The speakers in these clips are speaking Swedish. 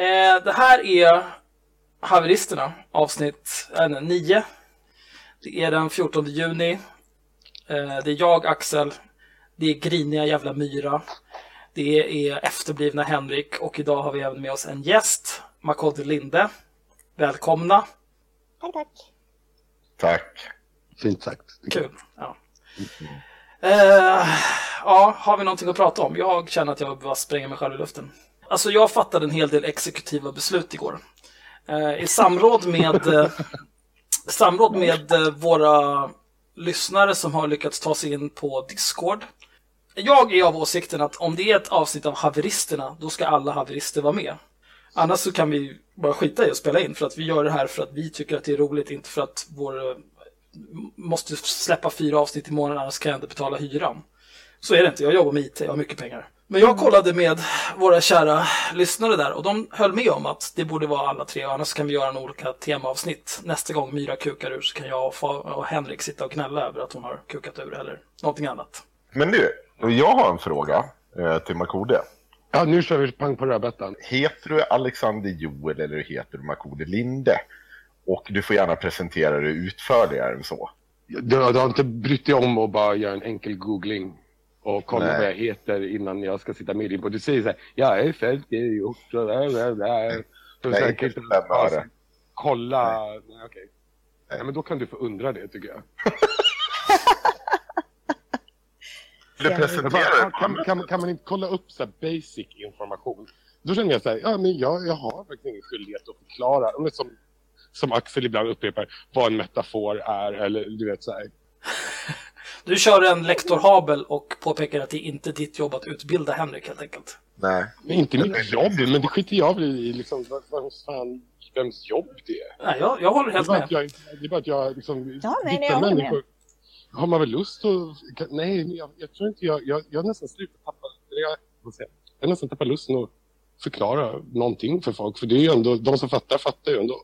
Eh, det här är Haveristerna, avsnitt 9. Det är den 14 juni. Eh, det är jag, Axel. Det är griniga jävla Myra. Det är efterblivna Henrik och idag har vi även med oss en gäst, Makoto Linde. Välkomna! Tack, tack. Tack. Fint sagt. Kul. Ja. Eh, ja, har vi någonting att prata om? Jag känner att jag bara spränger mig själv i luften. Alltså jag fattade en hel del exekutiva beslut igår. Eh, I samråd med, eh, samråd med eh, våra lyssnare som har lyckats ta sig in på Discord. Jag är av åsikten att om det är ett avsnitt av haveristerna, då ska alla haverister vara med. Annars så kan vi bara skita i att spela in för att vi gör det här för att vi tycker att det är roligt, inte för att vår eh, måste släppa fyra avsnitt i månaden annars kan jag inte betala hyran. Så är det inte, jag jobbar med IT, jag har mycket pengar. Men jag kollade med våra kära lyssnare där och de höll med om att det borde vara alla tre, annars kan vi göra en olika temaavsnitt. Nästa gång Myra kukar ur så kan jag och Henrik sitta och knälla över att hon har kukat ur eller någonting annat. Men du, jag har en fråga eh, till Makode. Ja, nu kör vi pang på rödbetan. Heter du Alexander Joel eller heter du Makode Linde? Och du får gärna presentera det utförligare än så. Du, du har inte brytt dig om att bara göra en enkel googling och kolla Nej. vad jag heter innan jag ska sitta med i din podd. Du säger så här, jag är född i och där, där, där. Så Nej, inte kan inte öre. kolla. Nej, okej. Nej, men då kan du få undra det tycker jag. Bara, kan, kan, kan man inte kolla upp så här basic information? Då känner jag så här, ja men jag, jag har faktiskt ingen skyldighet att förklara. Men som, som Axel ibland upprepar, vad en metafor är eller du vet så här. Du kör en lektor Habel och påpekar att det är inte ditt jobb att utbilda Henrik helt enkelt. Nej. Men inte mitt jobb, men det skiter jag i. Liksom, vad, vad fan, vems jobb det är. Nej, jag, jag håller helt med. att jag, det är bara att jag liksom... Ja, nej, nej, jag håller människor. Har man väl lust att... Nej, jag, jag tror inte jag... Jag, jag nästan slutat tappa... Jag, jag? nästan tappat lusten att förklara någonting för folk. För det är ju ändå... De som fattar, fattar ju ändå.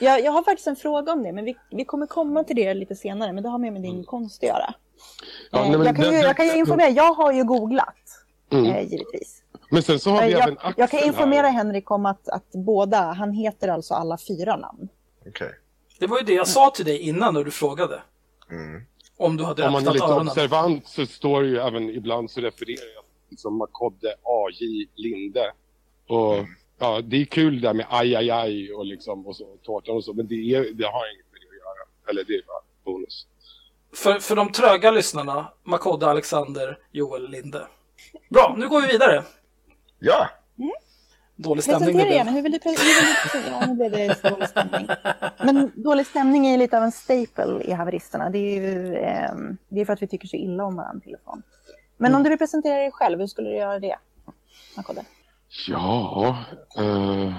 Jag, jag har faktiskt en fråga om det, men vi, vi kommer komma till det lite senare. Men det har med, med din konst att göra. Ja, Eh, nej, men jag, kan ju, jag kan ju informera, jag har ju googlat, Mm. eh, givetvis. Men sen så har vi Eh, även jag, Axel jag kan informera här. Henrik om att, att båda, han heter alltså alla fyra namn. Okej. Det var ju det jag sa till dig innan när du frågade. Mm. Om du hade Om man är öppnat lite öronen. observant så står det ju även ibland så refererar jag liksom Makodde AJ Linde. Och ja, det är kul där med aj, aj, aj och liksom och så tårtan och så. Men det, är, det har inget med det att göra. Eller det är bara bonus. För, för de tröga lyssnarna, Makodde, Alexander, Joel, Linde. Bra, nu går vi vidare. Ja, Dålig stämning Presentera gärna, hur vill du presentera? Ja, nu blev det så dålig stämning. Men dålig stämning är ju lite av en staple i haveristerna. Det är ju ehm, det är för att vi tycker så illa om varandra från. Men om du vill presentera dig själv, hur skulle du göra det? Makodde? Ja, eh,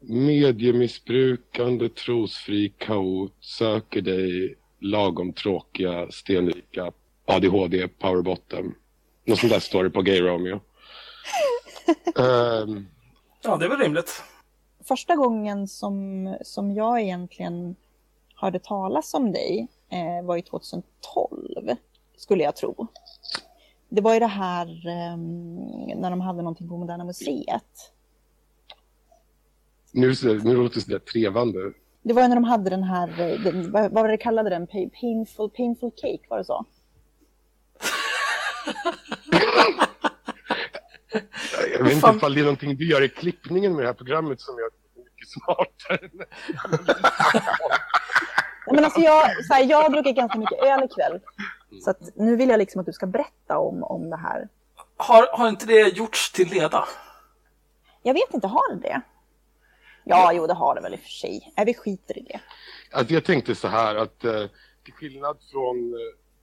mediemissbrukande, trosfri kaot, söker dig lagom tråkiga, stenrika, ADHD, powerbottom. Något sånt där står det på Gay Romeo. Ehm, Ja, det väl rimligt. första gången som, som jag egentligen hörde talas om dig eh, var ju 2012, skulle jag tro. Det var ju det här ehm, när de hade någonting på Moderna Museet. nu, nu låter det sådär trevande. Det var ju när de hade den här, eh, den, vad, var det de kallade den? Pa- Painful, painful cake, var det så? Jag vet inte ifall det är någonting du gör i klippningen med det här programmet som det mycket smartare. Nej, Men alltså jag, så här, jag har druckit ganska mycket öl ikväll. Så att nu vill jag liksom att du ska berätta om, om det här. Har, har inte det gjorts till leda? Jag vet inte, har det det? Ja, jo det har det väl i och för sig. Nej, vi skiter i det. Alltså jag tänkte så här att eh, till skillnad från eh,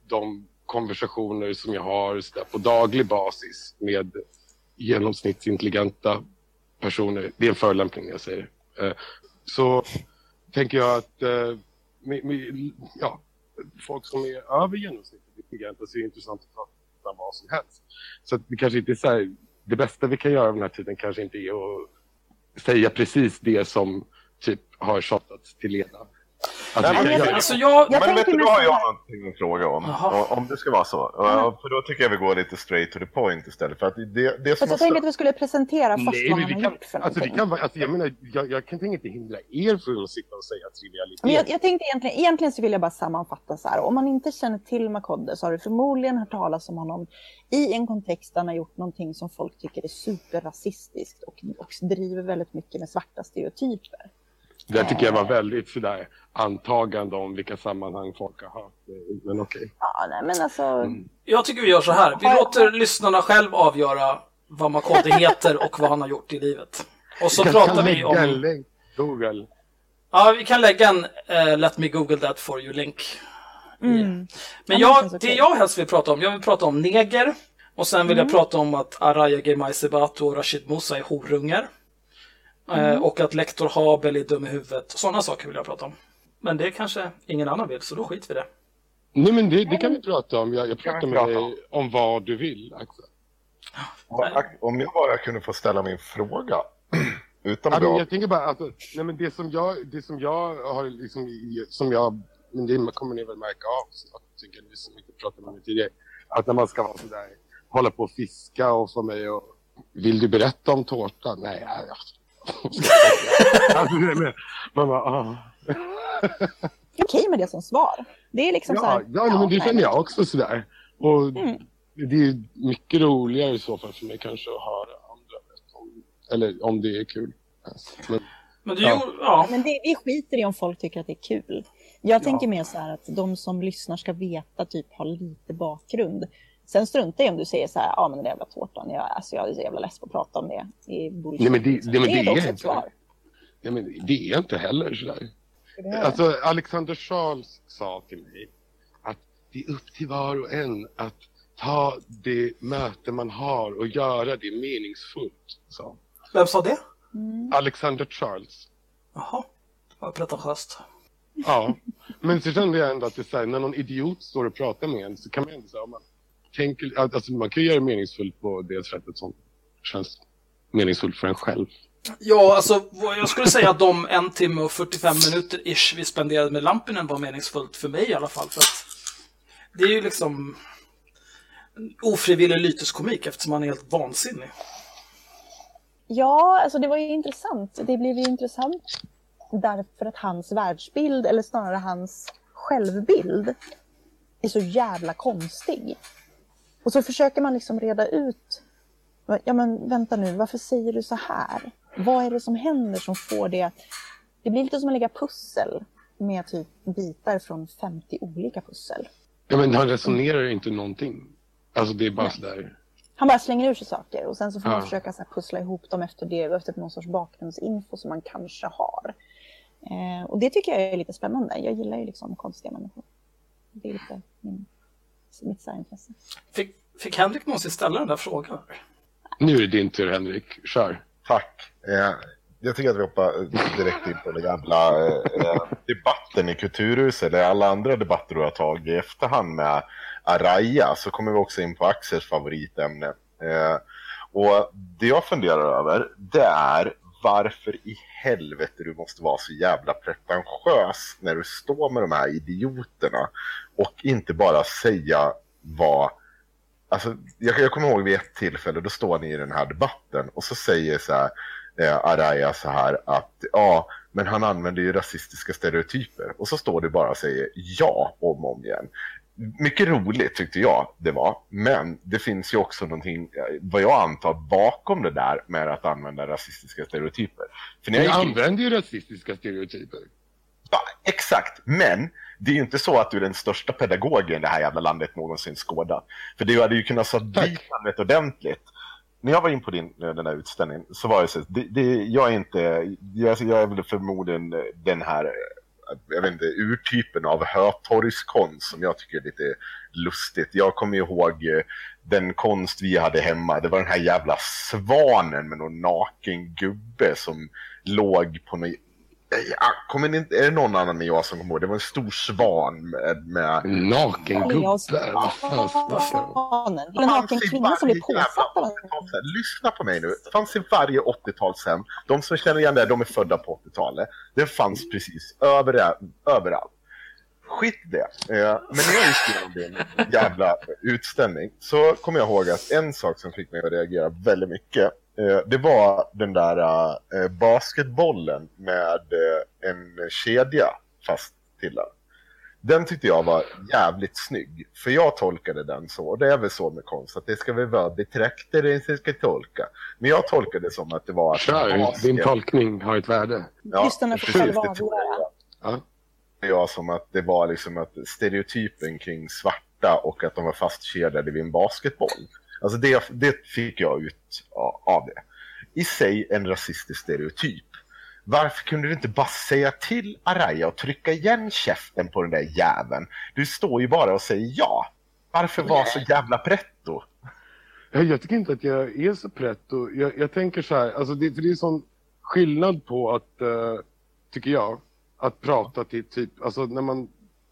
de konversationer som jag har så där, på daglig basis med genomsnittsintelligenta personer, det är en förolämpning jag säger eh, så tänker jag att eh, med, med, ja, folk som är över genomsnittet intelligenta så är det intressant att prata om vad som helst. Så att det kanske inte är så här, det bästa vi kan göra den här tiden kanske inte är att säga precis det som typ har tjatats till leda. Alltså, Nej, men jag, jag- Alltså jag... Jag men vet tänker du, då har jag någonting att fråga om. Om det ska vara så. Ja, För då tycker jag vi går lite straight to the point istället. För att det, det som jag tänkte att vi skulle presentera först nej, vad men han vi har kan, gjort för alltså, kan vara, alltså, jag menar, jag, jag kan inte hindra er från att sitta och säga trivialitet. Men jag, jag tänkte egentligen, egentligen så vill jag bara sammanfatta så här. Om man inte känner till Makodde så har du förmodligen hört talas om honom i en kontext där han har gjort någonting som folk tycker är superrasistiskt och, och driver väldigt mycket med svarta stereotyper. Det tycker jag var väldigt sådär antagande om vilka sammanhang folk har hört. Men okej. Ja, nej, men alltså, Mm. Jag tycker vi gör så här. Vi Har- låter lyssnarna själv avgöra vad Makodde heter och vad han har gjort i livet. Och så Jag pratar vi om... en länk. Google. Ja, vi kan lägga en eh, Let me google that for you-länk. mm. Men Ja, jag, det det jag helst vill prata om, jag vill prata om neger. Och sen vill jag Mm. prata om att Araya Gemay Sebato och Rashid Musa är horungar. Mm. Eh, och att lektor Habel är dum i huvudet. Sådana saker vill jag prata om. Men det kanske ingen annan vill, så då skiter vi det. Nej men det, det kan vi prata om. Jag, jag pratar med prata dig om vad du vill Axel. Om jag bara kunde få ställa min fråga. Utan Ja, men bra. jag tänker bara att nej, men det som jag, det som jag har liksom, som jag, men det kommer ni väl märka av snart, tycker ni som inte pratade med mig tidigare, att när man ska vara sådär, hålla på och fiska och få mig och vill du berätta om tårtan? Nej, ja, ja. alltså, är med, man bara, ah. Det är okej med det som svar. Det är liksom så Ja, här, ja, men det nej, känner jag också sådär. Och Mm. det är mycket roligare i så fall för mig kanske att höra andra om, eller om det är kul. Men, Men du Ja. ja. Men det, vi skiter i om folk tycker att det är kul. Jag tänker mer så här att de som lyssnar ska veta, typ ha lite bakgrund. Sen struntar jag om du säger så här, ja men den där jävla tårtan, jag, alltså, jag är så jävla less på att prata om det. Det är bullshit. Nej, men det- nej, men det ett är ett inte. svar. ja, men det är inte heller sådär. Det är- Alltså, Alexander Charles sa till mig att det är upp till var och en att ta det möte man har och göra det meningsfullt. Så. Vem sa det? Mm. Alexander Charles. Jaha, vad pretentiöst. Ja, men så kände jag ändå att det är så här, när någon idiot står och pratar med en så kan man ändå säga, om man tänker, att- alltså man kan göra det meningsfullt på det sättet som känns meningsfullt för en själv. Ja, alltså jag skulle säga att de en timme och 45 minuter ish vi spenderade med Lampinen var meningsfullt för mig i alla fall. För att det är ju liksom ofrivillig lyteskomik eftersom han är helt vansinnig. Ja, alltså det var ju intressant. Det blev ju intressant därför att hans världsbild, eller snarare hans självbild, är så jävla konstig. Och så försöker man liksom reda ut, ja men vänta nu, varför säger du så här? Vad är det som händer som får det? Det blir lite som att lägga pussel med typ bitar från 50 olika pussel. Ja, men han resonerar inte någonting. Alltså det är bara sådär. Han bara slänger ur sig saker och sen så får man Ja. försöka så här pussla ihop dem efter det, efter någon sorts bakgrundsinfo som man kanske har. Eh, och det tycker jag är lite spännande. Jag gillar ju liksom konstiga människor. Det är lite min, mitt särintresse. Fick, fick Henrik någonsin ställa den där frågan? Nu är det din tur Henrik, kör. Tack. Eh, jag tycker att vi hoppar direkt in på den gamla eh, eh, debatten i Kulturhuset, eller alla andra debatter du har tagit i efterhand med Araya, så kommer vi också in på Axels favoritämne. Eh, och det jag funderar över, det är varför i helvete du måste vara så jävla pretentiös när du står med de här idioterna och inte bara säga vad Alltså, jag, jag kommer ihåg vid ett tillfälle, då står ni i den här debatten och så säger så här, eh, Araya så här att ja, men han använder ju rasistiska stereotyper. Och så står det bara och säger ja om och om igen. Mycket roligt tyckte jag det var, men det finns ju också någonting, eh, vad jag antar, bakom det där med att använda rasistiska stereotyper. För Ni använder ju rasistiska stereotyper. Ja, exakt, men det är ju inte så att du är den största pedagogen det här jävla landet någonsin skådat. För du hade ju kunnat satt dit rätt ordentligt. När jag var in på din, den här utställningen så var det så det, det, jag är inte, jag, jag är väl förmodligen den här, jag vet inte, urtypen av hötorgskonst som jag tycker är lite lustigt. Jag kommer ihåg eh, den konst vi hade hemma, det var den här jävla svanen med någon naken gubbe som låg på någon Ja, kommer ni inte, är det någon annan än jag som kommer ihåg? Det var en stor svan med... med Naken Ja, gubbe. jag- Vad fan snackar du om? Svanen. En naken kvinna som jävla påsatt av en 80-talshem. Lyssna på mig nu. Det fanns i varje 80-talshem. De som känner igen det, de är födda på 80-talet. Det fanns precis överallt. överallt. Skit det. Eh, Men när jag gick igenom din jävla utställning så kommer jag ihåg att en sak som fick mig att reagera väldigt mycket det var den där eh, basketbollen med eh, en kedja fast till den. Den tyckte jag var jävligt snygg. För jag tolkade den så, och det är väl så med konst, att det ska väl vara betraktaren som ska tolka. Men jag tolkade det som att det var... att Kör, basket- din tolkning har ett värde. Ja, Lyssnarna får precis, själva avgöra. jag. Ja. Jag som att det var liksom att stereotypen kring svarta och att de var fastkedjade vid en basketboll. Alltså det, det fick jag ut av det. I sig en rasistisk stereotyp. Varför kunde du inte bara säga till Araya och trycka igen käften på den där jäveln? Du står ju bara och säger ja. Varför vara så jävla pretto? Jag, jag tycker inte att jag är så pretto. Jag, jag tänker så här, alltså det, för det är sån skillnad på att, eh, tycker jag, att prata till typ, alltså när man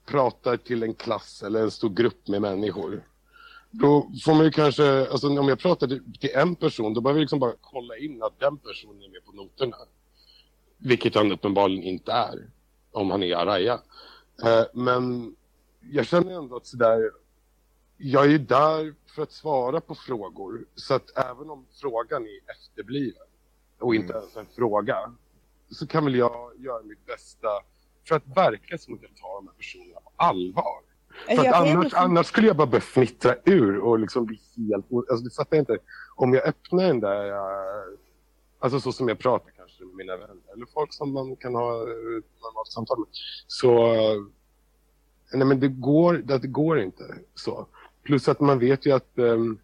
pratar till en klass eller en stor grupp med människor. Då får man ju kanske, alltså om jag pratar till, en person, då behöver jag liksom bara kolla in att den personen är med på noterna. Vilket han uppenbarligen inte är, om han är Araya. Eh, men jag känner ändå att sådär, jag är ju där för att svara på frågor. Så att även om frågan är efterbliven och inte Mm. ens en fråga så kan väl jag göra mitt bästa för att verka som att jag tar de här personerna på allvar. För Jag kan ju annars, annars skulle jag bara börja fnittra ur och liksom bli helt... Alltså du fattar inte. Om jag öppnar den där... eh, Alltså så som jag pratar kanske med mina vänner eller folk som man kan ha eh, ett normalt samtal med. Så... eh, Nej men det går, det går inte så. Plus att man vet ju att um,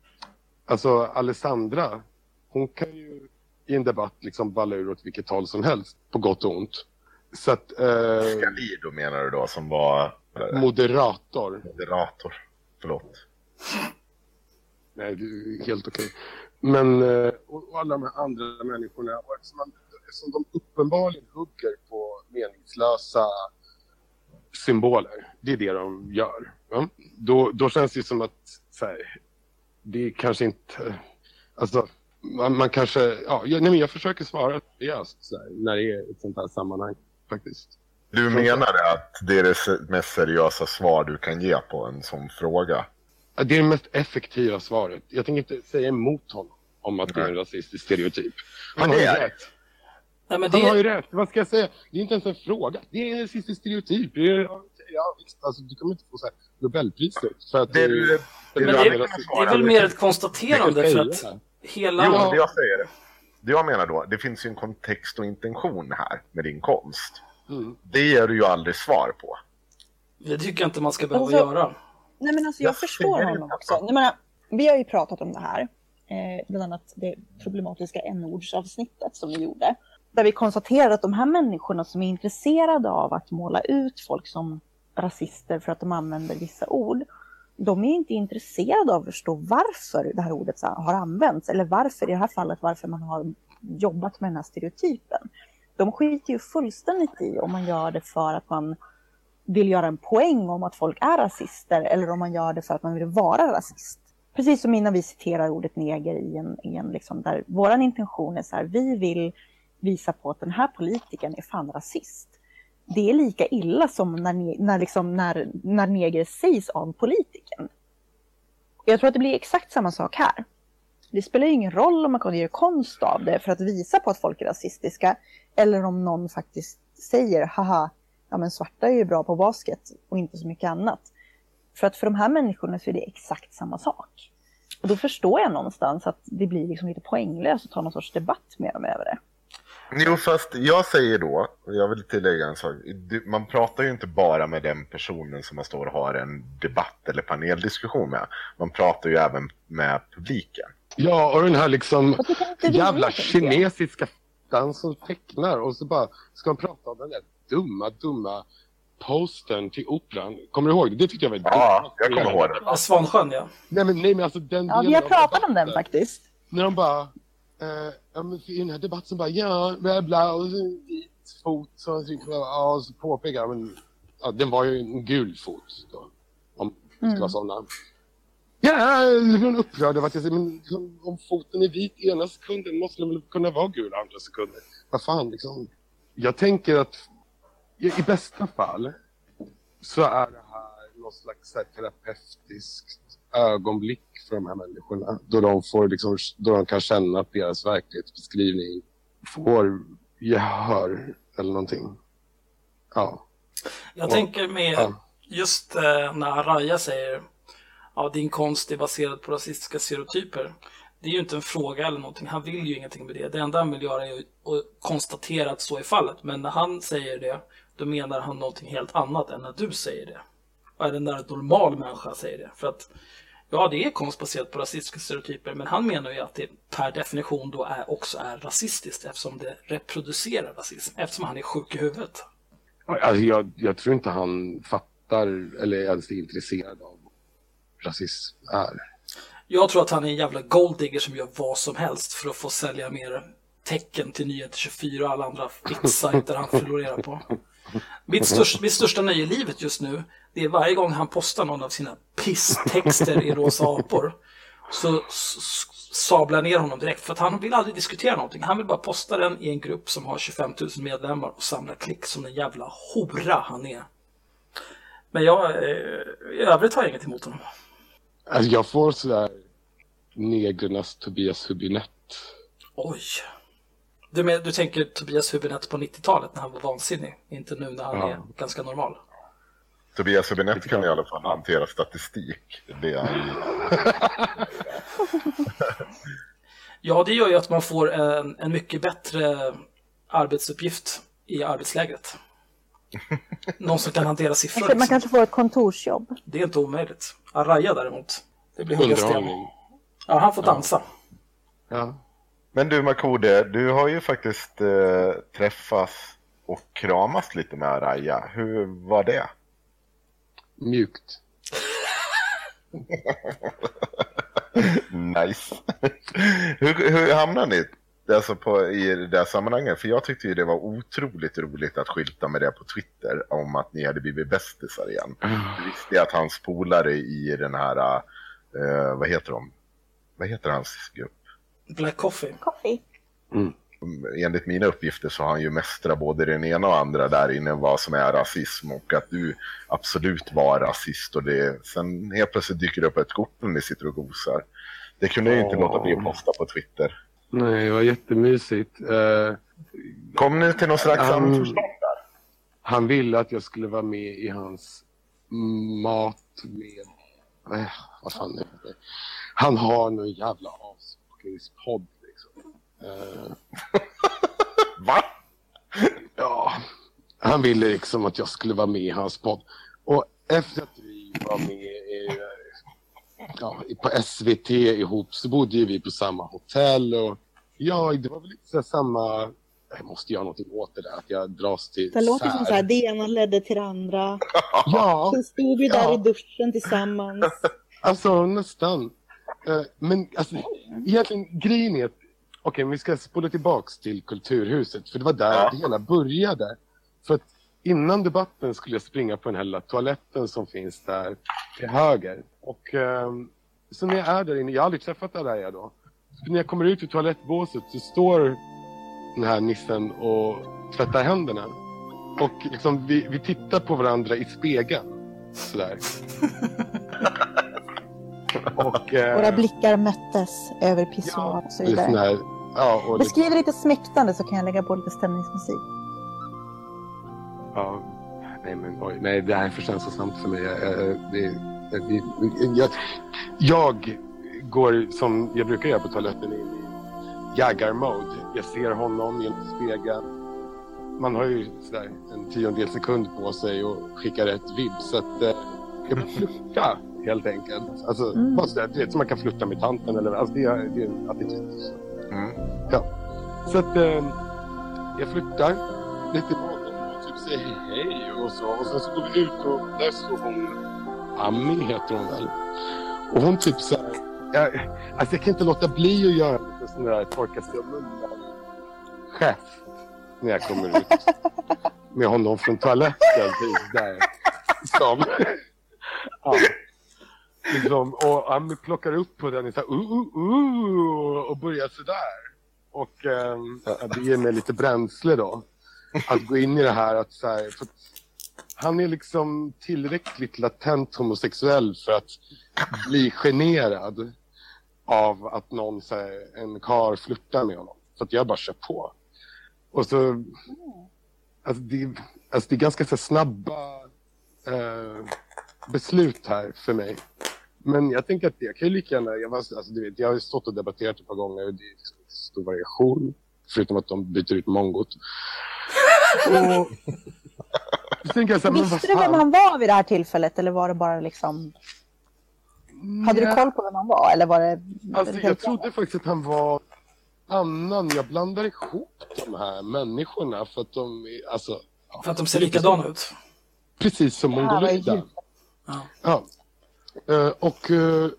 alltså Alessandra, hon kan ju i en debatt liksom balla ur åt vilket håll som helst, på gott och ont. Så att eh, Scalido menar du då, som var eh, moderator, moderator. Förlåt. nej det är helt okej. Men eh, och, alla de här andra människorna, och eftersom, man, eftersom de uppenbarligen hugger på meningslösa symboler, det är det de gör. Ja? Då, då känns det som att så här, det är kanske inte... Alltså, man, man kanske... Ja, jag, nej, men jag försöker svara seriöst när det är ett sånt här sammanhang faktiskt. Du menar att det är det mest seriösa svar du kan ge på en sån fråga? Det är det mest effektiva svaret. Jag tänker inte säga emot honom om att det är en Nej. rasistisk stereotyp. Han har det ju är det. rätt. Nej, men Han har det, ju rätt. Vad ska jag säga? Det är inte ens en fråga. Det är en rasistisk stereotyp. Det är, ja, visst. Alltså, du kommer inte få så här Nobelpriset för att Det du... det det, det är väl mer ett konstaterande för att hela... Jo, Ja. det jag säger det. Det jag menar då, det finns ju en kontext och intention här med din konst. Mm. Det ger du ju aldrig svar på. Det tycker jag inte man ska behöva Alltså, göra. Nej men alltså jag Jag förstår honom också. Jag menar, vi har ju pratat om det här, eh, bland annat det problematiska n-ordsavsnittet som vi gjorde. Där vi konstaterade att de här människorna som är intresserade av att måla ut folk som rasister för att de använder vissa ord, de är inte intresserade av att förstå varför det här ordet har använts, eller varför, i det här fallet, varför man har jobbat med den här stereotypen. De skiter ju fullständigt i om man gör det för att man vill göra en poäng om att folk är rasister eller om man gör det för att man vill vara rasist. Precis som innan vi citerar ordet neger i en, i en liksom där våran intention är så här, vi vill visa på att den här politikern är fan rasist. Det är lika illa som när, när, liksom, när, när neger sägs av politikern. Jag tror att det blir exakt samma sak här. Det spelar ingen roll om man kan göra konst av det för att visa på att folk är rasistiska eller om någon faktiskt säger haha, ja men svarta är ju bra på basket och inte så mycket annat. För att för de här människorna så är det exakt samma sak. Och då förstår jag någonstans att det blir liksom lite poänglöst att ta någon sorts debatt med dem över det. Jo, fast jag säger då, och jag vill tillägga en sak. Man pratar ju inte bara med den personen som man står och har en debatt eller paneldiskussion med. Man pratar ju även med publiken. Ja, och den här liksom jävla kinesiska f***an som tecknar och så bara ska man prata om den där dumma, dumma posten till operan. Kommer du ihåg det? Det tyckte jag var Ja, dumt. jag kommer ihåg det. Ja, Svansjön, ja. Nej men, nej, men alltså den Ja, vi har pratat om den faktiskt. När de bara, eh, i den här debatten bara, ja, bla bla, och så, vit fot. Så, ja, så påpekar jag, men ja, den var ju en gul fot då. Om det ska Mm. vara sådana. Ja, jag blev upprörd över att jag säger, men liksom, om foten är vit ena sekunden måste den väl kunna vara gul andra sekunden. Vad fan liksom. Jag tänker att i, bästa fall så är det här något slags terapeutiskt ögonblick för de här människorna. Då de, får, liksom, då de kan känna att deras verklighetsbeskrivning får gehör eller någonting. Ja. Jag Ja. tänker med Ja. just eh, när Araya säger ja, din konst är baserad på rasistiska stereotyper. Det är ju inte en fråga eller någonting. Han vill ju ingenting med det. Det enda han vill göra är att konstatera att så är fallet. Men när han säger det, då menar han någonting helt annat än när du säger det. Eller när en normal människa säger det. För att, ja, det är konst baserat på rasistiska stereotyper. Men han menar ju att det per definition då är, också är rasistiskt eftersom det reproducerar rasism. Eftersom han är sjuk i huvudet. Alltså, jag, jag tror inte han fattar eller ens är intresserad av vad rasism är. Jag tror att han är en jävla golddigger som gör vad som helst för att få sälja mer tecken till Nyheter 24 och alla andra fittsajter han florerar på. Mitt största, mitt största nöje i livet just nu, det är varje gång han postar någon av sina pisstexter i rosa apor. Så sablar ner honom direkt för att han vill aldrig diskutera någonting. Han vill bara posta den i en grupp som har 25 000 medlemmar och samla klick som den jävla hora han är. Men jag, eh, i övrigt har jag inget emot honom. Alltså, jag får sådär negrernas Tobias Hübinette. Oj. Du, men, du tänker Tobias Hübinette på 90-talet när han var vansinnig, inte nu när han Ja. är ganska normal. Tobias Hübinette kan i alla fall hantera statistik. Det är Ja, det gör ju att man får en, en mycket bättre arbetsuppgift i arbetslägret. Någon som kan hantera siffror. Man Liksom. kanske får ett kontorsjobb. Det är inte omöjligt. Araya däremot, det blir hugga sten. Ja, han får dansa. Ja. Men du Makode, du har ju faktiskt eh, träffats och kramats lite med Araya. Hur var det? Mjukt. Nice. hur, hur hamnade ni alltså på, i det där sammanhanget? För jag tyckte ju det var otroligt roligt att skylta med det på Twitter om att ni hade blivit bästisar igen. Du visste att hans polare i den här, eh, vad heter de? Vad heter hans grupp? Black Coffee. Coffee. enligt mina uppgifter så har han ju mästrat både den ena och andra där inne vad som är rasism och att du absolut var rasist och det sen helt plötsligt dyker det upp ett kort när ni sitter och gosar. Det kunde jag ju inte Åh. låta bli att posta på Twitter. Nej, det var jättemysigt. Eh, Kom ni till någon slags Um, samförstånd? han ville att jag skulle vara med i hans mat med... Eh, vad fan är det? Han har någon jävla avsmakningspodd liksom. Eh, Va? Ja, han ville liksom att jag skulle vara med i hans podd. Och efter att vi var med i, ja, på SVT ihop så bodde ju vi på samma hotell. Och ja, det var väl lite så samma... Jag måste göra någonting åt det där, att jag dras till Det låter som så här, det ena ledde till det andra. Ja, Sen stod vi där Ja. i duschen tillsammans. alltså nästan. Eh, Men alltså, egentligen grejen är att Okej, men vi ska spola tillbaks till Kulturhuset, för det var där Ja. det hela började. För att innan debatten skulle jag springa på den här lilla toaletten som finns där till höger. Och ehm, så när jag är där inne, jag har aldrig träffat Araya då. Så när jag kommer ut ur toalettbåset så står den här nissen och tvättar händerna. Och liksom, vi, vi tittar på varandra i spegeln. Sådär. och, eh, Våra blickar möttes över pissoar och så vidare. här, ja, och Beskriv lite smäktande så kan jag lägga på lite stämningsmusik. ja, nej men oj, nej det här är för känslosamt för mig. Jag, jag, det, det, jag, jag går som jag brukar göra på toaletten in i jaggar-mode. Jag ser honom genom spegeln. Man har ju sådär en tiondel sekund på sig och skicka rätt vibb så att eh, jag börjar helt enkelt. Alltså, Mm. bara sådär, du vet, som man kan flirta med tanten eller alltså det, är, det är en attityd. Mm. Så att eh, jag flyttar lite honom och typ säger hej och så. Och sen så går vi ut och där står hon, Ami heter hon väl. Och hon typ så här, jag, alltså jag kan inte låta bli att göra lite sån där torka sig gest. när jag kommer ut. Med honom från toaletten. Där. Som, ja. Liksom, och han plockar upp på den och, så här, uh, uh, uh, och börjar sådär. Och eh, det ger mig lite bränsle då. Att gå in i det här. Att, så här, att han är liksom tillräckligt latent homosexuell för att bli generad av att någon, så här, en kar flörtar med honom. Så att jag bara kör på. Och så... Alltså det, alltså det är ganska så snabba eh, beslut här för mig. Men jag tänker att jag kan ju lika gärna... Jag, var, alltså, du vet, jag har ju stått och debatterat ett par gånger och det är liksom stor variation. Förutom att de byter ut mongot. Och, jag så här, Visste du vem han var vid det här tillfället eller var det bara liksom... Hade du koll på vem han var eller var det... Alltså, jag trodde faktiskt att han var annan. Jag blandar ihop de här människorna för att de alltså, För att de ser likadana ut. precis som djupt. Ja. Ja. Eh, och, eh,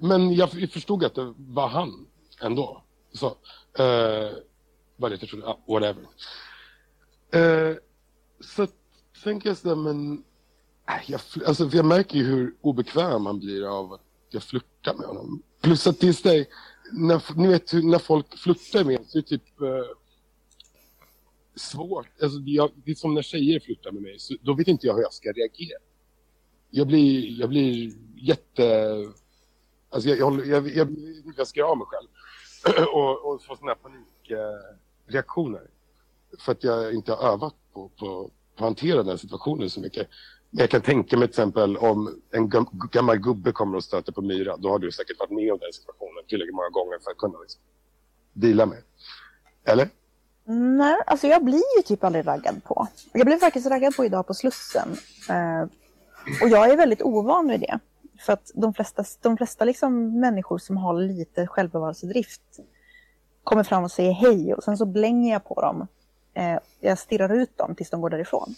men jag förstod att det var han ändå. Så, uh, vad det heter, whatever. Uh, så tänker jag sådär, men jag, alltså, jag märker ju hur obekväm han blir av att jag flörtar med honom. Plus att det är sådär, när, ni vet när folk flörtar med en så är det typ eh, svårt. Alltså, det, jag, det är som när tjejer flörtar med mig, så, då vet inte jag hur jag ska reagera. Jag blir, jag blir jätte... Alltså jag, jag, jag, jag, jag, ska av mig själv. och, och få sådana här panikreaktioner. För att jag inte har övat på, på, på att hantera den situationen så mycket. Men jag kan tänka mig till exempel om en gam, gammal gubbe kommer och stöter på myra. Då har du säkert varit med om den situationen tillräckligt många gånger för att kunna liksom, deala med. Eller? Nej, alltså jag blir ju typ aldrig raggad på. Jag blev faktiskt raggad på idag på Slussen. Eh, och jag är väldigt ovan vid det. För att de flesta, de flesta liksom människor som har lite självbevarelsedrift kommer fram och säger hej och sen så blänger jag på dem. Eh, jag stirrar ut dem tills de går därifrån.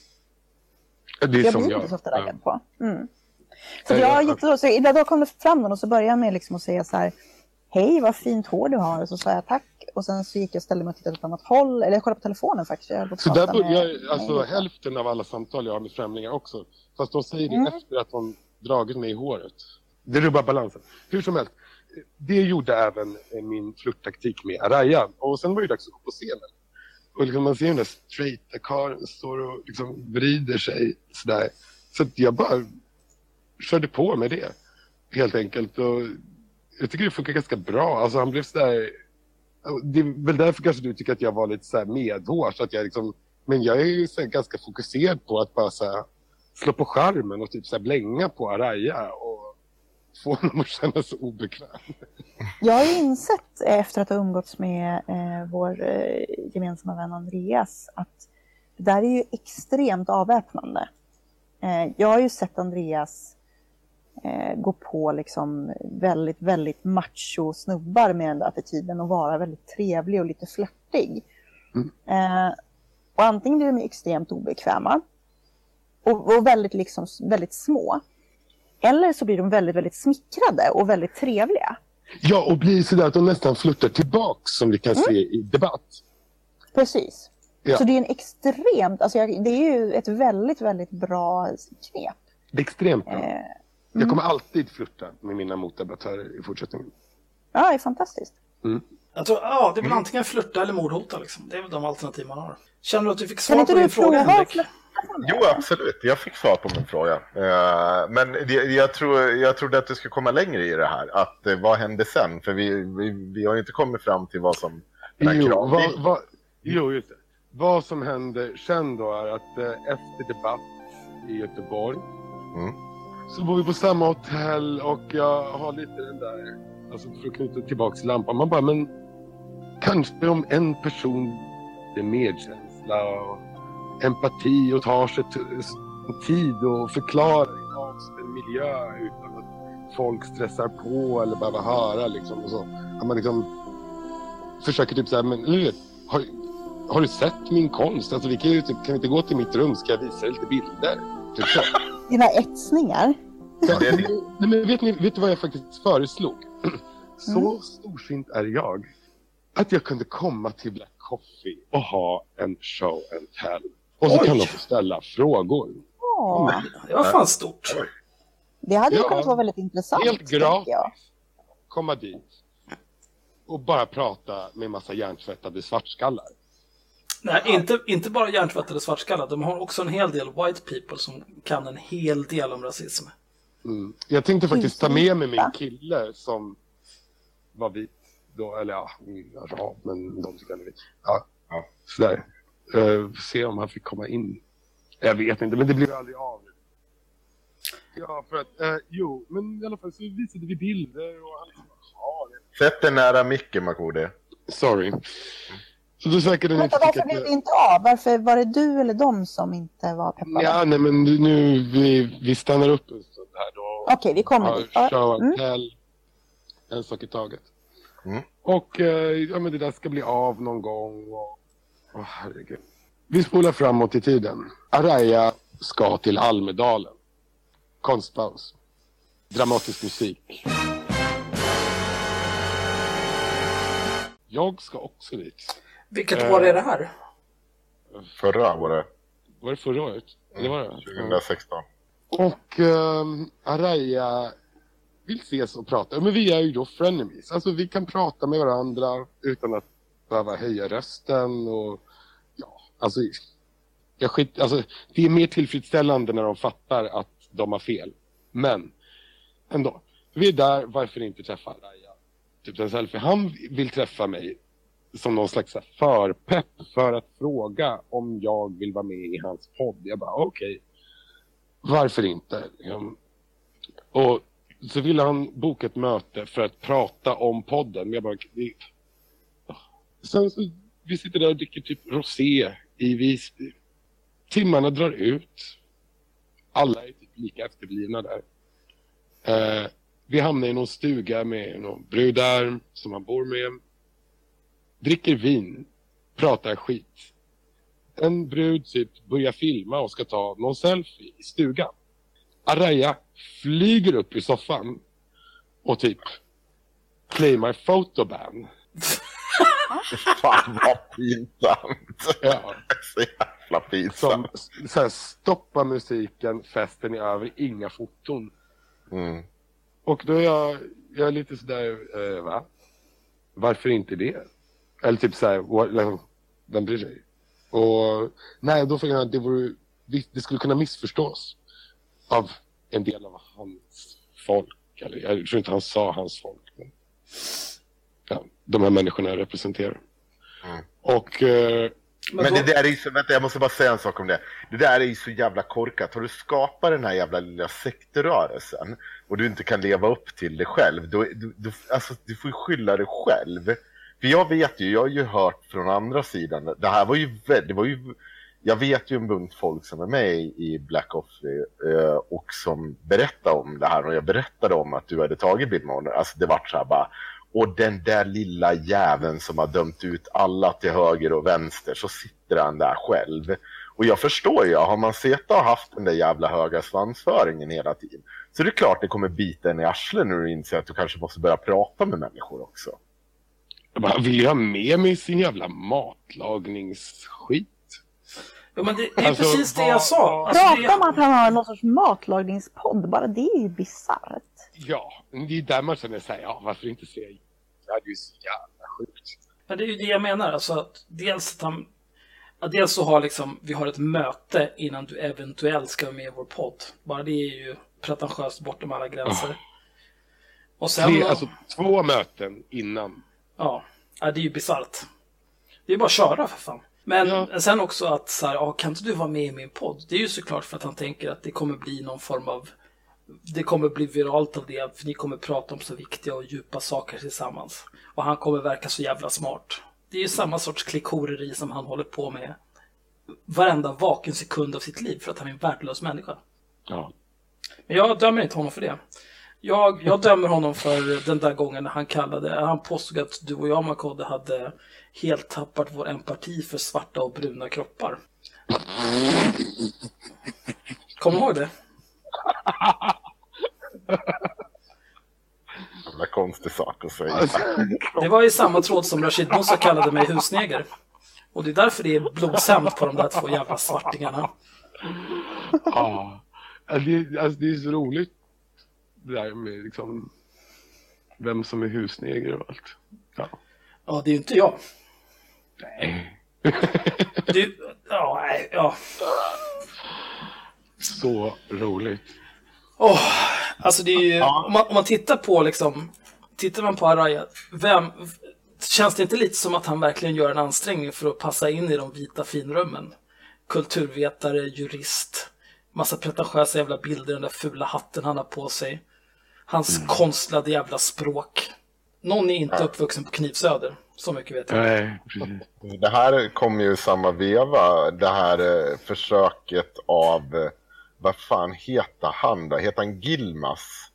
Det är Jag som blir jag. inte så ofta Ja. raggad på. Mm. Så jag har jag- jätte- så idag kom det fram någon och så började jag med liksom att säga så här Hej, vad fint hår du har. Och så sa jag tack. Och sen så gick jag och ställde mig och tittade åt ett annat håll. Eller jag kollade på telefonen faktiskt. Jag Så där börjar med- jag, alltså med- hälften av alla samtal jag har med främlingar också. Fast de säger det Mm. efter att de dragit mig i håret. Det rubbar balansen. Hur som helst. Det gjorde även eh, min flörttaktik med Araya. Och sen var det dags att gå på scenen. Och liksom man ser den där straighta karln står och liksom vrider sig sådär. Så jag bara körde på med det. Helt enkelt. Och jag tycker det funkar ganska bra. Alltså han blev sådär... Det är väl därför kanske du tycker att jag var lite så här medhårs. Att jag liksom, men jag är ju ganska fokuserad på att bara så här, slå på skärmen och typ så här blänga på Araya och få honom att känna sig obekväm. Jag har insett eh, efter att ha umgåtts med eh, vår eh, gemensamma vän Andreas att det där är ju extremt avväpnande. Eh, jag har ju sett Andreas eh, gå på liksom väldigt, väldigt macho snubbar med den där attityden och vara väldigt trevlig och lite flörtig. Mm. Eh, och antingen blir de extremt obekväma och, och väldigt, liksom, väldigt små. Eller så blir de väldigt, väldigt smickrade och väldigt trevliga. Ja, och blir sådär att de nästan flörtar tillbaks som vi kan se i debatt. Precis. Ja. Så det är en extremt, alltså jag, det är ju ett väldigt, väldigt bra knep. Det är extremt bra. Eh, Jag kommer alltid flörta med mina motdebattörer i fortsättningen. ja, det är fantastiskt. Jag tror, ja, det är väl Mm. antingen flörta eller mordhota. Liksom. Det är väl de alternativ man har. Känner du att du fick svar på din fråga, Henrik? Jo, absolut. Jag fick svar på min fråga. Eh, men det, jag, tror, jag trodde att du skulle komma längre i det här. Att eh, vad hände sen? För vi, vi, vi har ju inte kommit fram till vad som... Jo, vad, vad, jo, just det. Vad som händer sen då är att eh, efter debatt i Göteborg Mm. så bor vi på samma hotell och jag har lite den där, alltså för att knyta tillbaka till lampan, man bara men kanske om en person är medkänsla och empati och tar sig tid och förklarar av en miljö utan att folk stressar på eller behöver höra liksom och så. Att man liksom försöker typ såhär, men eller, du vet, har, har du sett min konst? Alltså vi kan ju typ, kan vi inte gå till mitt rum ska jag visa dig lite bilder? Typ så. Dina etsningar. Ja, Nej, men vet ni vet du vad jag faktiskt föreslog? Så Mm. storsint är jag att jag kunde komma till Black Coffee och ha en show and tell. Och så Oj. kan de få ställa frågor. Ja, Det var fan stort. det hade ju Ja. kunnat vara väldigt intressant. Helt gratis. jag. Komma dit och bara prata med massa hjärntvättade svartskallar. Nej, inte, inte bara hjärntvättade svartskallar. De har också en hel del white people som kan en hel del om rasism. Mm. Jag tänkte faktiskt ta med mig min kille som var vit då, eller ja, arab, men de tycker vit. Ja, Ja. sådär. Uh, se om han fick komma in. Jag vet inte, men det blir aldrig av. Ja, för att, eh, jo, men i alla fall så visade vi bilder och han liksom, ja, det- Sätt dig nära micken, Makode. Sorry. Så då säkert Vänta, varför blev det inte av? Varför var det du eller de som inte var peppade? Ja, nej men nu, vi, vi stannar upp en stund här då. Okej, vi kommer dit. Ja, Show mm. En sak i taget. Mm. Och eh, ja, men det där ska bli av någon gång. Och, åh, herregud. Vi spolar framåt i tiden. Araya ska till Almedalen. Konstpaus. Dramatisk musik. Jag ska också dit. Vilket Eh. år är det här? Förra året, Var det förra året? Det var det? 2016. Och um, Araya vill ses och prata. Men vi är ju då frenemies. Alltså vi kan prata med varandra utan att behöva höja rösten och ja, alltså, jag skit, alltså det är mer tillfredsställande när de fattar att de har fel. Men ändå. Vi är där, varför inte träffa Araya? Typ en selfie. Han vill träffa mig som någon slags förpepp för att fråga om jag vill vara med i hans podd. Jag bara okej varför inte? Liksom. Och så ville han boka ett möte för att prata om podden. Men jag bara, det... Sen så, vi sitter där och dricker typ rosé i Visby. Timmarna drar ut. Alla är typ lika efterblivna där. Eh, vi hamnar i någon stuga med någon brud där som han bor med. Dricker vin. Pratar skit en brud typ börjar filma och ska ta någon selfie i stugan. Araya flyger upp i soffan och typ play my photoban. Fan vad pinsamt. Ja, Så jävla som pinsamt. så här, stoppa musiken, festen är över, inga foton. Mm. Och då är jag, jag är lite sådär, eh, va? Varför inte det? Eller typ såhär, what- liksom, vem bryr sig? Och nej, då fick jag det, vore, det skulle kunna missförstås av en del av hans folk. Eller jag tror inte han sa hans folk. Men, ja, de här människorna jag representerar. Mm. Och eh, Men det där är ju så, vänta jag måste bara säga en sak om det. Det där är ju så jävla korkat. Har du skapat den här jävla lilla sektrörelsen och du inte kan leva upp till det själv, då, du, du, alltså, du får ju skylla dig själv. För jag vet ju, jag har ju hört från andra sidan, det här var ju, det var ju jag vet ju en bunt folk som är med i Black Coffee eh, och som berättar om det här och jag berättade om att du hade tagit Bill Alltså det vart så här bara, och den där lilla jäveln som har dömt ut alla till höger och vänster så sitter han där själv. Och jag förstår ju, har man sett och haft den där jävla höga svansföringen hela tiden så det är klart det kommer bita en i arslet när du inser att du kanske måste börja prata med människor också. jag bara, vill jag ha med mig sin jävla matlagningsskit? Jo, men det, det är Alltså, precis det jag sa. Alltså, Prata det, om att han har någon sorts matlagningspodd, bara det är ju bisarrt. Ja, det är där man känner sig, ja varför inte säga det är ju så jävla sjukt. men det är ju det jag menar. Alltså, att dels att han... Att dels så har liksom, vi har ett möte innan du eventuellt ska vara med i vår podd. Bara det är ju pretentiöst bortom alla gränser. Och sen... Tre, alltså två möten innan. Ja, ja det är ju bisarrt. Det är bara att köra för fan. Men Ja. sen också att så här, ja, kan inte du vara med i min podd? Det är ju såklart för att han tänker att det kommer bli någon form av det kommer bli viralt av det, för ni kommer prata om så viktiga och djupa saker tillsammans. Och han kommer verka så jävla smart. Det är ju samma sorts klickhoreri som han håller på med varenda vaken sekund av sitt liv för att han är en värdelös människa. Ja. Men jag dömer inte honom för det. Jag, jag dömer honom för den där gången när han kallade, han påstod att du och jag Makode hade helt tappat vår empati för svarta och bruna kroppar. Kommer du ihåg det? Jävla konstig sak att säga. Det var i samma tråd som Rashid Musa kallade mig husneger. Och det är därför det är blodshämnd på de där två jävla svartingarna. Ja. Alltså, det, alltså, det är så roligt det där med liksom vem som är husneger och allt. Ja. Ja, det är ju inte jag. Nej. Du, ja, nej, ja. Så roligt. Åh, alltså det är ju, om, man, om man tittar på liksom, tittar man på Araya, vem, känns det inte lite som att han verkligen gör en ansträngning för att passa in i de vita finrummen? Kulturvetare, jurist, massa pretentiösa jävla bilder, den där fula hatten han har på sig. Hans konstlade jävla språk. Någon är inte uppvuxen på Knivsöder, så mycket vet jag. Nej, precis. Det här kom ju samma veva, det här eh, försöket av, eh, vad fan heter han då? Heter han Gilmas?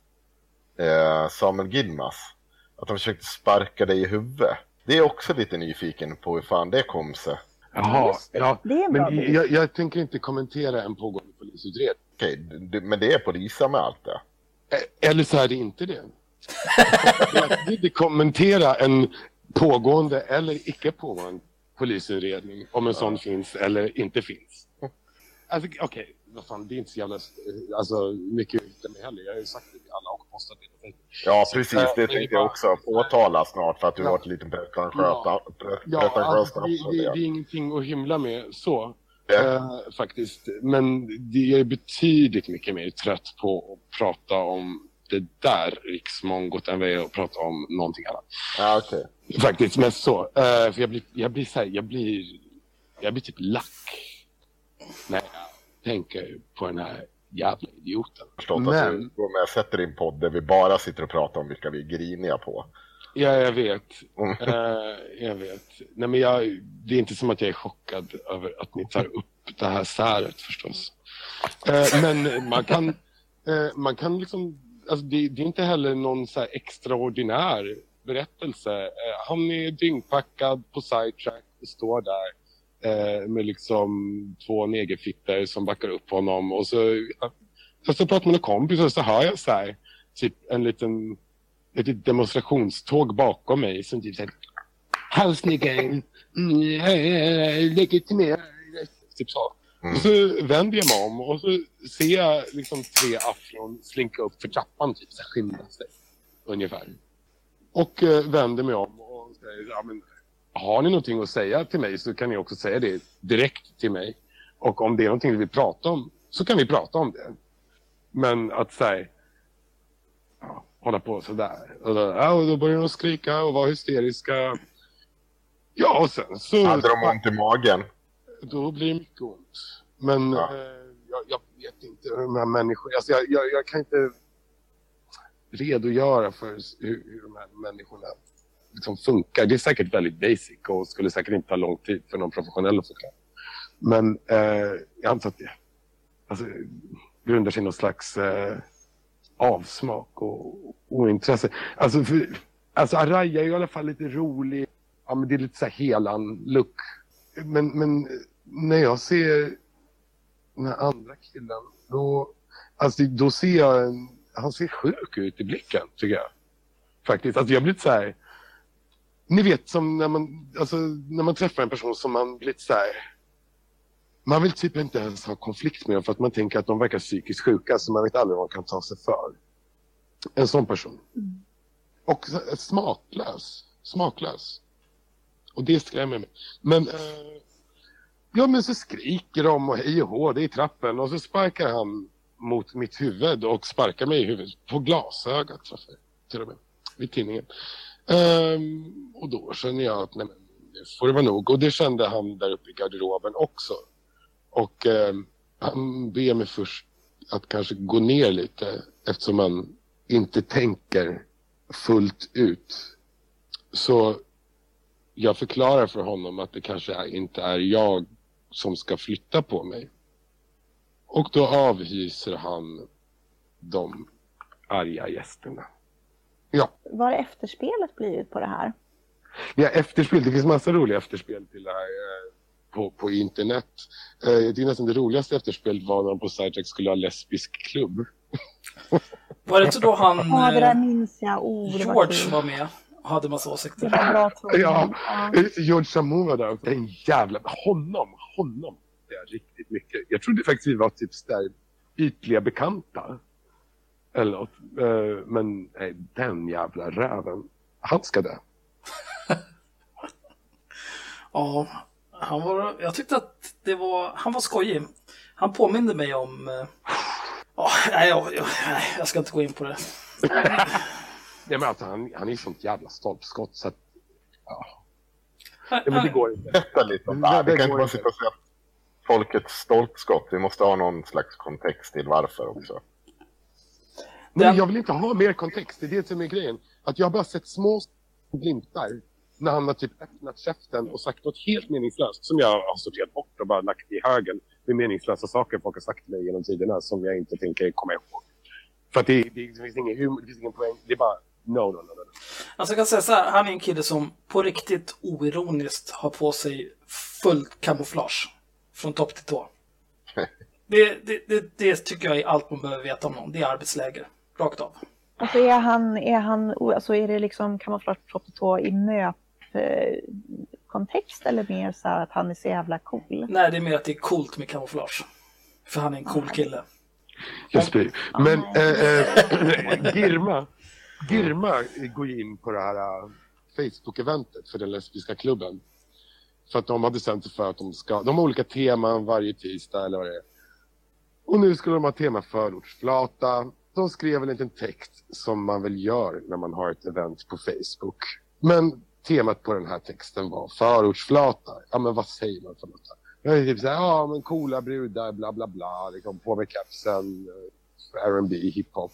Eh, Samuel Gilmas. Att de försökte sparka dig i huvudet. Det är också lite nyfiken på hur fan det kom sig. Jaha, det. ja. Det Men jag, jag tänker inte kommentera en pågående polisutredning. Okej, d- men det är polisanmält det. Eh, Eller så är det inte det. Jag vill inte kommentera en pågående eller icke pågående polisutredning om en sån finns eller inte finns. Alltså okej, vad fan, det är inte så jävla alltså, mycket ute med heller. Jag har ju sagt det till alla och postat det. Ja, precis. eh, Det det är tänkte jag också påtala snart för att du Ja. varit lite pretentiös. Ja. Ja, alltså, det, det, det ja. är ingenting att hymla med så. Ja. Eh, faktiskt. Men det, är betydligt mycket mer trött på att prata om det där riksmongot än vad jag är att prata om någonting annat. Ja, okej. Faktiskt, mest så. Eh, för jag blir, jag blir så här, jag blir, jag blir typ lack. När jag tänker på den här jävla idioten. Förstått att Men- du går med och sätter din podd där vi bara sitter och pratar om vilka vi är griniga på. Ja, jag vet. Mm. Eh, jag vet. Nej, men jag, det är inte som att jag är chockad över att ni tar upp det här säret förstås. Eh, men man kan, eh, man kan liksom, alltså det, det är inte heller någon så här extraordinär berättelse. Eh, han är dyngpackad på sidetrack och står där eh, med liksom två negerfittor som backar upp honom och så, jag så, pratar man med kompisar och så hör jag så här, typ en liten ett demonstrationståg bakom mig som typ såhär Halsnigger, mm, eh, legitimera, typ så. Mm. Och så vänder jag mig om och så ser jag liksom tre afron slinka upp för trappan, typ så skynda sig. Ungefär. Och eh, vänder mig om och säger, ja men har ni någonting att säga till mig så kan ni också säga det direkt till mig. Och om det är någonting vi vill prata om så kan vi prata om det. Men att säga ja, hålla på sådär. Och då, ja, och då börjar de skrika och vara hysteriska. Ja, och sen så... Hade de ont i magen? Då blir det mycket ont. Men Ja. eh, jag, jag vet inte hur de här människorna... Alltså jag, jag, jag kan inte redogöra för hur, hur de här människorna liksom funkar. Det är säkert väldigt basic och skulle säkert inte ta lång tid för någon professionell att förklara. Men eh, jag antar att det alltså, grundar sig i någon slags eh, avsmak och ointresse. Alltså, för, alltså Araya är i alla fall lite rolig. Ja, men det är lite så här helan-look. Men, men när jag ser den här andra killen, då, alltså, då ser jag en, han ser sjuk ut i blicken, tycker jag. Faktiskt. Alltså, jag blir lite så här... Ni vet som när man, alltså, när man träffar en person som man blir lite så här... Man vill typ inte ens ha konflikt med dem för att man tänker att de verkar psykiskt sjuka så man vet aldrig vad man kan ta sig för. En sån person. Och så- smaklös. Smaklös. Och det skrämmer mig. Men, eh, ja men så skriker de och hej och hå, det är i trappen. Och så sparkar han mot mitt huvud och sparkar mig i huvudet. På glasögat till och med. Vid tinningen. Um, och då känner jag att nej men, nu får det vara nog. Och det kände han där uppe i garderoben också. Och um, han ber mig först att kanske gå ner lite eftersom man inte tänker fullt ut. Så jag förklarar för honom att det kanske inte är jag som ska flytta på mig. Och då avhyser han de arga gästerna. Ja, Vad har efterspelet blivit på det här? ja efterspel. Det finns massa roliga efterspel till det här eh, på, på internet. Eh, jag tycker nästan det roligaste efterspelet var när de på Sidetrack skulle ha lesbisk klubb. Var det inte då han, Ja, det där eh, minns jag. Oh, var George kul. var med? Hade massa Det åsikter. var bra ton. Ja. Ja. George Samora där, den jävla... Honom, honom det är riktigt mycket. Jag trodde faktiskt vi var typ där ytliga bekanta. Eller något. Eh, Men nej, den jävla räven. Han ska dö. Ja, han var, jag tyckte att det var, han var skojig. Han påminde mig om... eh, ja, nej, jag, jag, nej, jag ska inte gå in på det. Nej, men alltså, han, han är sånt jävla stolpskott så att... Ja. Nej, men det går inte. Berätta lite om det här. det Vi kan inte bara sitta och säga folkets stolpskott. Vi måste ha någon slags kontext till varför också. Men Den- jag vill inte ha mer kontext, det är det som är grejen. Att jag har bara sett små glimtar när han har typ öppnat käften och sagt något helt meningslöst som jag har sorterat bort och bara lagt i högen med meningslösa saker folk har sagt till mig genom tiderna som jag inte tänker komma ihåg. För att det, det, det finns ingen humor, det finns ingen poäng. Det är bara no, no, no, no. Alltså jag kan säga så här, han är en kille som på riktigt oironiskt har på sig fullt kamouflage. Från topp till tå. Det, det, det, det tycker jag är allt man behöver veta om någon. Det är arbetsläger. Rakt av. Alltså är han, är han, alltså är det liksom kamouflage topp till tå i nöp eh, kontext eller mer så här att han är så jävla cool? Nej, det är mer att det är coolt med kamouflage. För han är en cool kille. Jag spyr. Men eh, eh, Girma, Girma går ju in på det här eh, Facebook-eventet för den lesbiska klubben. För att de har bestämt sig för att de ska, de har olika teman varje tisdag eller vad det är. Och nu skulle de ha tema förortsflata. De skrev en liten text som man väl gör när man har ett event på Facebook. Men temat på den här texten var förortsflata. Ja men vad säger man för något? Jag är typ såhär, ja men coola brudar, bla bla bla, liksom på med kepsen, eh, R&B, hiphop,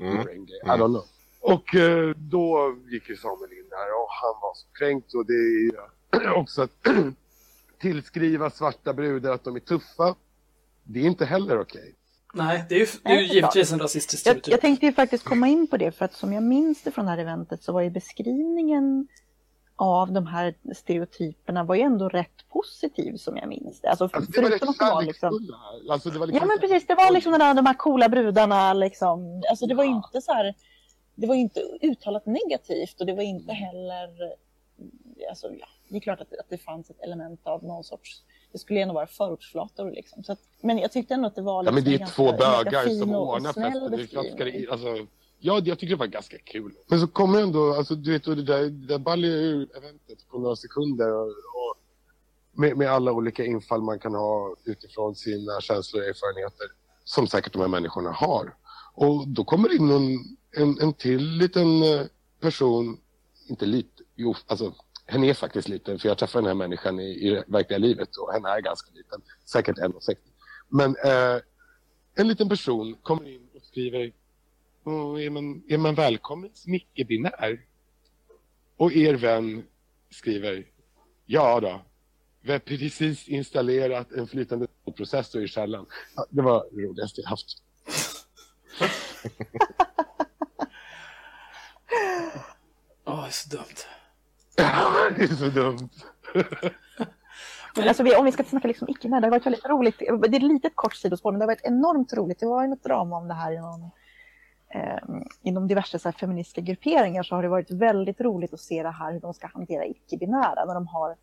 Mm. I don't know. Och eh, då gick ju Samuel in där och han var så kränkt och det är ju också att tillskriva svarta brudar att de är tuffa. Det är inte heller okej. Nej, det är ju, det är ju Nej, givetvis en rasistisk Jag, stereotyp. jag tänkte ju faktiskt komma in på det för att som jag minns det från det här eventet så var ju beskrivningen av de här stereotyperna var ju ändå rätt positiv som jag minns det. Alltså, Alltså, det var att det var liksom... Alltså, det var liksom... Ja men precis, det var liksom där, de här coola brudarna liksom. Alltså det var ju Ja. inte så här, det var ju inte uttalat negativt och det var inte heller, alltså ja, det är klart att, att det fanns ett element av någon sorts, det skulle ändå vara förortsflator liksom. Så att, men jag tyckte ändå att det var Ja, liksom men det är ganska- två bögar som ordnar festen. Alltså, ja, jag tycker det var ganska kul. Men så kommer ändå, alltså, du vet, det där, det där ballar ju ur eventet på några sekunder. Och, och med, med alla olika infall man kan ha utifrån sina känslor och erfarenheter. Som säkert de här människorna har. Och då kommer det in någon, en, en till liten eh, person, inte lite, jo, alltså henne är faktiskt liten, för jag träffar den här människan i, i verkliga livet och henne är ganska liten, säkert 1,60. Men eh, en liten person kommer in och skriver är, man, är man välkommen som icke-binär? Och er vän skriver Ja då, vi har precis installerat en flytande processor i källaren. Ja, det var det roligaste jag haft. Åh, det är så dumt. det är så dumt. Men alltså, vi, om vi ska snacka liksom icke det har varit väldigt roligt. Det är ett litet kort sidospår, men det har varit enormt roligt. Det var ju något drama om det här inom, eh, inom diverse så här, feministiska grupperingar så har det varit väldigt roligt att se det här hur de ska hantera icke-binära när de har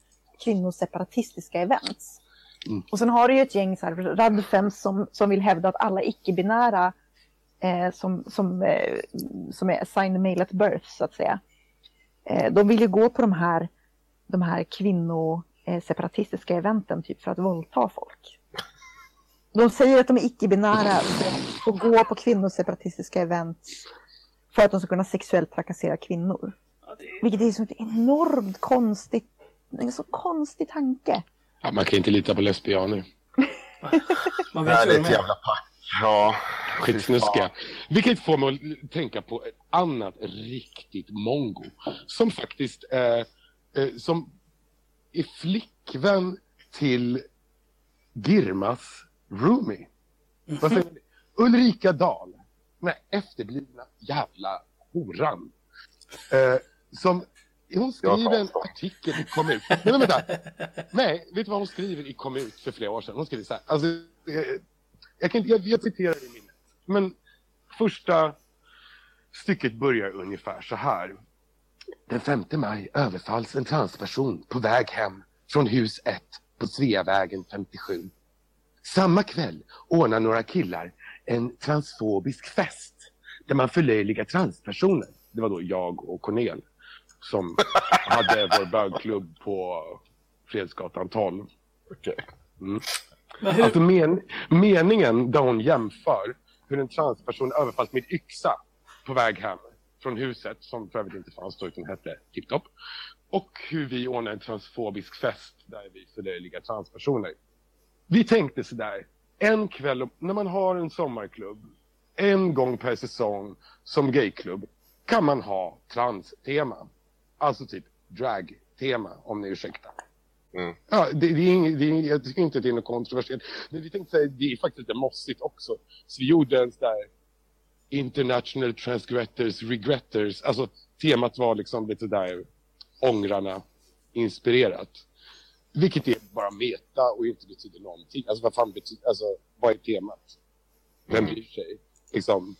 kvinnoseparatistiska events. Mm. Och sen har du ju ett gäng så här, radfems som, som vill hävda att alla icke-binära eh, som, som, eh, som är assigned male at birth så att säga. Eh, de vill ju gå på de här, de här kvinno eh, separatistiska eventen typ för att våldta folk. De säger att de är icke-binära för att få gå på kvinnoseparatistiska event för att de ska kunna sexuellt trakassera kvinnor. Ja, det är, Vilket är så ett enormt konstigt, en så konstig tanke. Ja, man kan inte lita på lesbianer. man vet ju vad Härligt de är. jävla pack. Ja. Skitsnuskiga. Vilket får mig att tänka på ett annat riktigt mongo. Som faktiskt är, eh, som är flickvän till Girmas roomie. Vad säger ni? Ulrika Dahl. Den här efterblivna jävla horan. Eh, som, hon skriver en artikel i Komut. Nej, men vänta. Nej, vet du vad hon skriver i Komut för flera år sedan? Hon skriver så här. Alltså, eh, jag, kan, jag, jag citerar i minnet. Men första stycket börjar ungefär så här. Den 5 maj överfalls en transperson på väg hem från hus 1 på Sveavägen 57. Samma kväll ordnar några killar en transfobisk fest där man förlöjligar transpersoner. Det var då jag och Cornel som hade vår bögklubb på Fredsgatan 12. Okay. Mm hur, Alltså men, meningen där hon jämför hur en transperson överfalls med yxa på väg hem från huset, som för övrigt inte fanns då utan hette Tipptopp. Och hur vi ordnar en transfobisk fest där vi förlöjligar transpersoner. Vi tänkte sådär, en kväll, när man har en sommarklubb, en gång per säsong som gayklubb, kan man ha transtema. Alltså typ drag-tema, om ni ursäktar. Mm. Ja, det, det är inget, det är, jag tycker inte att det är något kontroversiellt. Men vi tänkte säga, det är faktiskt lite mossigt också. Så vi gjorde en sån där International Transgressors Regretters. Alltså temat var liksom lite där ångrarna inspirerat. Vilket är bara meta och inte betyder någonting. Alltså vad fan betyder, alltså vad är temat? Vem bryr sig? Liksom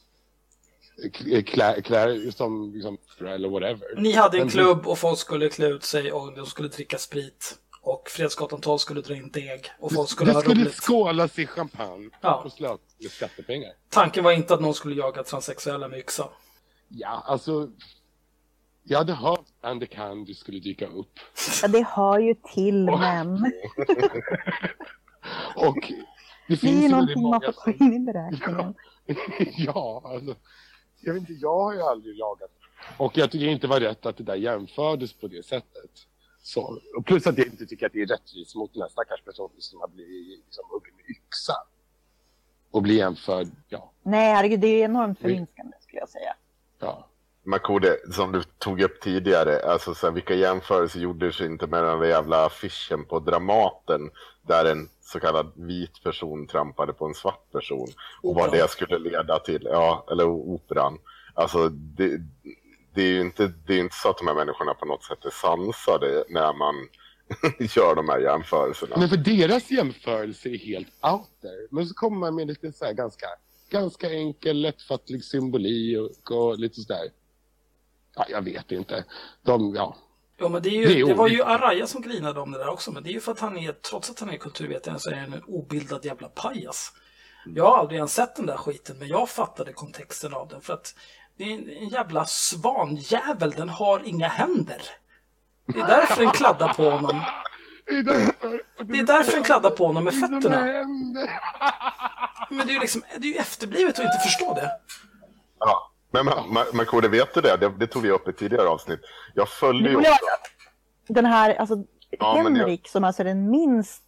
klä, klä, klä som liksom, eller whatever. ni hade en Men- klubb och folk skulle klä ut sig och de skulle dricka sprit. Och Fredsgatan 12 skulle dra in deg och folk skulle det ha skulle skålas i champagne Ja. och slös med skattepengar. Tanken var inte att någon skulle jaga transsexuella med yxa. Ja, alltså. Jag hade hört Andy Candy skulle dyka upp. Ja, det hör ju till, men Och det det är finns ju ju väldigt någonting man får ta in i beräkningen. ja, alltså. Jag vet inte, jag har ju aldrig jagat. Och jag tycker inte det var rätt att det där jämfördes på det sättet. Så, och plus att jag inte tycker att det är rättvist mot den här stackars personen som har blivit liksom, huggen med yxa. Och blir jämförd, ja. Nej, herregud, det är enormt förminskande skulle jag säga. ja. Makode, som du tog upp tidigare, alltså så här, vilka jämförelser gjordes inte med den där jävla affischen på Dramaten där en så kallad vit person trampade på en svart person och vad det skulle leda till, ja, eller operan. Alltså det, det är ju inte, det är inte så att de här människorna på något sätt är sansade när man gör de här jämförelserna. Men för deras jämförelse är helt out there. Men så kommer man med lite så här ganska, ganska enkel, lättfattlig symbolik och, och lite sådär. Ja, jag vet inte. De, ja. Ja, men det, är ju, Det är det var ju Araya som grinade om det där också. Men det är ju för att han är, trots att han är kulturvetare, så är han en obildad jävla pajas. Jag har aldrig ens sett den där skiten, men jag fattade kontexten av den. För att det är en, en jävla svanjävel, den har inga händer. Det är därför den kladdar på honom. Det är därför, den kladdar på honom med fötterna. Men det är ju liksom, det är ju efterblivet att inte förstå det. Ja. Men Ma- Ma- Makode, vet du det? det? Det tog vi upp i ett tidigare avsnitt. Jag följde Det ju också... den här, alltså Ja, det- Henrik som alltså är den minst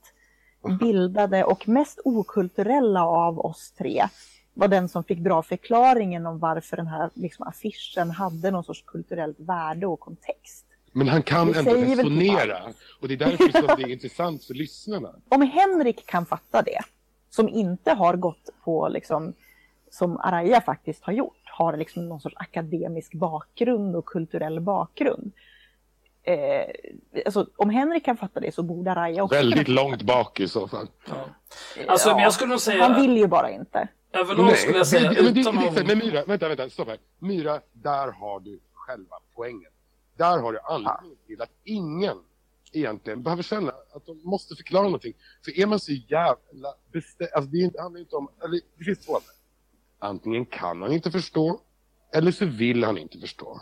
bildade och mest okulturella av oss tre var den som fick dra förklaringen om varför den här liksom, affischen hade någon sorts kulturellt värde och kontext. Men han kan Det ändå säger väl resonera. Och det är därför som det är intressant för lyssnarna. Om Henrik kan fatta det, som inte har gått på, liksom, som Araya faktiskt har gjort, har liksom någon sorts akademisk bakgrund och kulturell bakgrund. Eh, alltså, om Henrik kan fatta det så borde Araya också Väldigt långt bak i så fall. Ja. Alltså, men jag skulle nog säga, Han vill ju bara inte. Överlag skulle jag säga, men, men, det, utan det, att... men Myra, vänta, vänta, stopp här. Myra, där har du själva poängen. Där har du anledningen till att ingen egentligen behöver känna att de måste förklara någonting. För är man så jävla bestämd, alltså det är inte- handlar inte om, eller det finns två. Antingen kan han inte förstå, eller så vill han inte förstå.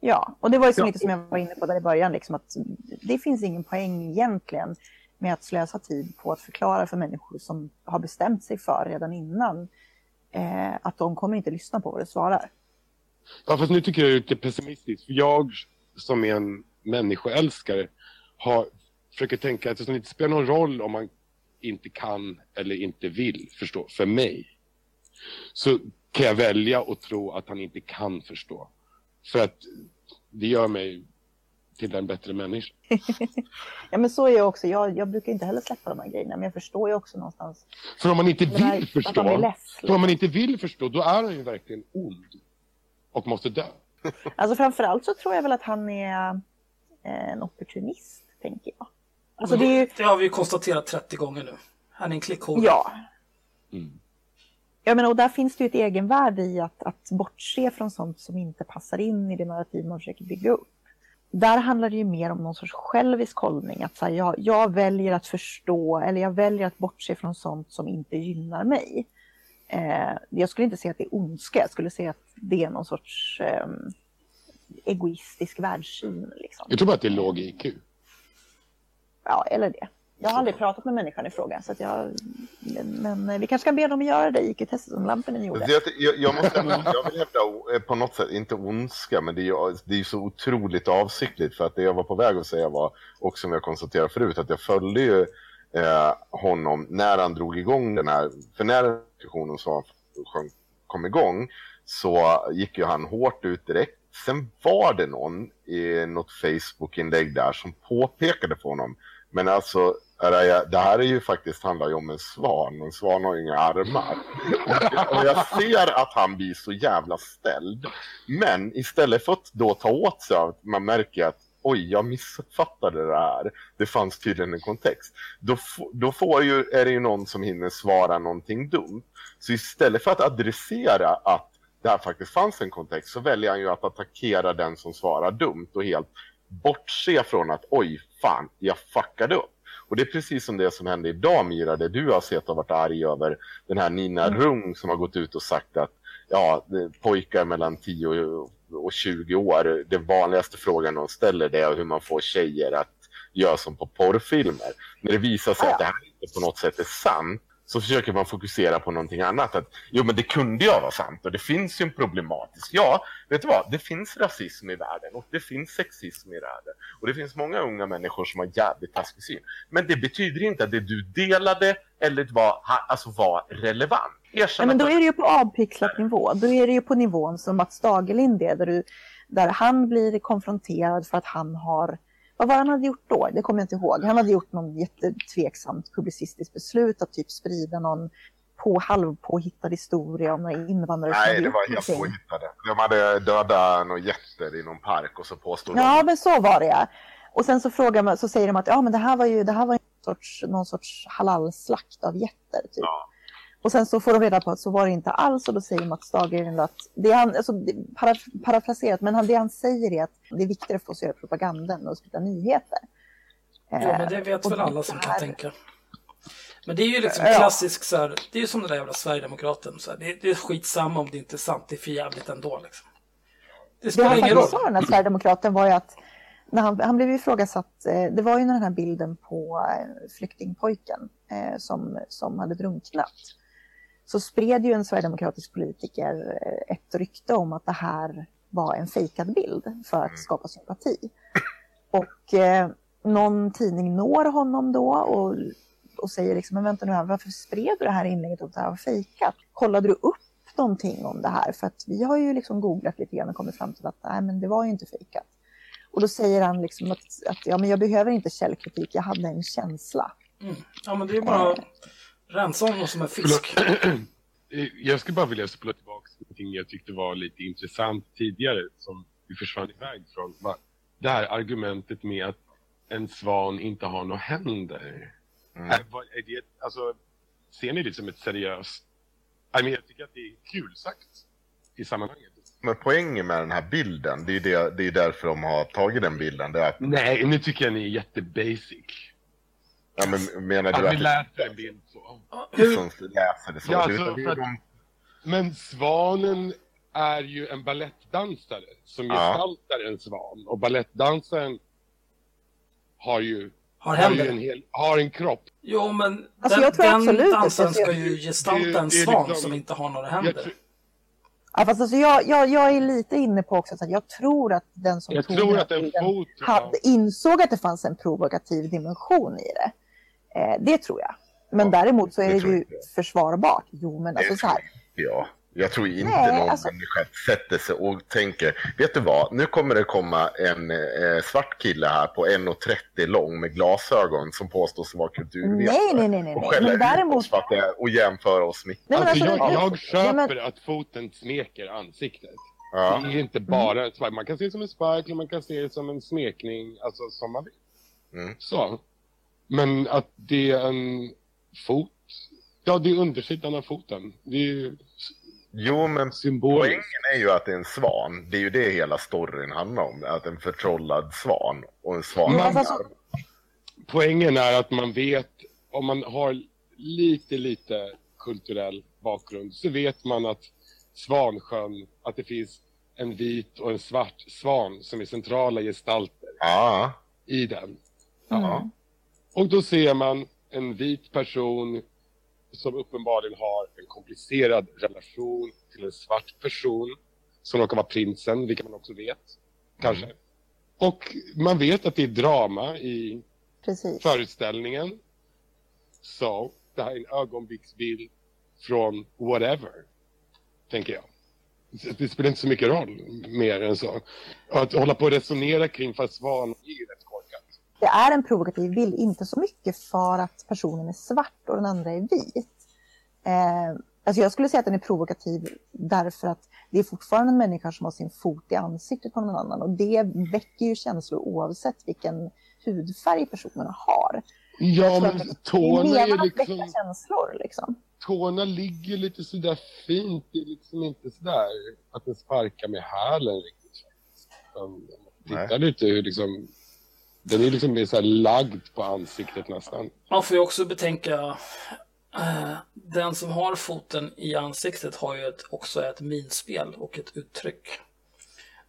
Ja, och det var ju så Ja. som jag var inne på där i början, liksom att det finns ingen poäng egentligen med att slösa tid på att förklara för människor som har bestämt sig för redan innan eh, att de kommer inte lyssna på vad du svarar. Ja, fast nu tycker jag det är lite pessimistiskt. För jag som är en människoälskare har, försöker tänka att det inte spelar någon roll om man inte kan eller inte vill förstå. För mig så kan jag välja att tro att han inte kan förstå. För att det gör mig till en bättre människa. Ja, men så är jag också. Jag, jag brukar inte heller släppa de här grejerna, men jag förstår ju också någonstans För om man inte det här, vill man förstå, less. för om man inte vill förstå, då är han ju verkligen ond. Och måste dö. Alltså framförallt så tror jag väl att han är eh, en opportunist, tänker jag. Alltså det är ju, Det har vi ju konstaterat 30 gånger nu. Han är en klickhora. ja. Mm. Jag menar, och där finns det ju ett egenvärde i att, att bortse från sånt som inte passar in i det narrativ man försöker bygga upp. Där handlar det ju mer om någon sorts självisk hållning. Att så här, jag, jag väljer att förstå eller jag väljer att bortse från sånt som inte gynnar mig. Eh, jag skulle inte säga att det är ondska, jag skulle säga att det är någon sorts eh, egoistisk världssyn. Liksom. Jag tror bara att det är låg IQ. Ja, eller det. Jag har aldrig pratat med människan i fråga, så att jag, men vi kanske ska be dem att göra det IQ-testet som Lampinen gjorde. Jag, jag, måste, jag vill hävda eh, på något sätt, inte ondska, men det är ju det är så otroligt avsiktligt. För att det jag var på väg att säga var, och som jag konstaterade förut, att jag följde ju eh, honom när han drog igång den här, för när diskussionen kom igång så gick ju han hårt ut direkt. Sen var det någon i något Facebook-inlägg där som påpekade för honom men alltså, det här är ju faktiskt handlar ju om en svan. En svan har ju inga armar. Och jag ser att han blir så jävla ställd. Men istället för att då ta åt sig av att man märker att oj, jag missuppfattade det här. Det fanns tydligen en kontext. Då, då får ju, är det ju någon som hinner svara någonting dumt. Så istället för att adressera att det här faktiskt fanns en kontext så väljer han ju att attackera den som svarar dumt och helt bortse från att oj, fan, jag fuckade upp. Och det är precis som det som hände idag Mira, det du har sett och varit arg över den här Nina mm. Rung som har gått ut och sagt att ja, pojkar mellan 10 och 20 år, den vanligaste frågan de ställer det är hur man får tjejer att göra som på porrfilmer. När det visar sig att det här inte på något sätt är sant så försöker man fokusera på någonting annat. Att, jo, men det kunde ju vara sant och det finns ju en problematisk. Ja, vet du vad? Det finns rasism i världen och det finns sexism i världen. Och det finns många unga människor som har jävligt taskig syn. Men det betyder inte att det du delade eller var, alltså var relevant. Ja, men då är det ju på avpixlat nivå. Då är det ju på nivån som Mats Dagerlind är, där, du, där han blir konfronterad för att han har vad var han hade gjort då? Det kommer jag inte ihåg. Han hade gjort någon jättetveksamt publicistiskt beslut att typ sprida någon på halvpåhittad historia om några invandrare Nej, det var helt påhittade. De hade dödat några jätter i någon park och så påstod ja, de... Ja, men så var det. ja. Och sen så, frågar man, så säger de att ja, men det här var ju det här var en sorts, någon sorts halalslakt av jätter. Typ. Ja. Och sen så får de reda på att så var det inte alls och då säger Mats Dagergren att, det han, alltså, paraf parafraserat, men han, det han säger är att det är viktigare för oss att göra propaganda än att sprida nyheter. Ja, men det vet väl alla som kan tänka. Men det är ju liksom klassiskt så här, det är ju som den där jävla Sverigedemokraten. Så här, det, det är skitsamma om det inte är sant, det är för jävligt ändå. Liksom. Det spelar det ingen roll. Det sa den här Sverigedemokraten var ju att när han, han blev ifrågasatt, eh, det var ju den här bilden på eh, flyktingpojken eh, som, som hade drunknat så spred ju en sverigedemokratisk politiker eh, ett rykte om att det här var en fejkad bild för att mm. skapa sympati. Och eh, någon tidning når honom då och, och säger liksom, men vänta nu här, varför spred du det här inlägget om att det här var fejkat? Kollade du upp någonting om det här? För att vi har ju liksom googlat lite grann och kommit fram till att nej, men det var ju inte fejkat. Och då säger han liksom att, att ja, men jag behöver inte källkritik, jag hade en känsla. Mm. Ja, men det är bara Rensa honom som en fisk. Jag skulle bara vilja spola tillbaka till någonting jag tyckte var lite intressant tidigare som vi försvann iväg från. Det här argumentet med att en svan inte har några händer. Mm. Är, är det, alltså, ser ni det som ett seriöst... I mean, jag tycker att det är kul sagt i sammanhanget. Men poängen med den här bilden, det är, det, det är därför de har tagit den bilden. Det är att... Nej, nu tycker jag ni är jättebasic. Ja, men menar du att... vi läser en bild så. Som läser det så. Ja, alltså, att... de... Men svanen är ju en ballettdansare som ja. gestaltar en svan. Och ballettdansaren har ju har, har, en, hel, har en kropp. Jo, men alltså, den, den dansaren ska ju gestalta en svan liksom, som inte har några händer. Ja, fast alltså jag, jag, jag är lite inne på också att jag tror att den som jag tog tror att den fot, hade, insåg att det fanns en provokativ dimension i det. Eh, det tror jag. Men ja, däremot så är det, det ju försvarbart. Jo, men alltså så här. Ja, jag tror inte Nej, någon alltså... människa sätter sig och tänker, vet du vad, nu kommer det komma en eh, svart kille här på 1,30 lång med glasögon som påstås vara kulturvetare. Nej, nej, nej, nej. Och skäller däremot... oss för att det, och jämföra oss med... Nej, alltså, alltså, jag, jag köper men... att foten smeker ansiktet. Ja. Det är inte bara en spark. Man kan se det som en spark, man kan se det som en smekning, alltså som man vill. Mm. Så. Men att det är en fot, ja det är undersidan av foten. Det är Jo, men symboliskt. poängen är ju att det är en svan. Det är ju det hela storyn handlar om. Att en förtrollad svan och en svan Men- hamnar. alltså- Poängen är att man vet, om man har lite, lite kulturell bakgrund, så vet man att Svansjön, att det finns en vit och en svart svan som är centrala gestalter Ja, i den. ja. Och då ser man en vit person som uppenbarligen har en komplicerad relation till en svart person som råkar vara prinsen, vilket man också vet. Kanske. Och man vet att det är drama i Precis. föreställningen. Så det här är en ögonblicksbild från whatever, tänker jag. Det spelar inte så mycket roll mer än så. Att hålla på och resonera kring fast svan är rätt. Det är en provokativ bild, inte så mycket för att personen är svart och den andra är vit. Eh, alltså jag skulle säga att den är provokativ därför att det är fortfarande en människa som har sin fot i ansiktet på någon annan och det väcker ju känslor oavsett vilken hudfärg personerna har. Ja, men att det är tårna är liksom... väcka känslor liksom. Tårna ligger lite sådär fint. Det är liksom inte sådär att den sparkar med hälen riktigt. Titta lite hur liksom... Den är liksom mer så här lagd på ansiktet nästan. Man får ju också betänka eh, den som har foten i ansiktet har ju ett, också ett minspel och ett uttryck.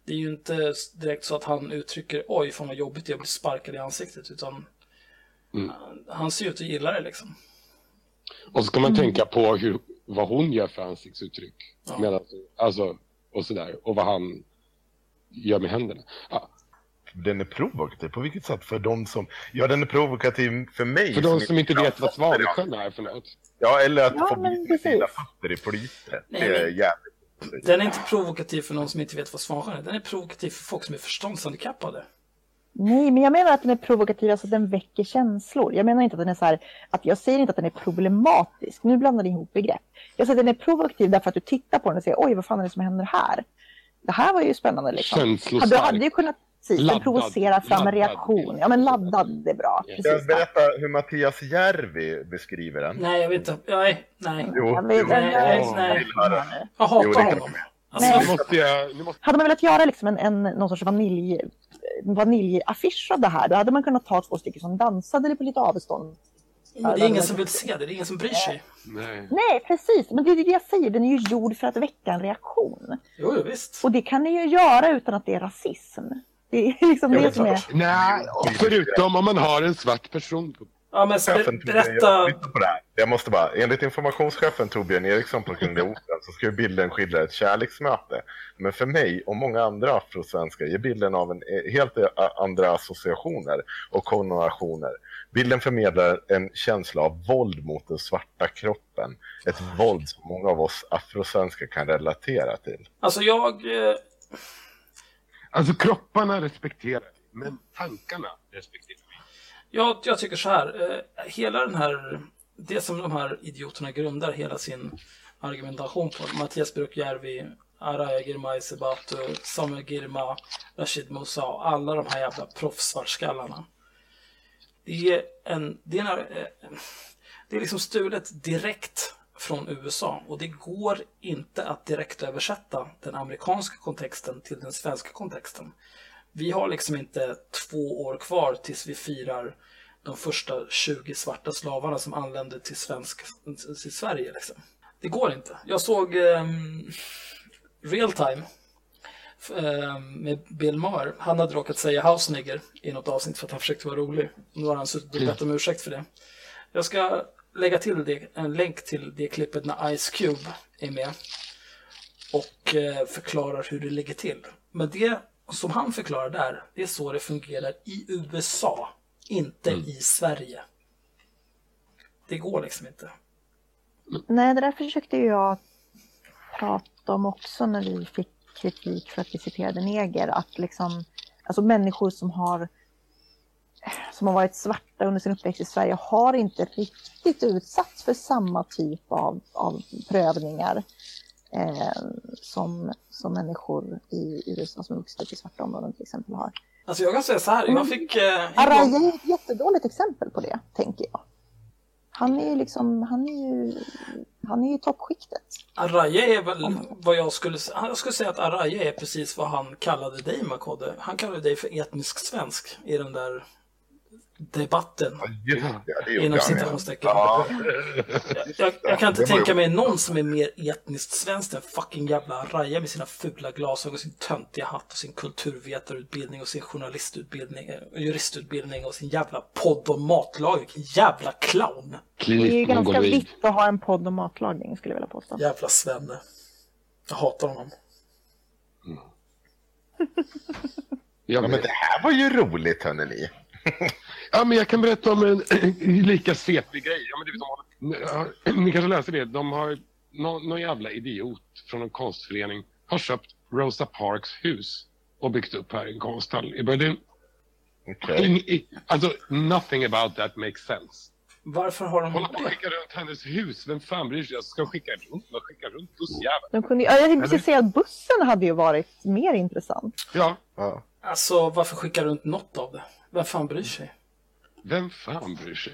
Det är ju inte direkt så att han uttrycker oj, fan vad jobbigt det är att bli sparkad i ansiktet, utan Mm. eh, han ser ut att gilla det liksom. Och så ska man tänka på hur, vad hon gör för ansiktsuttryck. Ja. Medan, alltså, och sådär. Och vad han gör med händerna. Ja, Den är provokativ. På vilket sätt? För de som... Ja, den är provokativ för mig. för de som inte vet vad. Svansjön är för något. Ja, eller att Ja, få bli sina fötter i flytet. Det är jävligt... Den är inte provokativ för någon som inte vet vad Svansjön är, den är provokativ för folk som är förståndshandikappade. Nej, men jag menar att den är provokativ, alltså att den väcker känslor. Jag menar inte att den är så här, att jag säger inte att den är problematisk. Nu blandar ni ihop begrepp. Jag säger att den är provokativ därför att du tittar på den och säger oj, vad fan är det som händer här? Det här var ju spännande liksom. Känslostark. Du hade ju kunnat precis, den Laddad. provocera fram en Laddad. reaktion. Ja, men laddad, det är bra. Precis. jag berätta hur Mattias Järvi beskriver den? Nej, jag vet inte. Nej, nej. Jo, Jag vet- jo. Nej, nej, nej. Jag hatar honom. Alltså. Nu måste jag... Nu måste... Hade man velat göra liksom en, en, någon sorts vanilj, vaniljaffisch av det här, då hade man kunnat ta två stycken som dansade på lite avstånd. det är ingen som vill se det, det är ingen som bryr sig. Nej. Nej, precis. Men det är det jag säger, den är ju gjord för att väcka en reaktion. Jo visst. Och det kan ni ju göra utan att det är rasism. Det är liksom det som är... Nej, förutom om man har en svart person. Ja, men Chefen berätta. jag lyssnar på det här. Jag måste bara, enligt informationschefen Torbjörn Eriksson på Kungliga Operan så ska ju bilden skildra ett kärleksmöte. Men för mig och många andra afrosvenskar ger bilden av en eh, helt eh, andra associationer och konnotationer. Bilden förmedlar en känsla av våld mot den svarta kroppen. Ett våld som många av oss afrosvenskar kan relatera till. Alltså jag... Alltså kropparna respekterar vi, men tankarna respekterar vi. Ja, jag tycker så här, eh, hela den här, det som de här idioterna grundar hela sin argumentation på, Mattias Brukjärvi, Araya Girmay Sebatu, Samuel Girma, Rashid Musa och alla de här jävla proffsvartskallarna. Det är en, det är, en, eh, det är liksom stulet direkt från USA och det går inte att direkt översätta den amerikanska kontexten till den svenska kontexten. Vi har liksom inte två år kvar tills vi firar de första 20 svarta slavarna som anlände till, svensk, till Sverige. Liksom. Det går inte. Jag såg um, Real Time ehm, med Bill Maher. Han hade råkat säga house nigger i något avsnitt för att han försökte vara rolig. Nu har han suttit och bett om ursäkt för det. Jag ska lägga till det, en länk till det klippet när Ice Cube är med och eh, förklarar hur det ligger till. Men det som han förklarar där, det är så det fungerar i USA, inte i Sverige. Det går liksom inte. Nej, det där försökte jag prata om också när vi fick kritik för att vi citerade neger. Att liksom, alltså människor som har som har varit svarta under sin uppväxt i Sverige har inte riktigt utsatts för samma typ av, av prövningar eh, som, som människor i USA som vuxit upp i svarta områden till exempel har. Alltså jag kan säga så här, jag fick... Eh, Araya är ett jättedåligt exempel på det, tänker jag. Han är ju liksom, han är ju, han är i toppskiktet. Araya är väl vad jag skulle säga. Jag skulle säga att Araya är precis vad han kallade dig, Makode. Han kallade dig för etnisk svensk i den där debatten. Gjorde Inom ja. citationstecken. Ja, Jag, jag kan inte tänka mig någon som är mer etniskt svensk än fucking jävla Araya med sina fula glasögon, sin töntiga hatt och sin kulturvetarutbildning och sin journalistutbildning, eh, juristutbildning och sin jävla podd om matlagning. Vilken jävla clown! Det är ju ganska vitt att ha en podd om matlagning skulle jag vilja påstå. Jävla svenne. Jag hatar honom. Ja, Ja, men, men det här var ju roligt, hörni. ja, men jag kan berätta om en lika svepig grej. Ja, men det, de har, ni kanske läser det. De har, någon, någon jävla idiot från en konstförening har köpt Rosa Parks hus och byggt upp här i en konsthall i Berlin. Okej. Ing, i, alltså, nothing about that makes sense. Varför har de Hålla på och skicka runt hennes hus. Vem fan bryr sig? Jag ska skicka runt vad skicka runt bussjäveln. De kunde, ja, jag tänkte precis säga att bussen hade ju varit mer intressant. Ja, Ja. Alltså, varför skicka runt något av det? Vem fan bryr sig? Vem fan bryr sig?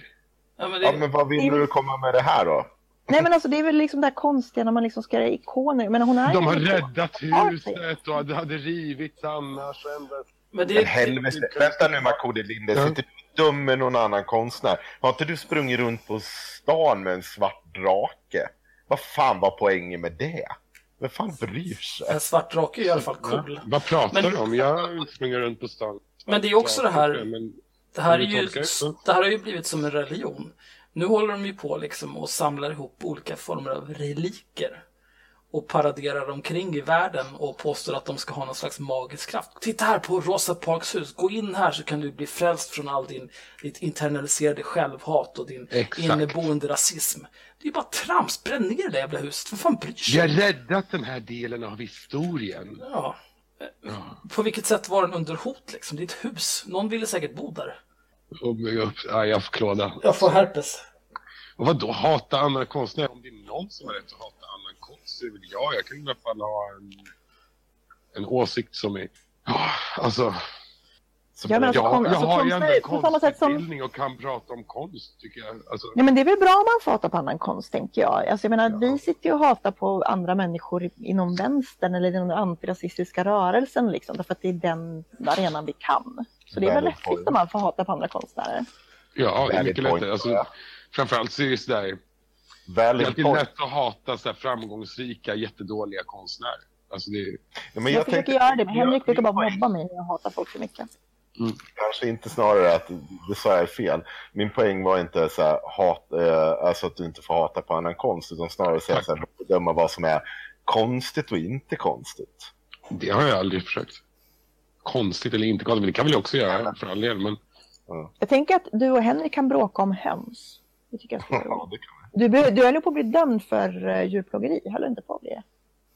Ja, men det, ja, men vad vill du komma med det här då? Nej men alltså det är väl liksom det här konstiga när man liksom ska göra ikoner. Men hon är De har räddat huset och det hade rivits annars. men det, Men helvete. Vänta nu, Makode Linde. Ja. Sitter du och dömer någon annan konstnär? Har inte du sprungit runt på stan med en svart drake? Vad fan var poängen med det? Vem fan bryr sig? en svart drake är i alla fall cool. Vad pratar Men- du om? Jag sprungit runt på stan. Men det är också det här- Men, Det här, är ju, det? här har ju blivit som en religion. Nu håller de ju på liksom och samlar ihop olika former av reliker och paraderar omkring i världen och påstår att de ska ha någon slags magisk kraft. Titta här på Rosa Parks hus. Gå in här så kan du bli frälst från all din ditt internaliserade självhat och din Exakt. inneboende rasism. Det är ju bara trams. Bränn ner det jävla huset. Vem fan bryr vi sig? har räddat den här delen av historien. Ja. På vilket sätt var den under hot liksom? Det är ett hus. Någon ville säkert bo där. Ja, jag får klåda. Jag får herpes. Och vad då hata andra konstnärer? Om det är någon som har rätt att hata annan konst så är det väl jag. Jag kan i alla fall ha en, en åsikt som är... Ja, alltså... Ja, men alltså, jag, kon- jag alltså, har ju ändå på samma sätt som- konstutbildning och kan prata om konst, tycker jag. Alltså, Ja, men det är väl bra om man får hata på annan konst, tänker jag. Alltså, jag menar, vi sitter ju och hatar på andra människor i- inom vänstern eller inom den antirasistiska rörelsen, liksom, därför att det är den arenan vi kan. Så det är väl point. om man får hata på andra konstnärer. ja, det är mycket lättare. Alltså, ja. framförallt så är det sådär... Det är alltid point. lätt att hata så här framgångsrika, jättedåliga konstnärer. Alltså det. Ja, men jag jag försöker göra det, men Henrik jag- brukar bara mobba mig när jag hatar folk för mycket. Kanske inte snarare att det sa jag fel. Min poäng var inte så här, hat, eh, alltså att du inte får hata på annan konst, utan snarare säga så här, bedöma vad som är konstigt och inte konstigt. Det har jag aldrig försökt. Konstigt eller inte konstigt, men det kan väl jag också göra för all del. Men Jag tänker att du och Henrik kan bråka om höns. Det tycker jag Ja, det kan vi. Du, du höll ju på att bli dömd för uh, djurplågeri, höll du inte på att bli det?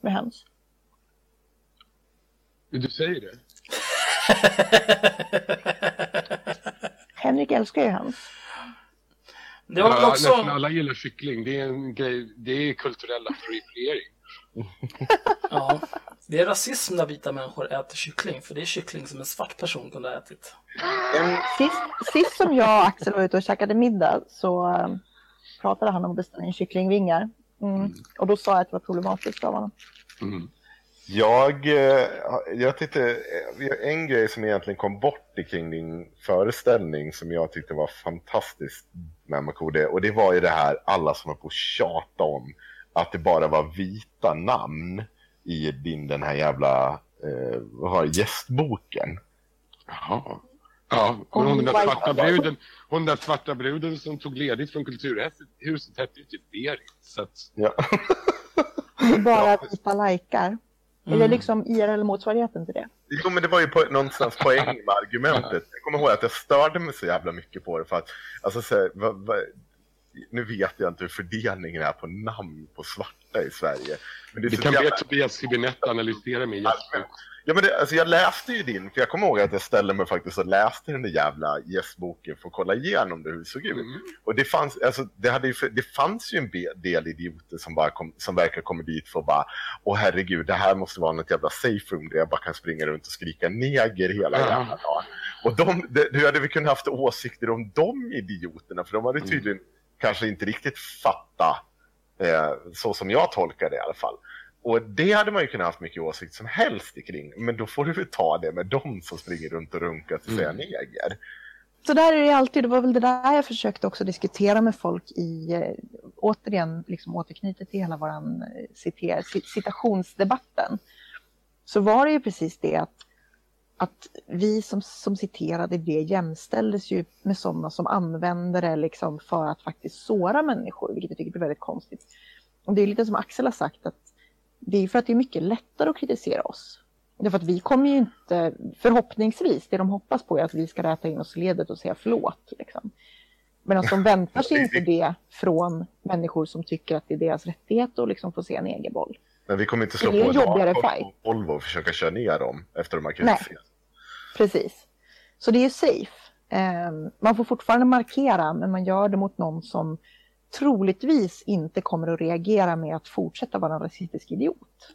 Med höns. du säger det? Henrik älskar ju höns. Det var Ja, också... Nästan alla gillar kyckling. Det är en grej, det är kulturell appropriering. Ja, det är rasism när vita människor äter kyckling, för det är kyckling som en svart person kunde ha ätit. Sist, sist som jag och Axel var ute och käkade middag så eh, pratade han om att beställa in kycklingvingar. Mm. Och då sa jag att det var problematiskt av honom. Mm. Jag, eh, jag tyckte, eh, en grej som egentligen kom bort kring din föreställning som jag tyckte var fantastiskt med Makode, och det var ju det här alla som var på tjata om att det bara var vita namn i din den här jävla, eh, vad har det, gästboken. Jaha. Ja, och hon den där svarta bruden, hon där svarta bruden som tog ledigt från Kulturhuset hette ju typ Berit. Så att, Ja. Bara vita lajkar. Är det liksom IRL-motsvarigheten till det? Jo, men det var ju på, någonstans poäng med argumentet. Jag kommer ihåg att jag störde mig så jävla mycket på det för att, alltså så här, va, va, nu vet jag inte hur fördelningen är på namn på svarta i Sverige. Men det är det kan jävla... be Tobias Hübinette analysera med Jesper. Ja, men det, alltså jag läste ju din, för jag kommer ihåg att jag ställde mig faktiskt och läste den där jävla gästboken för att kolla igenom det, hur det såg ut. Mm. Och det fanns, alltså, det, hade ju, det fanns ju en del idioter som, bara kom, som verkar komma dit för att bara, åh herregud, det här måste vara något jävla safe room där jag bara kan springa runt och skrika neger hela Ja. jävla dagen. Och de, det, hur hade vi kunnat haft åsikter om de idioterna? För de hade tydligen kanske inte riktigt fattat Eh, så som jag tolkar det i alla fall. Och det hade man ju kunnat haft mycket åsikt som helst kring. Men då får du väl ta det med dem som springer runt och runkar till säga neger. Så där är det alltid, det var väl det där jag försökte också diskutera med folk i, eh, återigen liksom återknyter till hela våran eh, citer, ci- citationsdebatten. Så var det ju precis det att, att vi som, som citerade det jämställdes ju med sådana som använder det liksom för att faktiskt såra människor, vilket jag tycker blir väldigt konstigt. Och det är lite som Axel har sagt, att det är för att det är mycket lättare att kritisera oss. Därför att vi kommer ju inte, förhoppningsvis, det de hoppas på är att vi ska räta in oss i ledet och säga förlåt. Liksom. Men att de väntar sig inte det från människor som tycker att det är deras rättighet att liksom få se en egen boll. Men vi kommer inte slå på en jobbigare på Volvo och försöka köra ner dem efter de har Nej. kritiserat. Precis. Så det är safe. Eh, man får fortfarande markera, men man gör det mot någon som troligtvis inte kommer att reagera med att fortsätta vara en rasistisk idiot.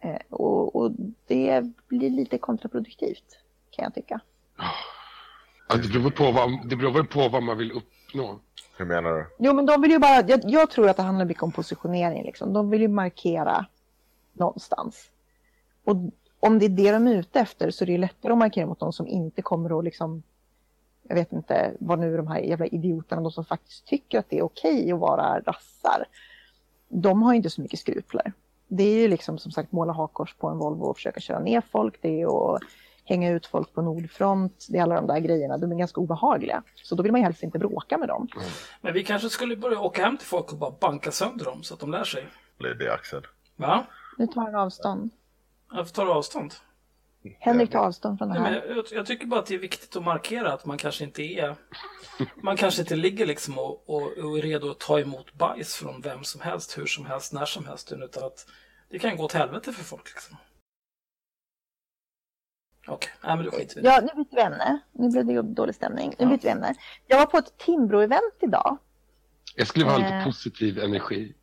Eh, och, och det blir lite kontraproduktivt, kan jag tycka. Ja, det, beror på vad, det beror väl på vad man vill uppnå. Hur menar du? Jo, men de vill ju bara, jag, jag tror att det handlar mycket om positionering. Liksom. De vill ju markera någonstans. Och om det är det de är ute efter så är det ju lättare att markera mot de som inte kommer att liksom, jag vet inte vad nu de här jävla idioterna, de som faktiskt tycker att det är okej att vara rassar. De har ju inte så mycket skrupler. Det är ju liksom som sagt måla hakkors på en Volvo och försöka köra ner folk. Det är att hänga ut folk på Nordfront. Det är alla de där grejerna. De är ganska obehagliga. Så då vill man ju helst inte bråka med dem. Men vi kanske skulle börja åka hem till folk och bara banka sönder dem så att de lär sig. Blir det Axel? Va? Nu tar han avstånd. Jag tar avstånd. Henrik tar avstånd från det Nej, men här. jag, jag tycker bara att det är viktigt att markera att man kanske inte är... Man kanske inte ligger liksom och, och, och är redo att ta emot bajs från vem som helst, hur som helst, när som helst. Utan att det kan gå åt helvete för folk liksom. Okej, nej men då skiter vi. Ja, nu byter vi ämne. Nu blev det dålig stämning. Nu Ja. byter vi ämne. Jag var på ett Timbro-event idag. Jag skulle ha lite Eh. positiv energi.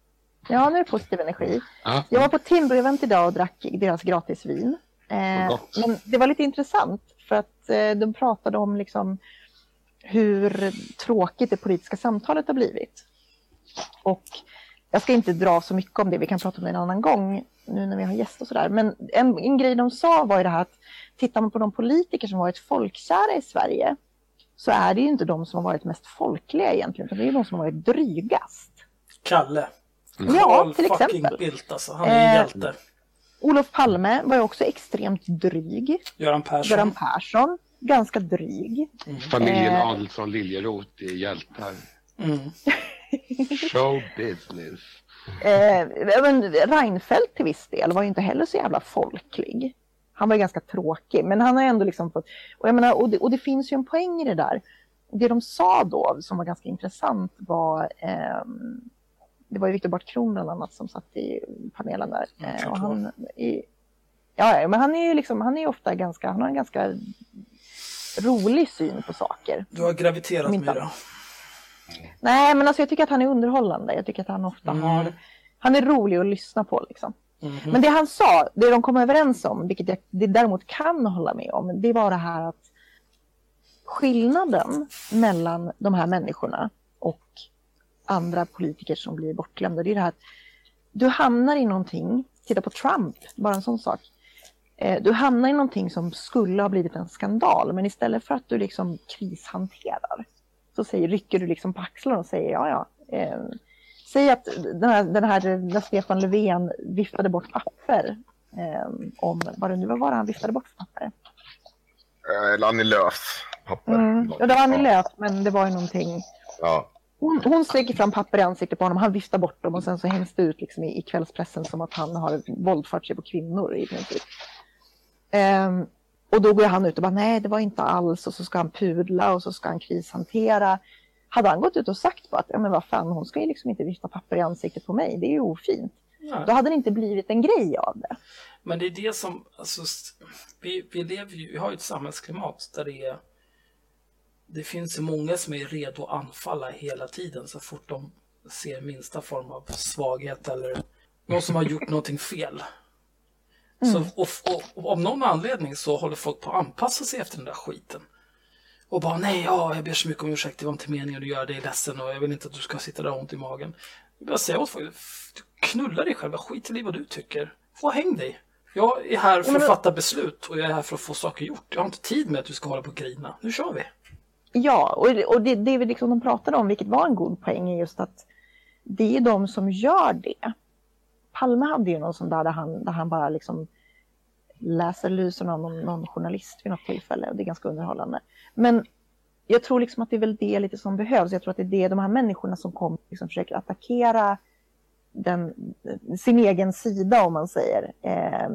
Ja, nu är det positiv energi. Ja. Jag var på ett Timbro-event idag och drack deras gratisvin. Eh, men det var lite intressant för att eh, de pratade om liksom hur tråkigt det politiska samtalet har blivit. Och jag ska inte dra så mycket om det, vi kan prata om det en annan gång nu när vi har gäst och sådär. Men en, en grej de sa var ju det här att tittar man på de politiker som varit folkkära i Sverige så är det ju inte de som har varit mest folkliga egentligen, utan det är de som har varit drygast. Kalle. Ja, Carl till exempel. Bildt alltså. Han är en Eh, hjälte. Olof Palme var ju också extremt dryg. Göran Persson. Göran Persson, ganska dryg. Familjen Eh. Adelsson Liljeroth är hjältar. Mm. Show business. Eh, men Reinfeldt till viss del var ju inte heller så jävla folklig. Han var ju ganska tråkig, men han har ändå liksom fått... Och, jag menar, och, det, och det finns ju en poäng i det där. Det de sa då, som var ganska intressant, var... ehm, det var ju Viktor Bartkron bland annat som satt i panelen där. Eh, och han, i, ja, men han är ju liksom, han är ofta ganska, han har en ganska rolig syn på saker. Du har graviterat med det. Nej, men alltså jag tycker att han är underhållande. Jag tycker att han ofta Mm. har... Han är rolig att lyssna på liksom. Mhm. Men det han sa, det de kom överens om, vilket jag det däremot kan hålla med om, det var det här att skillnaden mellan de här människorna andra politiker som blir bortglömda, det är det här att du hamnar i någonting, titta på Trump, bara en sån sak. Eh, Du hamnar i någonting som skulle ha blivit en skandal, men istället för att du liksom krishanterar så säger, rycker du liksom på axlarna och säger ja, ja. Eh, säg att den här, den här, när Stefan Löfven viftade bort papper eh, om, vad det nu var, han viftade bort papper. Eh, Eller Annie Lööfs papper. Mm. Och det var Annie Lööf, men det var ju någonting. Ja. Hon, hon sträcker fram papper i ansiktet på honom, han viftar bort dem och sen så hängs det ut liksom i, i kvällspressen som att han har våldfört sig på kvinnor i princip. Ehm, och då går han ut och bara nej det var inte alls och så ska han pudla och så ska han krishantera. Hade han gått ut och sagt bara att ja, men vad fan hon ska ju liksom inte vifta papper i ansiktet på mig, det är ju ofint. Ja. Då hade det inte blivit en grej av det. Men det är det som, alltså, vi, vi lever ju, vi har ju ett samhällsklimat där det är, det finns många som är redo att anfalla hela tiden så fort de ser minsta form av svaghet eller någon som har gjort någonting fel. Så, och, och, av någon anledning så håller folk på att anpassa sig efter den där skiten. Och bara nej, ja, jag ber så mycket om ursäkt, det var inte meningen att göra dig ledsen och jag vill inte att du ska sitta där och ont i magen. Jag bara säga åt folk, du knullar dig själv, skit i vad du tycker. Få häng dig. Jag är här för att fatta beslut och jag är här för att få saker gjort. Jag har inte tid med att du ska hålla på och grina. Nu kör vi. Ja, och, och det, det vi liksom de pratade om, vilket var en god poäng, är just att det är de som gör det. Palme hade ju någon sån där där han, där han bara liksom läser lysen av någon, någon journalist vid något tillfälle och det är ganska underhållande. Men jag tror liksom att det är väl det lite som behövs. Jag tror att det är det de här människorna som kommer liksom försöker attackera den, sin egen sida om man säger. Eh,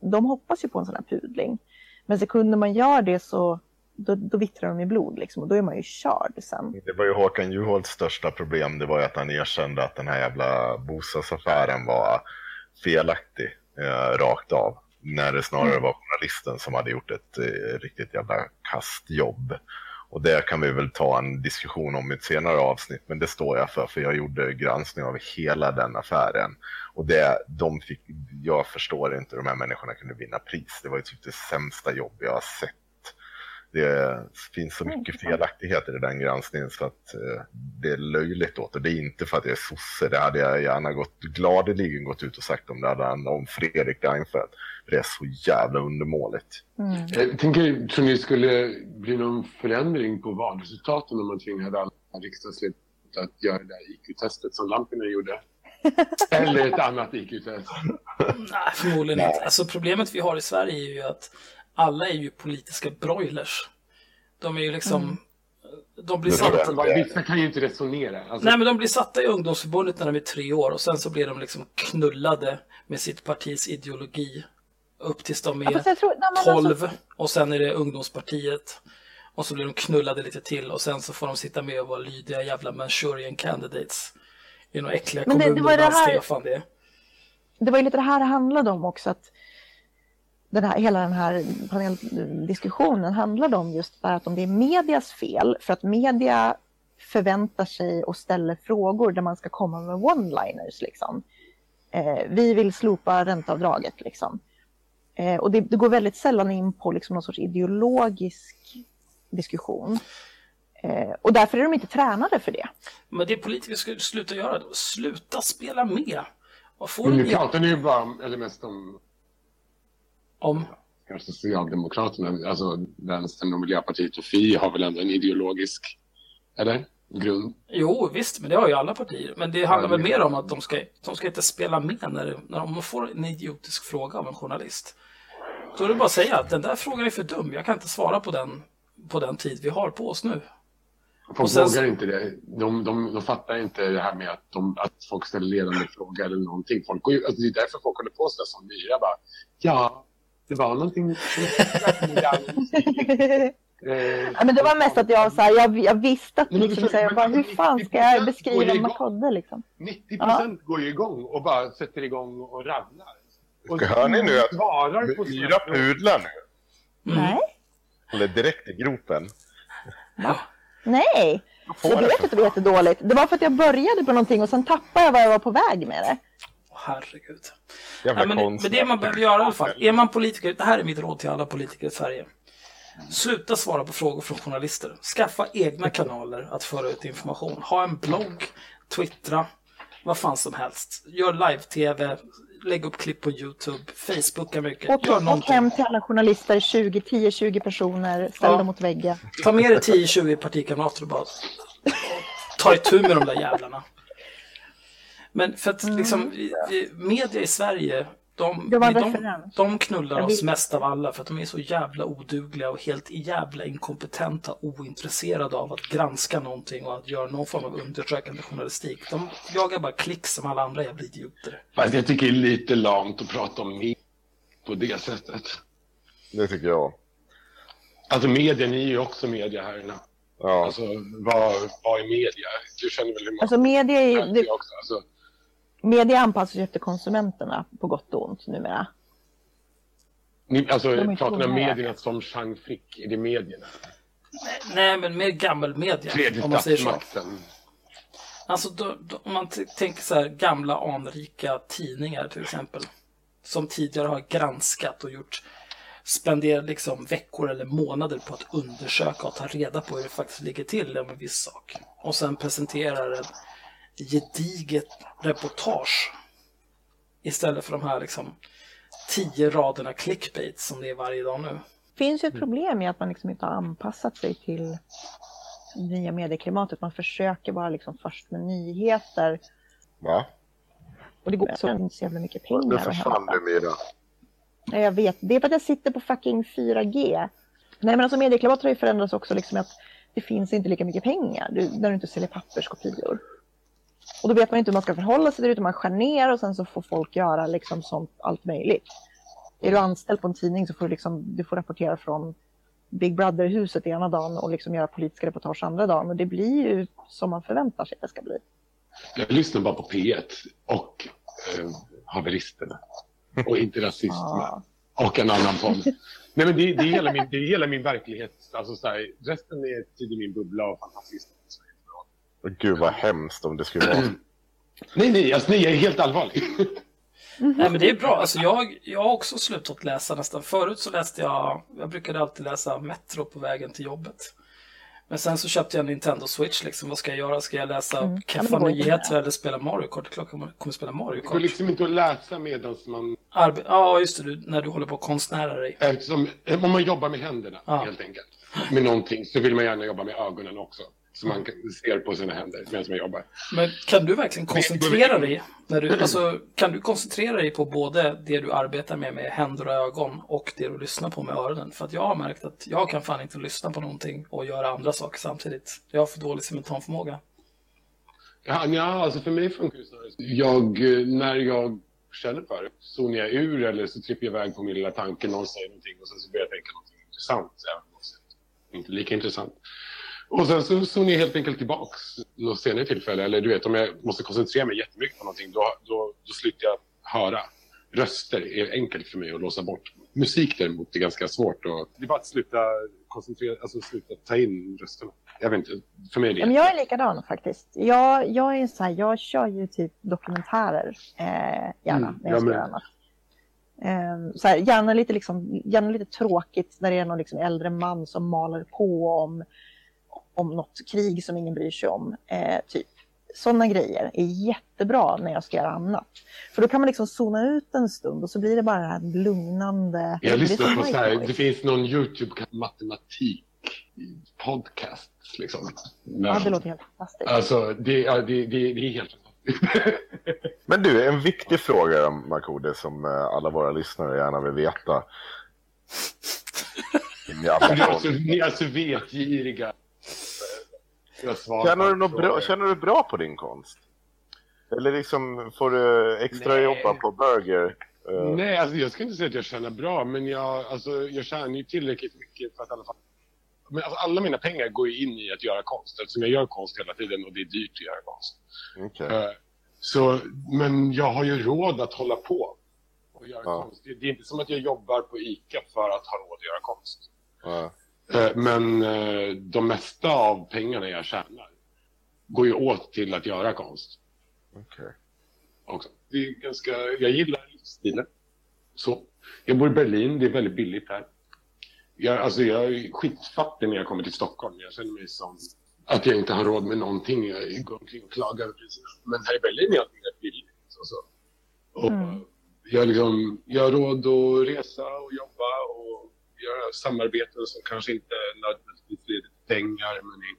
de hoppas ju på en sån här pudling. Men sekunder man gör det så då, då vittrar de i blod liksom, och då är man ju körd sen. Det var ju Håkan Juholts största problem, det var ju att han erkände att den här jävla bostadsaffären var felaktig eh, rakt av. När det snarare mm. var journalisten som hade gjort ett eh, riktigt jävla kastjobb. Och det kan vi väl ta en diskussion om i ett senare avsnitt, men det står jag för, för jag gjorde granskning av hela den affären. Och det, de fick, jag förstår inte hur de här människorna kunde vinna pris. Det var ju typ det sämsta jobb jag har sett det finns så mycket felaktigheter i den granskningen så att eh, det är löjligt åt det. Det är inte för att jag är sosse, det hade jag gärna gått, gladeligen gått ut och sagt om det hade handlat om Fredrik Reinfeldt. Det är så jävla undermåligt. Mm. Jag tänker, tror ni skulle bli någon förändring på valresultaten om man tvingade alla riksdagsledamöter att göra det där IQ-testet som Lampinen gjorde? Eller ett annat IQ-test? Nej, förmodligen inte. Alltså problemet vi har i Sverige är ju att alla är ju politiska broilers. De är ju liksom... Mm. De blir satta... Vissa kan ju inte resonera. Alltså... Nej, men de blir satta i ungdomsförbundet när de är tre år och sen så blir de liksom knullade med sitt partis ideologi upp tills de är ja, tror... Nej, tolv alltså... och sen är det ungdomspartiet. Och så blir de knullade lite till och sen så får de sitta med och vara lydiga jävla Manchurian candidates. I några äckliga kommuner det, det var det här... fan det Det var ju lite det här det handlade om också. att den här, hela den här paneldiskussionen handlade om just för att om det är medias fel, för att media förväntar sig och ställer frågor där man ska komma med one-liners. Liksom. Eh, vi vill slopa ränteavdraget. Liksom. Eh, och det, det, går väldigt sällan in på liksom, någon sorts ideologisk diskussion. Eh, och därför är de inte tränade för det. Men det politiker ska sluta göra, då. sluta spela med. Men nu pratar ni ju bara, eller mest om om? Kanske Socialdemokraterna, alltså Vänstern och Miljöpartiet och Fi har väl ändå en ideologisk, eller? Grund. Jo, visst, men det har ju alla partier. Men det handlar väl mer om att de ska, de ska inte spela med när, när de får en idiotisk fråga av en journalist. Då är det bara att säga att den där frågan är för dum. Jag kan inte svara på den på den tid vi har på oss nu. Folk sen... vågar inte det. De, de, de fattar inte det här med att, de, att folk ställer ledande frågor eller någonting. Folk går ju, alltså det är därför folk håller på sig som myra. Bara, ja, det var någonting... ja, men det var mest att jag, så här, jag, jag visste att liksom, men, så jag bara, hur fan ska jag beskriva Makodde liksom? 90 procent ja. går ju igång och bara sätter igång och rabblar. Och hör ni nu att Myra pudlar nu? Mm. Nej. Eller direkt i gropen. Va? Nej, jag vet att det var jättedåligt. Det var för att jag började på någonting och sen tappade jag vad jag var på väg med det herregud. Ja, men, men det man behöver göra i alla fall, är man politiker, det här är mitt råd till alla politiker i Sverige. Sluta svara på frågor från journalister. Skaffa egna kanaler att föra ut information. Ha en blogg, twittra, vad fan som helst. Gör live-tv, lägg upp klipp på Youtube, Facebooka mycket. Och, Gör och hem till alla journalister, 20, 10-20 personer, ställ ja. dem mot väggen. Ta med dig 10-20 partikamrater och bara ta itu med de där jävlarna. Men för att mm. liksom, media i Sverige, de, de, de knullar oss mest av alla för att de är så jävla odugliga och helt jävla inkompetenta, ointresserade av att granska någonting och att göra någon form av undersökande journalistik. De jagar bara klick som alla andra jävla idioter. Fast jag tycker det är lite lamt att prata om media på det sättet. Det tycker jag. Alltså media, ni är ju också media här inne. Ja. Alltså, vad, vad är media? Du känner väl hur man... Alltså media är ju... Också. Alltså, media anpassar sig efter konsumenterna på gott och ont numera. Ni, alltså, pratar ni om medierna som Jean Frick? Är det medierna? Nej, nej men mer gammelmedia. Tredje om man säger så. Alltså då, då, om man tänker så här gamla anrika tidningar till exempel. Som tidigare har granskat och gjort spenderat liksom veckor eller månader på att undersöka och ta reda på hur det faktiskt ligger till med en viss sak. Och sen presenterar en gediget reportage. Istället för de här liksom tio raderna clickbait som det är varje dag nu. Det finns ju ett problem i att man liksom inte har anpassat sig till det nya medieklimatet. Man försöker vara liksom först med nyheter. Va? Och det går så inte så jävla mycket Nu pengar att försvann du Myra. Ja, jag vet. Det är för att jag sitter på fucking 4G. Nej, men alltså medieklimatet har ju förändrats också liksom att det finns inte lika mycket pengar du, när du inte säljer papperskopior. Och då vet man inte hur man ska förhålla sig till det, utan man skär ner och sen så får folk göra liksom sånt, allt möjligt. Är du anställd på en tidning så får du, liksom, du får rapportera från Big Brother-huset ena dagen och liksom göra politiska reportage andra dagen. Och det blir ju som man förväntar sig att det ska bli. Jag lyssnar bara på P1 och eh, haveristerna. Och inte rasism. Ja. Och en annan podd. Nej, men det, det, är hela min, det är hela min verklighet. Alltså, så här, resten är tid i min bubbla och fantastiskt. Gud vad hemskt om det skulle vara. Nej, nej, alltså, nej, jag är helt allvarlig. Nej men det är bra. Alltså, jag, jag har också slutat läsa nästan. Förut så läste jag, jag brukade alltid läsa Metro på vägen till jobbet. Men sen så köpte jag en Nintendo Switch liksom. Vad ska jag göra? Ska jag läsa Mm. Keffa nyheter eller spela Mario Kart? Klart jag kommer spela Mario Det går Kart. liksom inte att läsa medan man... Arbe- ja, just det. Du, när du håller på att konstnära dig. Eftersom, om man jobbar med händerna, Ja. helt enkelt. Med någonting, så vill man gärna jobba med ögonen också. Så man ser på sina händer medan man jobbar. Men kan du verkligen koncentrera dig? När du, alltså, kan du koncentrera dig på både det du arbetar med med händer och ögon och det du lyssnar på med öronen? För att jag har märkt att jag kan fan inte lyssna på någonting och göra andra saker samtidigt. Jag har för dålig simultanförmåga. Ja, ja, alltså för mig funkar det snarare jag, När jag känner för det zonar jag ur eller så trippar jag iväg på min lilla tanke. Någon säger någonting och sen så börjar jag tänka någonting intressant. Även om det inte lika intressant. Och sen så zonar jag helt enkelt tillbaks något senare tillfälle. Eller du vet, om jag måste koncentrera mig jättemycket på någonting då, då, då slutar jag höra. Röster är enkelt för mig att låsa bort. Musik däremot är ganska svårt. Och, det är bara att sluta koncentrera, alltså sluta ta in rösterna. Jag vet inte, för mig är det men jag är likadan faktiskt. Jag, jag är så här, jag kör ju typ dokumentärer eh, gärna Mm, när jag ska med. göra annat. Eh, så här, gärna, lite liksom, gärna lite tråkigt när det är någon liksom äldre man som maler på om, om något krig som ingen bryr sig om. Eh, typ. Sådana grejer är jättebra när jag ska göra annat. För då kan man liksom zona ut en stund och så blir det bara det här lugnande. Jag lyssnar på så här, det finns någon YouTube matematik podcast liksom. Men, Ja, det låter helt fantastiskt. Alltså, det, ja, det, det, det är helt fantastiskt. Men du, en viktig fråga Markoolio som eh, alla våra lyssnare gärna vill veta. Ni är alltså, ni är alltså vetgiriga. Känner du, något bra, känner du bra på din konst? Eller liksom får du extra Nej. jobba på burger? Eh, Nej, alltså jag ska inte säga att jag tjänar bra, men jag, alltså, jag tjänar ju tillräckligt mycket för att i alla fall... Men alltså, alla mina pengar går ju in i att göra konst, eftersom jag gör konst hela tiden och det är dyrt att göra konst. okej. Eh, Så, men jag har ju råd att hålla på och göra Ja. konst. Det, det är inte som att jag jobbar på ICA för att ha råd att göra konst. Ja. Eh, Men eh, de mesta av pengarna jag tjänar går ju åt till att göra konst okej. också. Det är ganska, jag gillar livsstilen. Så. Jag bor i Berlin, det är väldigt billigt här. Jag, alltså jag är skitfattig när jag kommer till Stockholm. Jag känner mig som att jag inte har råd med någonting. Jag går omkring och klagar över priserna. Men här i Berlin är allting rätt billigt. Och, så. och Mm. jag, liksom, jag har råd att resa och jobba och göra samarbeten som kanske inte nödvändigtvis leder till pengar men är,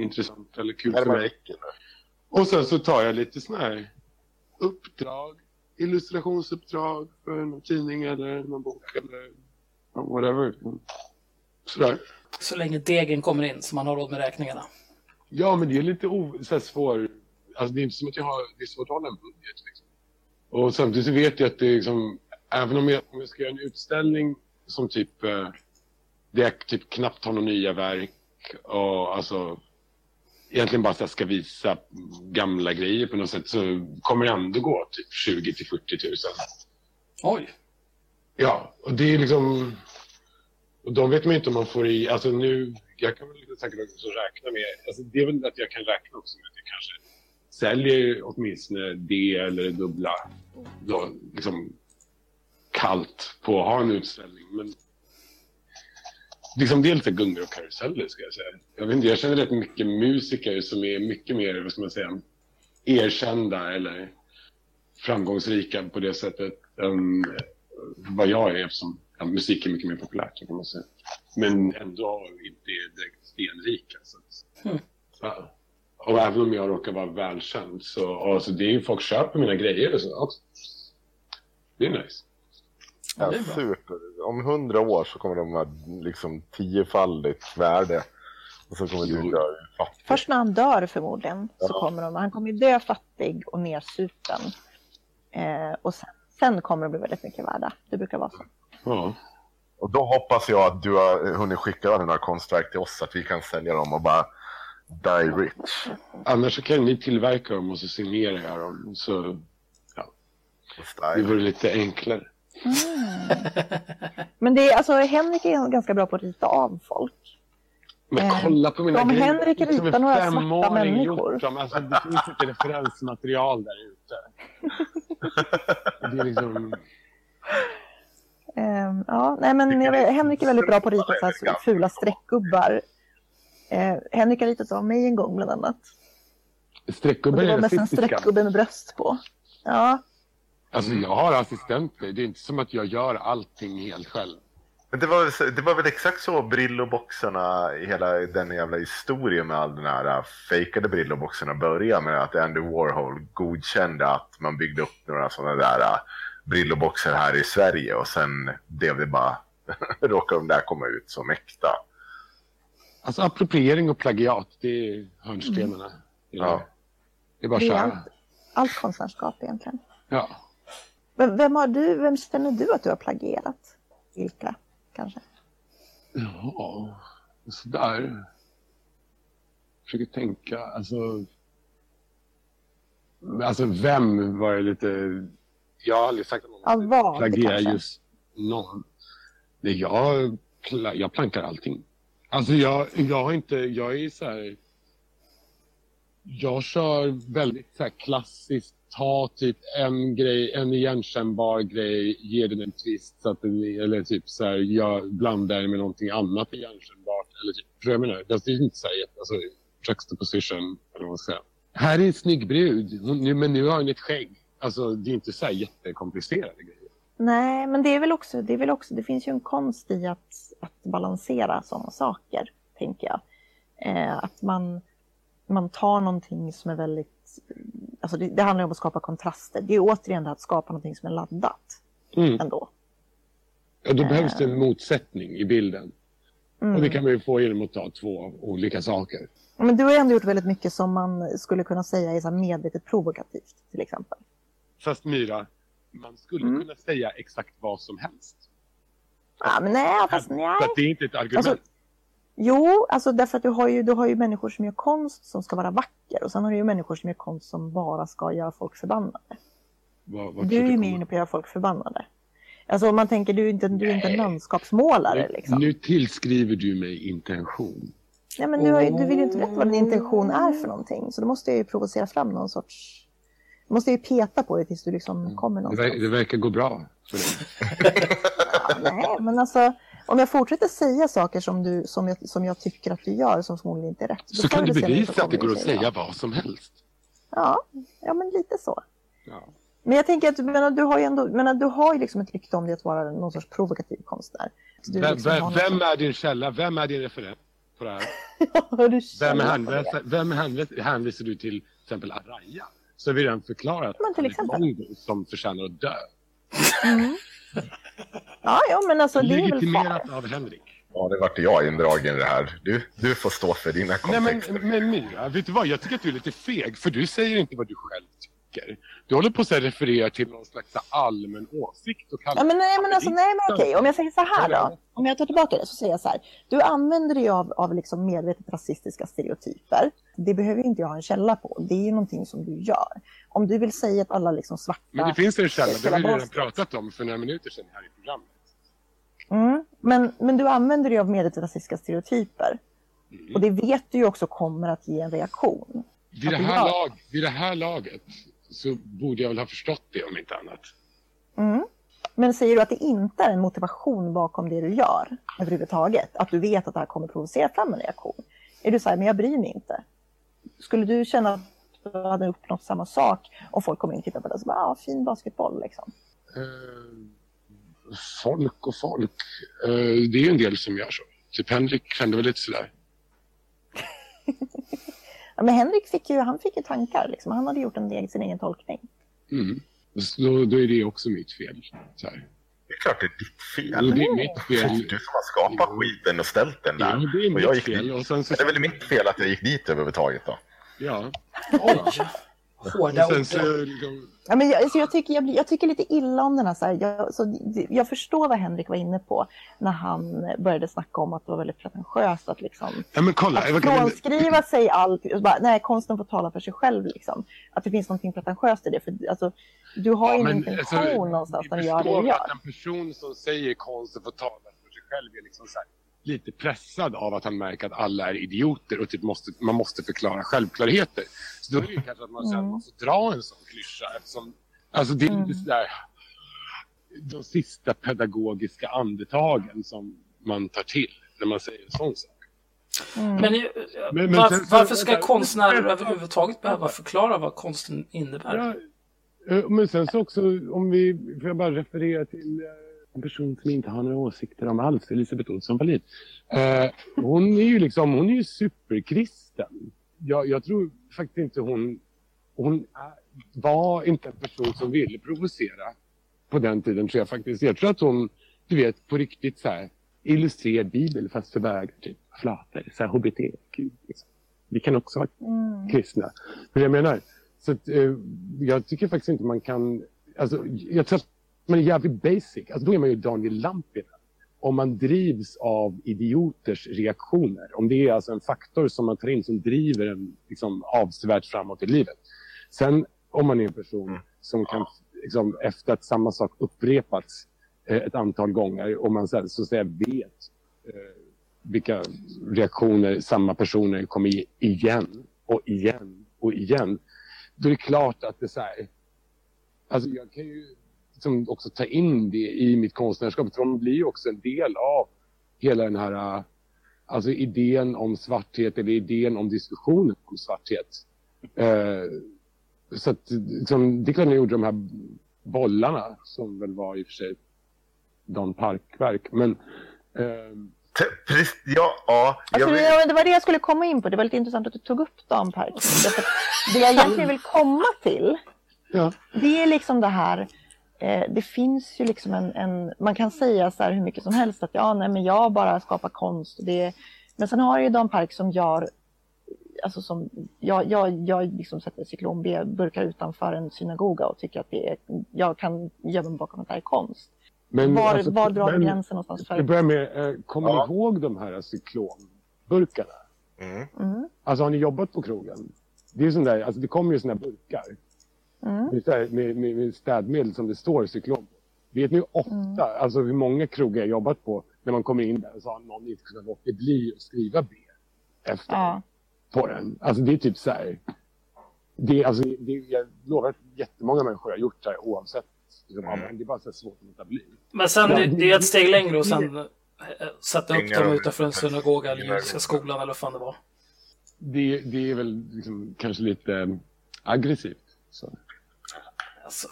är intressant eller kul för mig. Och sen så tar jag lite såna här uppdrag, illustrationsuppdrag för någon tidning eller någon bok eller whatever. Sådär. Så länge degen kommer in så man har råd med räkningarna. Ja, men det är lite o- så här svår... Alltså det är inte som att jag har... Det är svårt att hålla en budget. Liksom. Och samtidigt så vet jag att det är liksom... Även om jag, om jag ska göra en utställning som typ... Eh, där jag typ knappt har några nya verk och alltså... Egentligen bara så jag ska visa gamla grejer på något sätt så kommer det ändå gå typ 20 till 40 000. Oj! Ja, och det är liksom... Och de vet man ju inte om man får i... Alltså nu... Jag kan väl säkert också räkna med... Alltså det är väl att jag kan räkna också med att jag kanske säljer åtminstone det eller det dubbla. Då, liksom kallt på att ha en utställning. Men liksom det är lite gungor och karuseller ska jag säga. Jag, vet inte, jag känner rätt mycket musiker som är mycket mer, vad ska man säga, erkända eller framgångsrika på det sättet än vad jag är eftersom ja, musik är mycket mer populärt kan man säga. Men ändå inte direkt stenrika. Så att, Mm. ja. Och även om jag råkar vara välkänd så alltså, det är ju folk köper mina grejer och så också. Det är nice. Ja, Ja, det super. Om hundra år så kommer de ha liksom tiofaldigt värde. Och så kommer Jo. du dö fattig. Först när han dör förmodligen så Ja. kommer de, han kommer ju dö fattig och nersupen. Eh, och sen, sen kommer de bli väldigt mycket värda. Det brukar vara så. Ja. Och då hoppas jag att du har hunnit skicka över några konstverk till oss så att vi kan sälja dem och bara die rich. Annars så kan ni tillverka dem och så signerar jag dem. Så det Style. vore lite enklare. Men det är, alltså, Henrik är ganska bra på att rita av folk. Men Eh, kolla på mina om grejer. Henrik är ritar några svarta människor. gjort dem. Alltså, det finns inte referensmaterial där ute. Det är liksom... Eh, ja, nej, men Henrik är väldigt bra på att rita så här fula streckgubbar. Eh, Henrik har ritat av mig en gång bland annat. Streckgubbar det var är mest en rasistiska. streckgubbe med bröst på. Ja, Alltså jag har assistenter. Det är inte som att jag gör allting helt själv. Men det var, så- det var väl exakt så Brillo-boxarna, hela den jävla historien med all den här äh, fejkade Brillo-boxarna började med att Andy Warhol godkände att man byggde upp några sådana där äh, Brillo-boxar här i Sverige och sen blev det bara, råkade de där komma ut som äkta. Alltså appropriering och plagiat, det är hörnstenarna. här. Ja. Det är bara att det är köra. allt, allt konstnärskap egentligen. Ja. Vem, har du, vem känner du att du har plagierat? Vilka, kanske? Ja, sådär. Försöker tänka, alltså... Alltså vem var det lite... Jag har aldrig sagt att någon vad, plagierar just någon. Nej, jag, jag plankar allting. Alltså jag, jag har inte, jag är så här... Jag kör väldigt så här klassiskt, ta typ en grej, en igenkännbar grej, ge den en twist så att den, eller typ så här, jag blandar med någonting annat igenkännbart. Eller typ, för jag menar, alltså, det är inte så här, alltså, juxtaposition, eller vad man ska säga. Här är en snygg brud, nu, men nu har hon ett skägg. Alltså det är inte så här jättekomplicerade grejer. Nej, men det är väl också, det är väl också, det finns ju en konst i att, att balansera sådana saker, tänker jag. Eh, att man, man tar någonting som är väldigt, alltså det, det handlar om att skapa kontraster. Det är återigen det att skapa någonting som är laddat Mm. ändå. Ja, då behövs det en motsättning i bilden. Mm. Och det kan man ju få genom att ta två olika saker. Men du har ändå gjort väldigt mycket som man skulle kunna säga är så medvetet provokativt, till exempel. Fast Myra, man skulle Mm. kunna säga exakt vad som helst. Ja, men nej, fast nej. Så att det är inte ett argument. Alltså, Jo, alltså därför att du har, ju, du har ju människor som gör konst som ska vara vacker och sen har du ju människor som gör konst som bara ska göra folk förbannade. vad Du är ju mer inne på att göra folk förbannade. Alltså om man tänker, du är inte, du är inte en landskapsmålare liksom. Nu tillskriver du mig intention. Ja, men du, ju, du vill ju inte veta vad din intention är för någonting. Så då måste jag ju provocera fram någon sorts... Du måste ju peta på det tills du liksom kommer Det, någonstans. ver- det verkar gå bra för dig. Ja, nej, men alltså om jag fortsätter säga saker som, du, som, jag, som jag tycker att du gör som förmodligen inte är rätt. Så kan du bevisa att det går att säga vad som helst. Ja, ja, men lite så. Ja. Men jag tänker att menar, du har ju ändå, menar, du har ju liksom ett rykte om dig att vara någon sorts provokativ konstnär. Vem, liksom vem, vem är din källa? Vem är din referent på det här? Du Vem, hänvisar, vem hänvisar, hänvisar du till till exempel Araya? Så vi redan förklarat Men till exempel. som förtjänar att dö. Mm. Ja, ja, men alltså det är väl Legitimerat fair. av Henrik. Ja, det vart jag indragen i det här. Du, du får stå för dina Nej men, kontexter. men Myra, vet du vad? Jag tycker att du är lite feg för du säger inte vad du själv tycker. Du håller på att referera till någon slags allmän åsikt och Ja, men nej, men alltså, nej, men okej, om jag säger så här då. Om jag tar tillbaka det så säger jag så här. Du använder dig av, av liksom medvetet rasistiska stereotyper. Det behöver inte jag ha en källa på. Det är ju någonting som du gör. Om du vill säga att alla liksom svarta... Men det finns en källa, det har vi redan pratat om för några minuter sedan här i programmet. Mm. Men, men du använder dig av medvetet rasistiska stereotyper. Mm. Och det vet du ju också kommer att ge en reaktion. Vid det, här lag, vid det här laget så borde jag väl ha förstått det om inte annat. Mm. Men säger du att det inte är en motivation bakom det du gör överhuvudtaget? Att du vet att det här kommer provocera fram en reaktion? Är du så här, men jag bryr mig inte? Skulle du känna att då hade uppnått samma sak. Och folk kommer in och tittar på det och så bara, ah, fin basketboll liksom. Eh, folk och folk. Eh, det är ju en del som gör så. Typ Henrik kände väl lite sådär. Ja, men Henrik fick ju, han fick ju tankar liksom. Han hade gjort en del, sin egen tolkning. Mm. Då, då är det också mitt fel. Så här. Det är klart det är ditt Ja, fel. det är mitt fel. du som har skapat skiten och ställt den Ja, där. det är och jag mitt gick fel. dit. Och sen så, Det är väl mitt fel att jag gick dit överhuvudtaget då. ja. Oj! Hårda ord. så, liksom, Ja, men jag, så jag, tycker, jag, jag tycker lite illa om den här. Så här jag, så, jag förstår vad Henrik var inne på när han började snacka om att det var väldigt pretentiöst att, liksom, ja men kolla. att frånskriva sig allt. Och bara, nej, konsten får tala för sig själv. Liksom. Att det finns något pretentiöst i det. För, alltså, du har ju en men, intention alltså, någonstans när du gör det du att gör. en person som säger konsten får tala för sig själv är liksom så här, lite pressad av att han märker att alla är idioter och typ måste, man måste förklara självklarheter. Så då är det ju kanske att man sen Mm. måste dra en sån klyscha eftersom alltså det är lite sådär de sista pedagogiska andetagen som man tar till när man säger en sån sak. Mm. Men, eh, Men- men var, sen- varför ska vänta. konstnärer överhuvudtaget behöva förklara vad konsten innebär? Ja, eh, men sen så också om vi, får jag bara referera till eh, en person som inte har några åsikter om alls, Elisabeth Olsson Wallin. Eh, hon är ju liksom, hon är ju superkristen. Jag, jag tror faktiskt inte hon, hon är, var inte en person som ville provocera på den tiden tror jag faktiskt. Jag tror att hon, du vet, på riktigt så här illustrerad bibel fast för bögar, typ flator, så här HBTQ. Liksom. Vi kan också vara Mm. kristna. Men jag menar, så att, eh, jag tycker faktiskt inte man kan... Alltså, jag tror att man är jävligt basic. Alltså, då är man ju Daniel Lampinen. Om man drivs av idioters reaktioner. Om det är alltså en faktor som man tar in som driver en liksom, avsevärt framåt i livet. Sen om man är en person Mm. som kan, liksom, efter att samma sak upprepats eh, ett antal gånger och man sen så att säga vet eh, vilka reaktioner samma personer kommer ge igen och igen och igen. Då är det klart att det är så här. Alltså jag kan ju liksom också ta in det i mitt konstnärskap. För de blir ju också en del av hela den här alltså idén om svarthet eller idén om diskussionen om svarthet. Eh, så att, liksom, det är klart jag gjorde de här bollarna som väl var i och för sig Dan Parkverk. Men Te- Precis, ja, ja. Jag Alltså, vet. det, var det jag skulle komma in på. Det var lite intressant att du tog upp Dan Park. Det jag egentligen vill komma till, ja. det är liksom det här. Eh, det finns ju liksom en, en, man kan säga så här hur mycket som helst att ja, nej, men jag bara skapar konst. Det, men sen har du ju Dan Park som gör, alltså som, jag, jag, jag liksom sätter cyklonburkar utanför en synagoga och tycker att det är, jag kan gömma mig bakom att det här är konst. Men, Var, alltså, var drar men- gränsen någonstans Jag för? börjar med, eh, kommer Ja. ni ihåg de här cyklonburkarna? Mm. Mm, Alltså har ni jobbat på krogen? Det är sån där, alltså det kommer ju såna här burkar mm, med, med, med, med städmedel som det står cyklon på. Vet ni hur ofta, Mm. alltså hur många krogar jag jobbat på när man kommer in där och så har någon inte kunnat låta bli att skriva B efter ja. på den. Alltså det är typ så här. Det, alltså, det, jag lovar att jättemånga människor har gjort det här oavsett. Liksom, Mm. men Det är bara så svårt att låta bli. Men sen, Ja, det, det- det är ett steg längre och sen eh, sätta upp dem utanför en synagoga eller judiska skolan eller vad fan det var. Det, det är väl liksom, kanske lite aggressivt. Så. Alltså,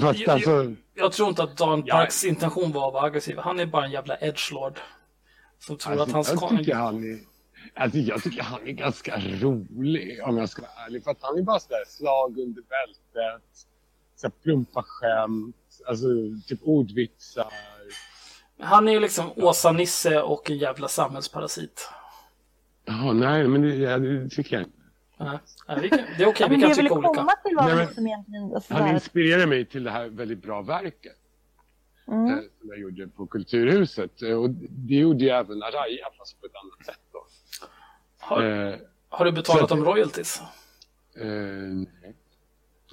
Fast alltså, jag tror inte att Dan Ja. Parks intention var att vara aggressiv. Han är bara en jävla edgelord. Som tror att hans... alltså, jag, tycker han är, alltså, jag tycker han är ganska rolig om jag ska vara ärlig. För att han är bara sådär slag under bältet, så plumpa skämt, alltså typ ordvitsar. Han är ju liksom Åsa-Nisse och en jävla samhällsparasit. Jaha, nej, men det, ja, det tycker jag inte. Nej, nej, vi kan, det är okej, Ja, vi men det kan jag ville tycka olika. komma till var Nej, men- egentligen Han där, inspirerar mig till det här väldigt bra verket mm, eh, som jag gjorde på Kulturhuset. Eh, Och det gjorde ju även Araya, fast på ett annat sätt. Då. Har, Eh, har du betalat dem royalties? eh, nej.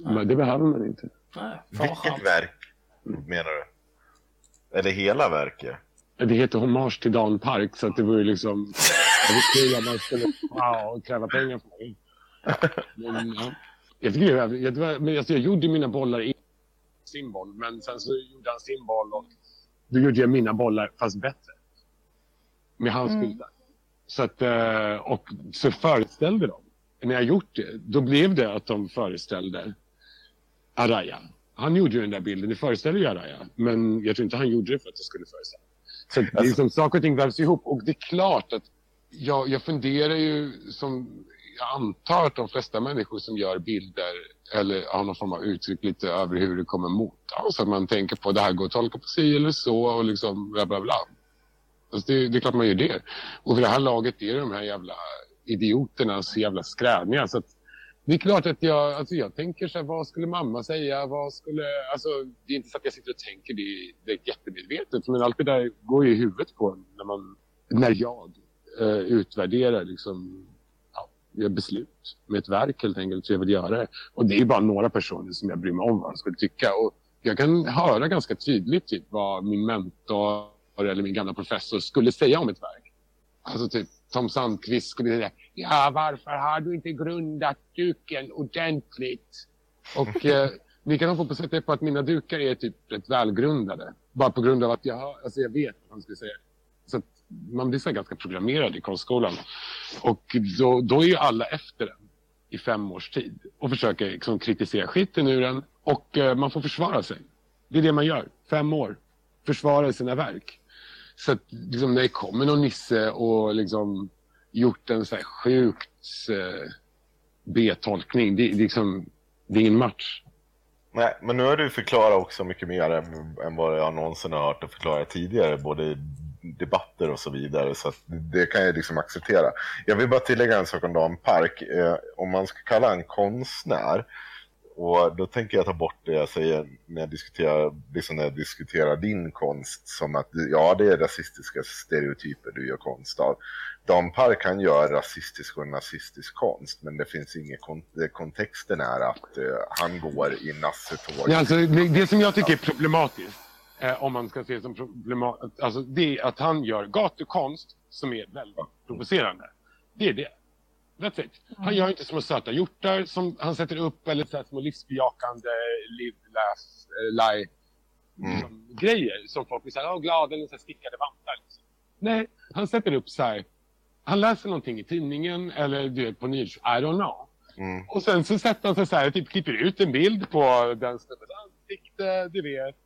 Men det behöver man inte. Nej, Vilket verk menar du? Eller hela verket? Det heter Hommage till Dan Park, så att det var ju liksom... Det var kul att man skulle wow, kräva pengar för mig. Men, ja. Jag tycker det jag, var- men alltså, jag gjorde mina bollar i sin boll, men sen så gjorde han sin boll och då gjorde jag mina bollar, fast bättre. Med hans Mm. bilder. Så att, eh, och så föreställde de när jag gjort det, då blev det att de föreställde Araya. Han gjorde ju den där bilden, det föreställer ju Araya. Men jag tror inte han gjorde det för att det skulle föreställa. Så det är Alltså- liksom, saker och ting vävs ihop. Och det är klart att jag, jag funderar ju som jag antar att de flesta människor som gör bilder eller har någon form av uttryck lite över hur det kommer mottas. Att man tänker på det här går att tolka på si eller så och liksom bla bla bla. Alltså det, det är klart man gör det. Och för det här laget är de här jävla idioterna så jävla skräniga. Så att det är klart att jag, alltså jag tänker så här, vad skulle mamma säga? Vad skulle, alltså, det är inte så att jag sitter och tänker det, det är jättemedvetet. Men allt det där går ju i huvudet på en när, man, när jag eh, utvärderar liksom, beslut med ett verk helt enkelt. Så jag vill göra det. Och det är bara några personer som jag bryr mig om vad de skulle tycka. Och jag kan höra ganska tydligt typ, vad min mentor eller min gamla professor skulle säga om ett verk. Alltså typ Tom Sandqvist skulle säga Ja, varför har du inte grundat duken ordentligt? Och eh, ni kan få på sätta er på att mina dukar är typ rätt välgrundade. Bara på grund av att jag, alltså jag vet vad han skulle säga. Så att man blir så här ganska programmerad i konstskolan. Och då, då är ju alla efter den i fem års tid och försöker liksom kritisera skiten ur den. Och eh, man får försvara sig. Det är det man gör. Fem år. Försvara sina verk. Så att liksom, när det kommer någon nisse och liksom gjort en så här sjukt eh, B-tolkning. Det, det, är liksom, det är ingen match. Nej, men nu har du förklarat också mycket mer än, än vad jag någonsin har hört dig förklara tidigare, både i debatter och så vidare, så att det kan jag liksom acceptera. Jag vill bara tillägga en sak om Dan Park. Eh, om man ska kalla en konstnär, och då tänker jag ta bort det jag säger när jag diskuterar, liksom när jag diskuterar din konst, som att ja, det är rasistiska stereotyper du gör konst av. Dan Park kan göra rasistisk och nazistisk konst, men det finns ingen kont kontexten är att uh, han går i nassetåg. Ja, alltså, det, det som jag tycker är problematiskt, eh, om man ska se som problematiskt, alltså, det är att han gör gatukonst som är väldigt provocerande. Det är det. That's it. Han gör inte små söta hjortar som han sätter upp eller så här små livsbejakande live, laugh, eh, lie liksom, grejer som folk blir så här, "Åh, glada eller så här stickade vantar. Liksom. Nej, han sätter upp så här, han läser någonting i tidningen eller du vet, på nyhets, I don't know. Mm. Och sen så sätter han sig så här, typ klipper ut en bild på den snubbens ansikte, du vet.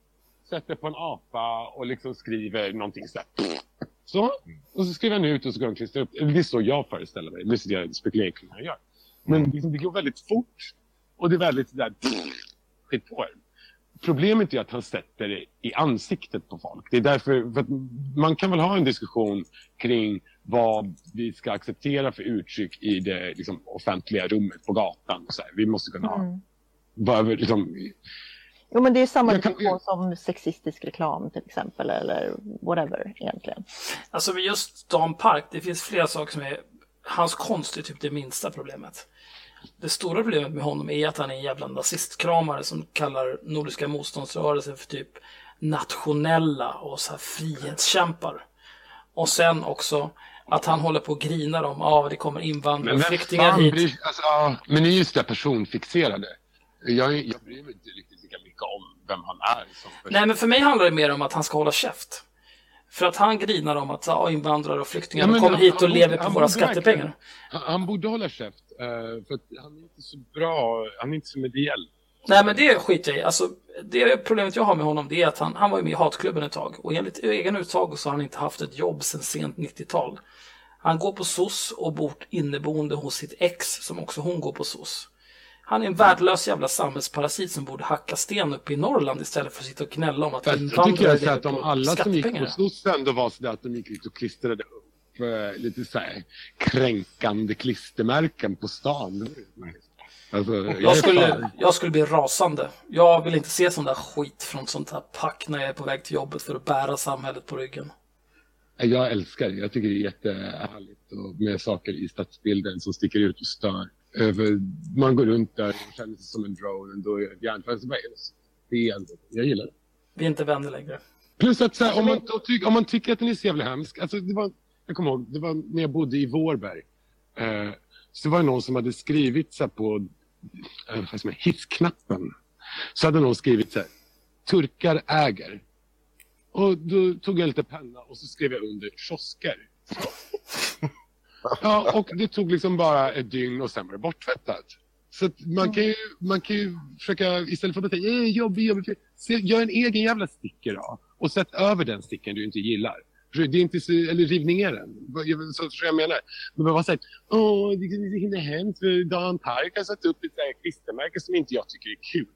Sätter på en apa och liksom skriver någonting så här. Så. Och så skriver han ut och så går han klistrar upp. Det är så jag föreställer mig. Det är så jag spekulerar kring hur han gör. Men liksom, det går väldigt fort. Och det är väldigt sådär skit på er. Problemet är att han sätter det i ansiktet på folk. Det är därför, man kan väl ha en diskussion kring vad vi ska acceptera för uttryck i det liksom, offentliga rummet på gatan. Och så här. Vi måste kunna ha, Mm. bara, liksom, Jo, men det är samma kan- som sexistisk reklam till exempel, eller whatever egentligen. Alltså med just Dan Park, det finns flera saker som är... Hans konst är typ det minsta problemet. Det stora problemet med honom är att han är en jävla nazistkramare som kallar Nordiska motståndsrörelsen för typ nationella och så här frihetskämpar. Och sen också att han håller på och grinar om att ah, det kommer invandrare och vem flyktingar fan hit. bryr, alltså, ja, Men ni är just det personfixerade. Jag, jag bryr mig inte riktigt lika mycket om vem han är. Nej, men för mig handlar det mer om att han ska hålla käft. För att han grinar om att ah, invandrare och flyktingar Ja, kommer han- hit och han lever borde- på han våra borde skattepengar. Han, han borde hålla käft. eh, för att han är inte så bra. Han är inte så mediell. Nej, men det skiter jag i. Alltså, det problemet jag har med honom det är att han, han var ju med i hatklubben ett tag. Och enligt egen uttag så har han inte haft ett jobb sedan sent 90-tal. Han går på SOS och bor inneboende hos sitt ex som också hon går på SOS. Han är en värdelös jävla samhällsparasit som borde hacka sten upp i Norrland istället för att sitta och gnälla om att Jag, jag tycker invandrare jag så att om alla som gick på skattepengar. SOS ändå var sådär att de gick ut och klistrade upp eh, lite så här kränkande klistermärken på stan. Alltså, jag, Jag skulle, jag skulle bli rasande. Jag vill inte se sån där skit från sånt här pack när jag är på väg till jobbet för att bära samhället på ryggen. Jag älskar det. Jag tycker det är jättehärligt med saker i stadsbilden som sticker ut och stör. Man går runt där och känner sig som en drone. Då är det är det så fel. Jag gillar det. Vi är inte vänner längre. Plus att så här, om, man, då ty, om man tycker att den är så jävla hemsk. Alltså, det var, jag kommer ihåg, det var när jag bodde i Vårberg. Eh, så var det någon som hade skrivit så här, på eh, är, hissknappen. Så hade någon skrivit så här. Turkar äger. Och då tog jag lite penna och så skrev jag under kiosker. Ja, och det tog liksom bara ett dygn och sen var det borttvättat. Så att man, kan ju, man kan ju försöka, istället för att säga eh, jobbig, jobbig, se, gör en egen jävla sticker då. Och sätt över den sticken du inte gillar. Det är inte så, eller riv ner den. Så tror jag menar. Men bara säga, åh, det är så himla hemskt Dan Park har satt upp ett klistermärke som inte jag tycker är kul.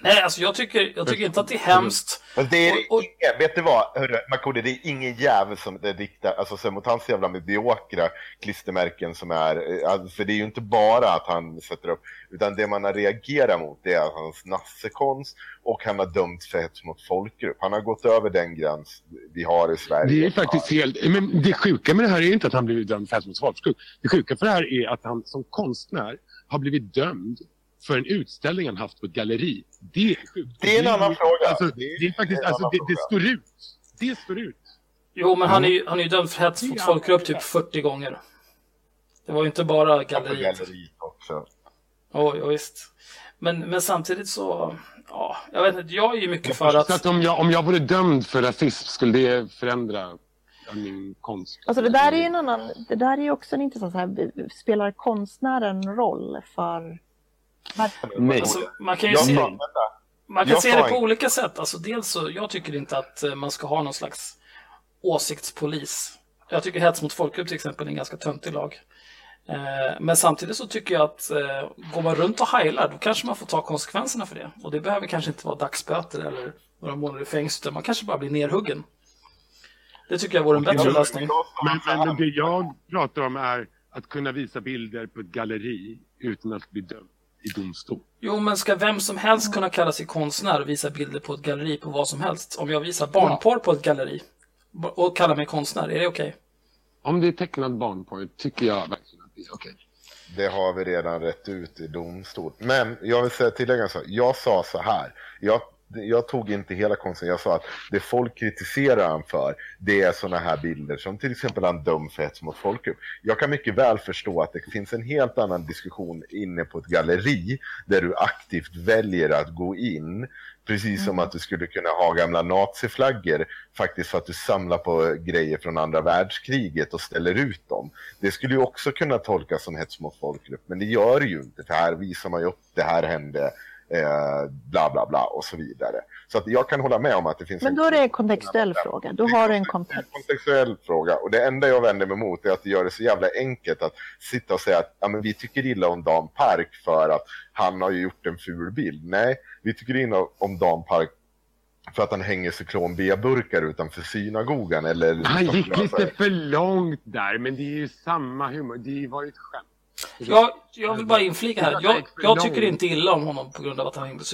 Nej, alltså jag tycker, jag tycker inte att det är hemskt. Fast det är Och- och- ingen, vet du vad, hörru, Makode, det är ingen jävel som det riktar, alltså så mot hans jävla mediokra klistermärken som är, alltså, för det är ju inte bara att han sätter upp, utan det man har reagerat mot det är hans nassekonst och han har dömts för hets mot folkgrupp. Han har gått över den gräns vi har i Sverige. Det är faktiskt helt... Men det sjuka med det här är ju inte att han blivit dömd för hets mot folkgrupp. Det sjuka för det här är att han som konstnär har blivit dömd för en utställning han haft på ett galleri. Det är sjukt. Det är en annan fråga. Alltså, Det är det är faktiskt... en Alltså, annan det, det står ut. Det står ut. Jo, men han är ju, han är ju dömd för hets mot folkgrupp typ 40 gånger. Det var ju inte bara galleriet. galleriet också. Ja, ja, visst. Men, men samtidigt så, ja, jag vet inte, jag är ju mycket för Så att att... om jag, om jag vore dömd för rasism skulle det förändra min konst. Alltså det där är ju en annan, det där är ju också en intressant så här, spelar konstnären roll för Nej. Alltså, man kan ju Jag se, vänta, man kan jag se det på olika sätt. Alltså, dels så, jag tycker inte att eh, man ska ha någon slags åsiktspolis. Jag tycker hets mot folkgrupp till exempel är en ganska töntig lag. Eh, Men samtidigt så tycker jag att eh, går man runt och heilar då kanske man får ta konsekvenserna för det. Och det behöver kanske inte vara dagsböter eller några månader i fängelse. utan Man kanske bara blir nerhuggen. Det tycker jag vore en bättre lösning. Men, men det jag pratar om är att kunna visa bilder på ett galleri utan att bli dömd i domstol. Jo, men ska vem som helst kunna kalla sig konstnär och visa bilder på ett galleri på vad som helst? Om jag visar barnporr på ett galleri och kallar mig konstnär, är det okej? Om det är tecknad barnporr tycker jag verkligen att det är okej. Det har vi redan rätt ut i domstol. Men jag vill säga tillägga så. Jag sa så här. Jag, jag tog inte hela konsten. Jag sa att det folk kritiserar han för, det är sådana här bilder som till exempel han dömd för hets mot folkgrupp. Jag kan mycket väl förstå att det finns en helt annan diskussion inne på ett galleri där du aktivt väljer att gå in. Precis som att du skulle kunna ha gamla naziflaggor faktiskt för att du samlar på grejer från andra världskriget och ställer ut dem. Det skulle ju också kunna tolkas som hets mot folkgrupp, men det gör det ju inte. För här visar man ju upp det här hände, eh, bla bla bla och så vidare. Så att jag kan hålla med om att det finns Men då är det en kontextuell fråga. Då har du en en kontext. kontextuell fråga. Och det enda jag vänder mig mot är att det gör det så jävla enkelt att sitta och säga att ja, men vi tycker illa om Dan Park för att han har ju gjort en ful bild. Nej, vi tycker illa om Dan Park för att han hänger cyklon B-burkar utanför synagogan. Eller Han gick lite för långt där, men det är ju samma humor. Det var ju ett skämt. Jag, jag vill bara inflika här. Jag, jag tycker inte illa om honom på grund av att han hängde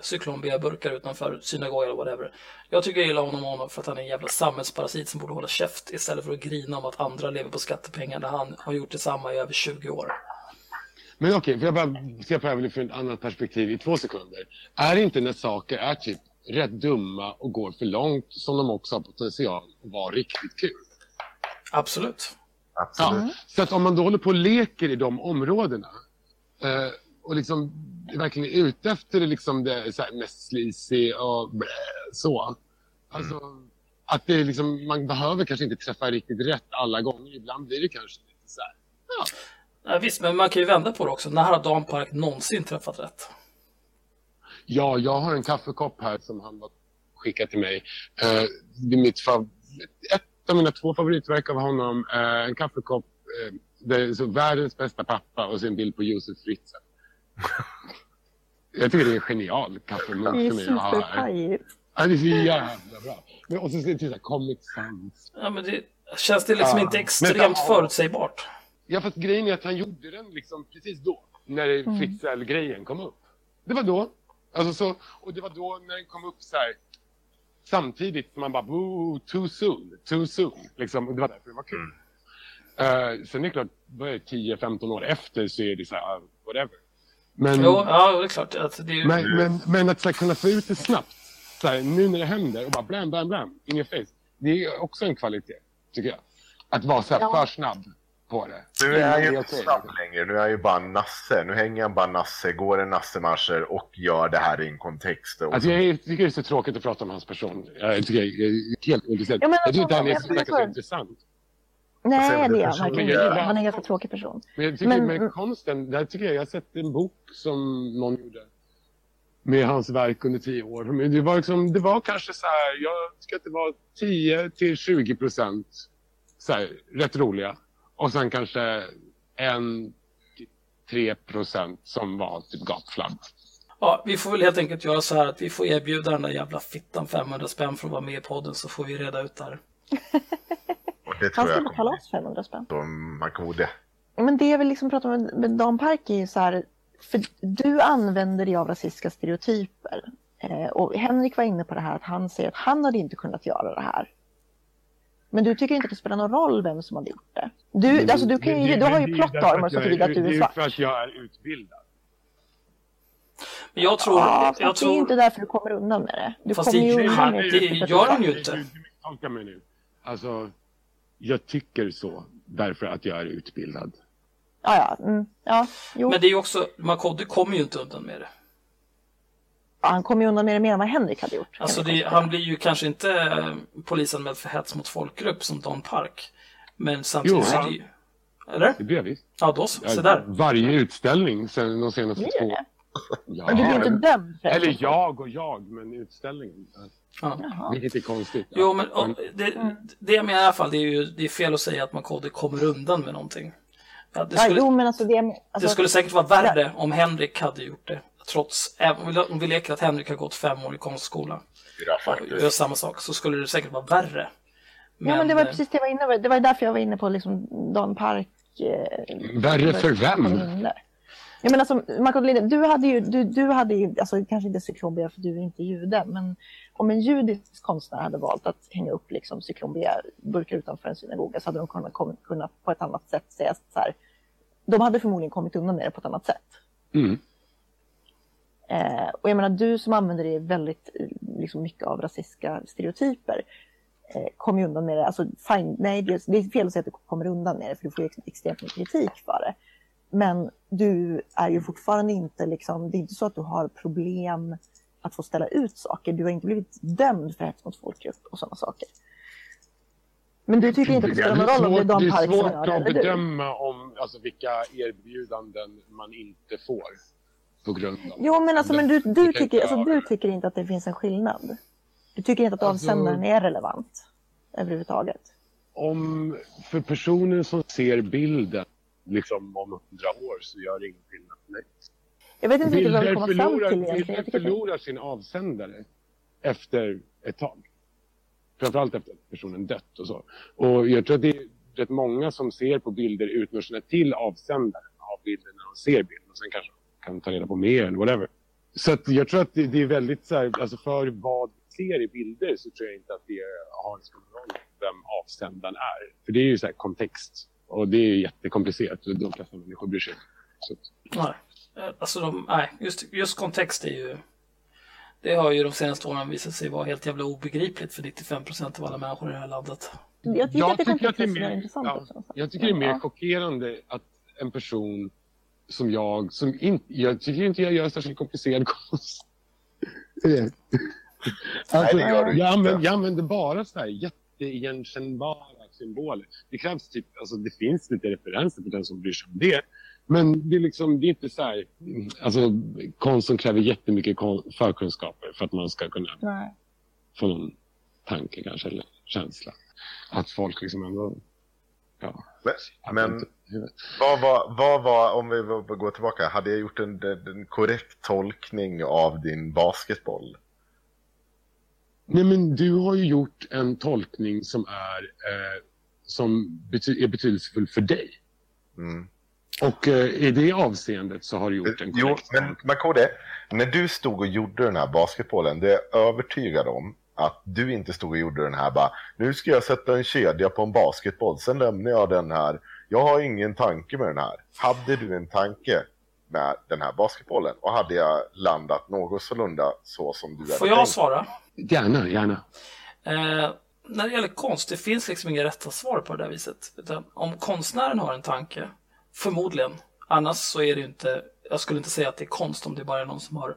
cyklon B-burkar utanför synagogan eller whatever. Jag tycker illa om honom för att han är en jävla samhällsparasit som borde hålla käft istället för att grina om att andra lever på skattepengar när han har gjort detsamma i över 20 år. Men okej, får jag bara se på det här från ett annat perspektiv i två sekunder. Är det inte när saker är typ rätt dumma och går för långt som de också har potential att vara riktigt kul? Absolut. Absolut. Ja, så att om man då håller på och leker i de områdena eh, och liksom verkligen är ute efter det, liksom det så här, mest sleazy och blä, så. Alltså, att det liksom, man behöver kanske inte träffa riktigt rätt alla gånger. Ibland blir det kanske lite så här. Ja, Ja, visst, men man kan ju vända på det också. När har Dan Park någonsin träffat rätt? Ja, jag har en kaffekopp här som han har skickat till mig. Eh, det är mitt fav- ett av mina två favoritverk av honom. Eh, en kaffekopp eh, det är så världens bästa pappa och så en bild på Josef Fritzl. jag tycker det är en genial är för mig att ha. Ja, det är så jävla bra. Men, och så ser det här Comic Sans. Ja, men det, känns det liksom Ja. inte Men- extremt förutsägbart? Ja, fast grejen är att han gjorde den liksom precis då. När Fritzl-grejen kom upp. Det var då. Alltså så, och det var då när den kom upp så här. Samtidigt som man bara, boo, too soon, too soon. Liksom, det var därför det var kul. Eh, sen är det klart, vad är det, 10-15 år efter så är det så här, ah, whatever. Men, Jo, ja, det är klart. Att det är ju... men, men, men att så här, kunna få ut det snabbt, så här, nu när det händer och bara blam, blam, blam, in your face. Det är också en kvalitet, tycker jag. Att vara så här, Ja. för snabb på det. Nu är han ju Det inte snabb längre, nu är han ju bara Nasse. Nu hänger han bara Nasse, går en Nasse-marscher och gör det här i en kontext. Och Alltså jag tycker det är så tråkigt att prata om hans person. Jag tycker jag är helt ointresserad. Ja, jag tycker inte han är så, så intressant. Nej, det är han verkligen inte. Han är en ganska tråkig person. Men jag tycker Men- med konsten, där tycker jag, jag har sett en bok som någon gjorde med hans verk under tio år. Men det var, liksom, det var kanske så här, jag tycker att det var 10 till 20 procent så här, rätt roliga. Och sen kanske en 3 procent som var typ gatflabb. Ja, vi får väl helt enkelt göra så här att vi får erbjuda den där jävla fittan 500 spänn för att vara med i podden så får vi reda ut det här. Och det Han skulle betala kommer oss 500 spänn. som man gode. Men det jag vill liksom prata med, med Dan Park är ju så här, för du använder dig av rasistiska stereotyper. Eh, och Henrik var inne på det här att han säger att han hade inte kunnat göra det här. Men du tycker inte att det spelar någon roll vem som hade gjort det? Du, alltså, du, kan ju, du har ju plot armor så tillvida att du är Det är svart. för att jag är utbildad. Men jag tror... Ja, fast jag det är inte tror därför du kommer undan med det. Du Fast kommer det- ju undan med det det. du är gör han svart. ju inte. Misstolkar mig nu. Alltså, jag tycker så därför att jag är utbildad. Ja, ja. Mm, ja jo. men det är ju också... Makode kommer ju inte undan med det. Ja, han kommer ju undan med det mer än vad Henrik hade gjort. Alltså det, han blir ju kanske inte eh, polisanmäld för hets mot folkgrupp som Don Park. Men samtidigt Jo, så är det ju... Eller? Det blir jag visst. Ja, då så. Jag- där. Varje utställning sen de senaste två... det? Ja, Men du blir inte dömd för det. Eller jag och jag, men utställningen. Ja. Jaha. Vilket är konstigt. Jo, men och, det, det jag menar i alla fall, det är ju det är fel att säga att Makode kommer undan med någonting. Ja, det, Ja, skulle, jo, men alltså det... Alltså, det skulle säkert vara värre om Henrik hade gjort det. Trots, även om vi- leker att Henrik har gått fem år i konstskola och gör samma sak, så skulle det säkert vara värre. ja, men det var precis det jag var inne på. Det var därför jag var inne på liksom Dan Park. Eh, Värre för vem? Jag menar som Marco Linde, du hade ju, du, du hade ju, alltså kanske inte cyklon B för du är inte jude, men om en judisk konstnär hade valt att hänga upp liksom cyklon B-burkar utanför en synagoga så hade de kunnat, kunnat, kunnat på ett annat sätt säga så här. De hade förmodligen kommit undan med det på ett annat sätt. Mm. Eh, och jag menar, du som använder dig väldigt eh, liksom, mycket av rasistiska stereotyper eh, kommer ju undan med det. Alltså, fine, nej, det, det är fel att säga att du kommer undan med det, för du får ju ex- extremt mycket kritik för det. Men du är ju fortfarande inte liksom, det är inte så att du har problem att få ställa ut saker. Du har inte blivit dömd för hets mot folkgrupp och sådana saker. Men du tycker inte att det spelar någon roll om det är Dan det är Park som svårt gör det att eller du? bedöma om, alltså, vilka erbjudanden man inte får på grund av Jo, men alltså, men du, du, tycker, alltså, du tycker inte att det finns en skillnad? Du tycker inte att Alltså- avsändaren är relevant överhuvudtaget? Om för personen som ser bilden liksom om hundra år så gör det ingen skillnad. Nej. Jag vet inte riktigt vad vi kommer fram till egentligen. bilder förlorar sin avsändare efter ett tag. Framförallt efter att personen dött och så. Och jag tror att det är rätt många som ser på bilder utan att känna till avsändaren av bilden när de ser bilden. Och sen kanske kan ta reda på mer eller whatever. Så att jag tror att det, det är väldigt så här, alltså för vad vi ser i bilder så tror jag inte att det har så stor roll vem avsändaren är. För det är ju så här kontext. Och det är jättekomplicerat och de flesta människor bryr sig inte. Så Nej, Eh, alltså de, nej just, just kontext är ju... Det har ju de senaste åren visat sig vara helt jävla obegripligt för 95 procent av alla människor i det här landet. Jag tycker Jag att det tycker att det är mer, intressant ja, också. jag tycker det är mer Ja. chockerande att en person som jag, som inte, jag tycker inte jag gör särskilt komplicerad konst. alltså, du jag, använder, jag använder bara så här jätteigenkännbara symboler. Det krävs typ, alltså det finns lite referenser för den som bryr sig om det. Men det är liksom, det är inte så här, alltså konst som kräver jättemycket förkunskaper för att man ska kunna Nej. få någon tanke kanske, eller känsla. Att folk liksom ändå, ja. Men, men vad var, vad var, om vi går tillbaka, hade jag gjort en, en korrekt tolkning av din basketboll? Nej men du har ju gjort en tolkning som är, eh, som bety- är betydelsefull för dig. Mm. Och eh, i det avseendet så har du gjort en Jo, korrekt men tolkning. Makode, när du stod och gjorde den här basketbollen, det är jag övertygad om att du inte stod och gjorde den här bara, nu ska jag sätta en kedja på en basketboll, sen lämnar jag den här. Jag har ingen tanke med den här. Hade du en tanke med den här basketbollen? Och hade jag landat något sålunda så som du hade Får jag tänkt? svara? Gärna, gärna. Eh, när det gäller konst, det finns liksom inga rätta svar på det där viset. Utan om konstnären har en tanke, förmodligen. Annars så är det ju inte, jag skulle inte säga att det är konst om det bara är någon som har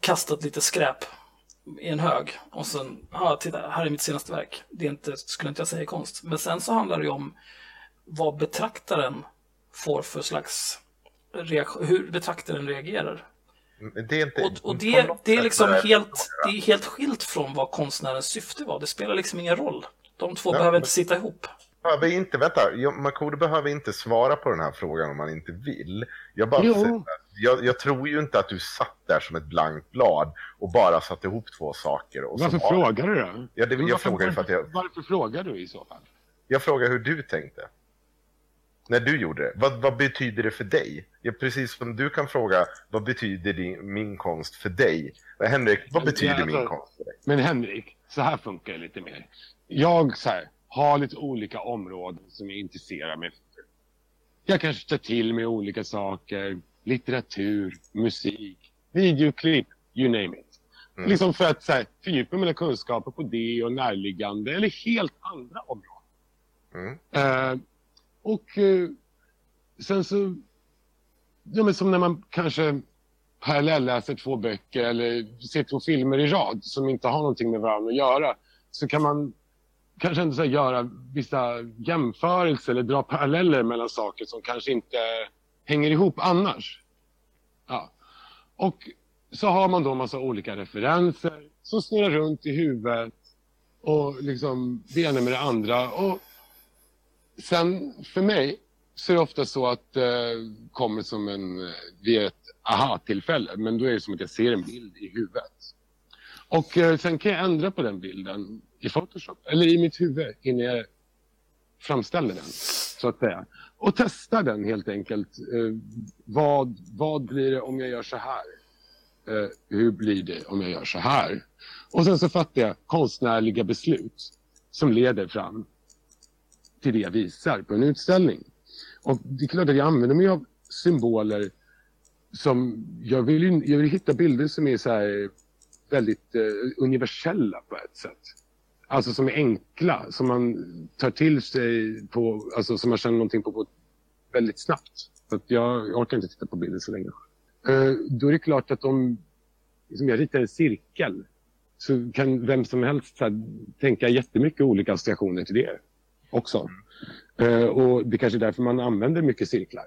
kastat lite skräp i en hög och sen, ja, titta, här är mitt senaste verk. Det är inte, skulle inte jag säga är konst. Men sen så handlar det ju om vad betraktaren får för slags reaktion, hur betraktaren reagerar. Det är inte, Och, och det, det är liksom helt, det är helt skilt från vad konstnärens syfte var. Det spelar liksom ingen roll. De två Ja, behöver men- inte sitta ihop. behöver inte, vänta, Markoolio behöver inte svara på den här frågan om man inte vill. Jag, bara, jag, jag tror ju inte att du satt där som ett blankt blad och bara satte ihop två saker. Och Varför var- frågar du då? Ja, det- jag varför, frågar för att jag- Varför frågar du i så fall? Jag frågar hur du tänkte. När du gjorde det. Vad, vad betyder det för dig? Ja, precis som du kan fråga, vad betyder din, min konst för dig? Henrik, vad betyder Ja, min alltså- konst för dig? Men Henrik, så här funkar det lite mer. Jag så här, har lite olika områden som jag intresserar mig för. Jag kanske tar till mig olika saker. Litteratur, musik, videoklipp, you name it. Mm. Liksom för att så här, fördjupa mina kunskaper på det och närliggande eller helt andra områden. Mm. Eh, och eh, sen så, ja, men som när man kanske parallelläser två böcker eller ser två filmer i rad som inte har någonting med varandra att göra så kan man kanske ändå så här, göra vissa jämförelser eller dra paralleller mellan saker som kanske inte hänger ihop annars. Ja. Och så har man då en massa olika referenser som snurrar runt i huvudet och liksom det ena med det andra. Och sen för mig så är det ofta så att det kommer som en, vid ett aha-tillfälle. Men då är det som att jag ser en bild i huvudet. Och eh, sen kan jag ändra på den bilden i Photoshop eller i mitt huvud innan jag framställer den. Så att säga. Och testar den helt enkelt. Eh, vad, vad blir det om jag gör så här? Eh, hur blir det om jag gör så här? Och sen så fattar jag konstnärliga beslut som leder fram till det jag visar på en utställning. Och det är klart att jag använder mig av symboler som... Jag vill, ju- jag vill hitta bilder som är så här väldigt eh, universella på ett sätt. Alltså som är enkla, som man tar till sig på, alltså som man känner någonting på, på väldigt snabbt. För att jag, orkar inte titta på bilder så länge. Eh, då är det klart att om liksom jag ritar en cirkel så kan vem som helst så här, tänka jättemycket olika associationer till det också. Eh, och det kanske är därför man använder mycket cirklar.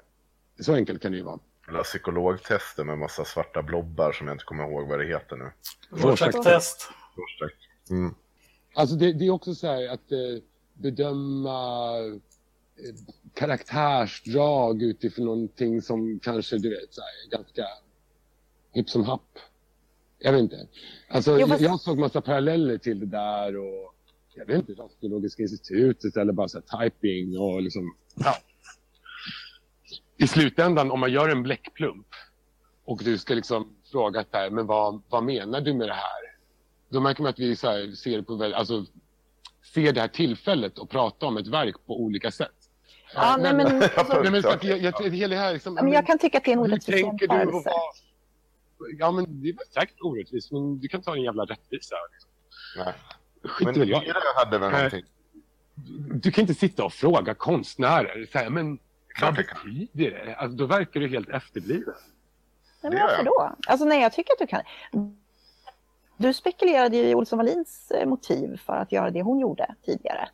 Så enkelt kan det ju vara. Eller psykologtester med massa svarta blobbar som jag inte kommer ihåg vad det heter nu. Rorschach-test. Mm. Alltså det, det är också så här att eh, bedöma eh, karaktärsdrag utifrån någonting som kanske du vet så här, ganska hipp som happ. Jag vet inte. Alltså, Jo, fast- jag såg massa paralleller till det där och jag vet inte, Rasbiologiska institutet eller bara så här, typing och liksom, ja. I slutändan, om man gör en bläckplump och du ska liksom fråga så här, men vad, vad menar du med det här? Då märker man att vi så här, ser, på, alltså, ser det här tillfället och pratar om ett verk på olika sätt. Ja, nej, men, alltså, Nej, men så att jag, jag, det hela det här liksom, men jag kan tycka att det är en orättvis tänker du och jämförelse. vad... Ja, men det är säkert orättvist, men du kan ta en jävla rättvisa. Liksom. Nej. Skiter Men väl jag hade väl någonting. Du kan inte sitta och fråga konstnärer, så här, men vad betyder det? Alltså, då verkar du helt efterbliven. Nej, men varför då? Alltså nej, jag tycker att du kan. Du spekulerade ju i Olsson Wallins eh, motiv för att göra det hon gjorde tidigare.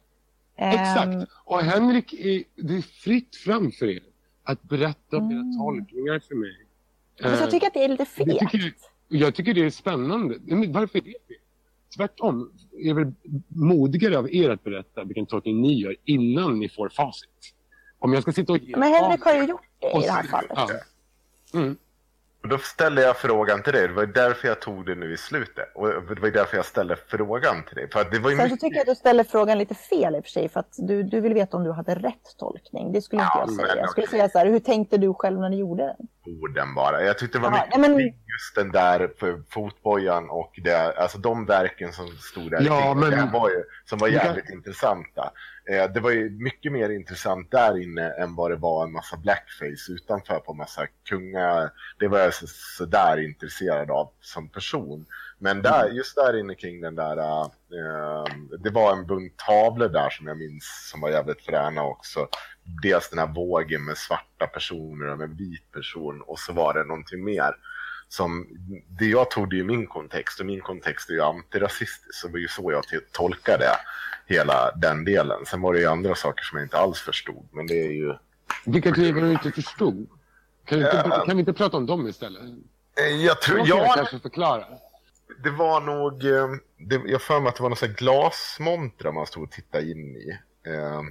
Ehm, Exakt. Och Henrik, är, det är fritt fram för er att berätta om era Mm. tolkningar för mig. Men Eh, jag tycker att det är lite fegt. tycker jag tycker det är spännande. Varför är det fel? Tvärtom. Det är väl modigare av er att berätta vilken tolkning ni gör innan ni får facit. Om jag ska sitta och ge Men Henrik har ju gjort det i det här fallet. Ja. Mm. Och då ställde jag frågan till dig. Det var därför jag tog det nu i slutet. Och det var därför jag ställde frågan till dig. För att det var ju Sen så mycket... tycker jag att du ställer frågan lite fel i och för sig. För att du, du vill veta om du hade rätt tolkning. Det skulle inte Ja, jag säga. men Jag skulle okej. säga så här, hur tänkte du själv när du gjorde den? orden bara. Jag tyckte det var Jaha, mycket men- just den där för fotbojan och det, alltså de verken som stod där. Ja, men- var ju, som var Du kan- jävligt intressanta. Eh, det var ju mycket mer intressant där inne än vad det var en massa blackface utanför på massa kunga. Det var jag så, så där intresserad av som person. Men där, Mm. just där inne kring den där, eh, det var en bunt tavlor där som jag minns som var jävligt fräna också. Dels den här vågen med svarta personer och med en vit person och så var det någonting mer som, det jag tog det i min kontext och min kontext är ju antirasistisk så det var ju så jag tolkade hela den delen. Sen var det ju andra saker som jag inte alls förstod men det är ju... Vilka grejer du inte förstod? Kan, du inte, kan vi inte prata om dem istället? Eh, Jag tror, jag ja, kanske förklara. det var nog, eh, det, jag för mig att det var någon glasmontra man stod och tittade in i. Eh,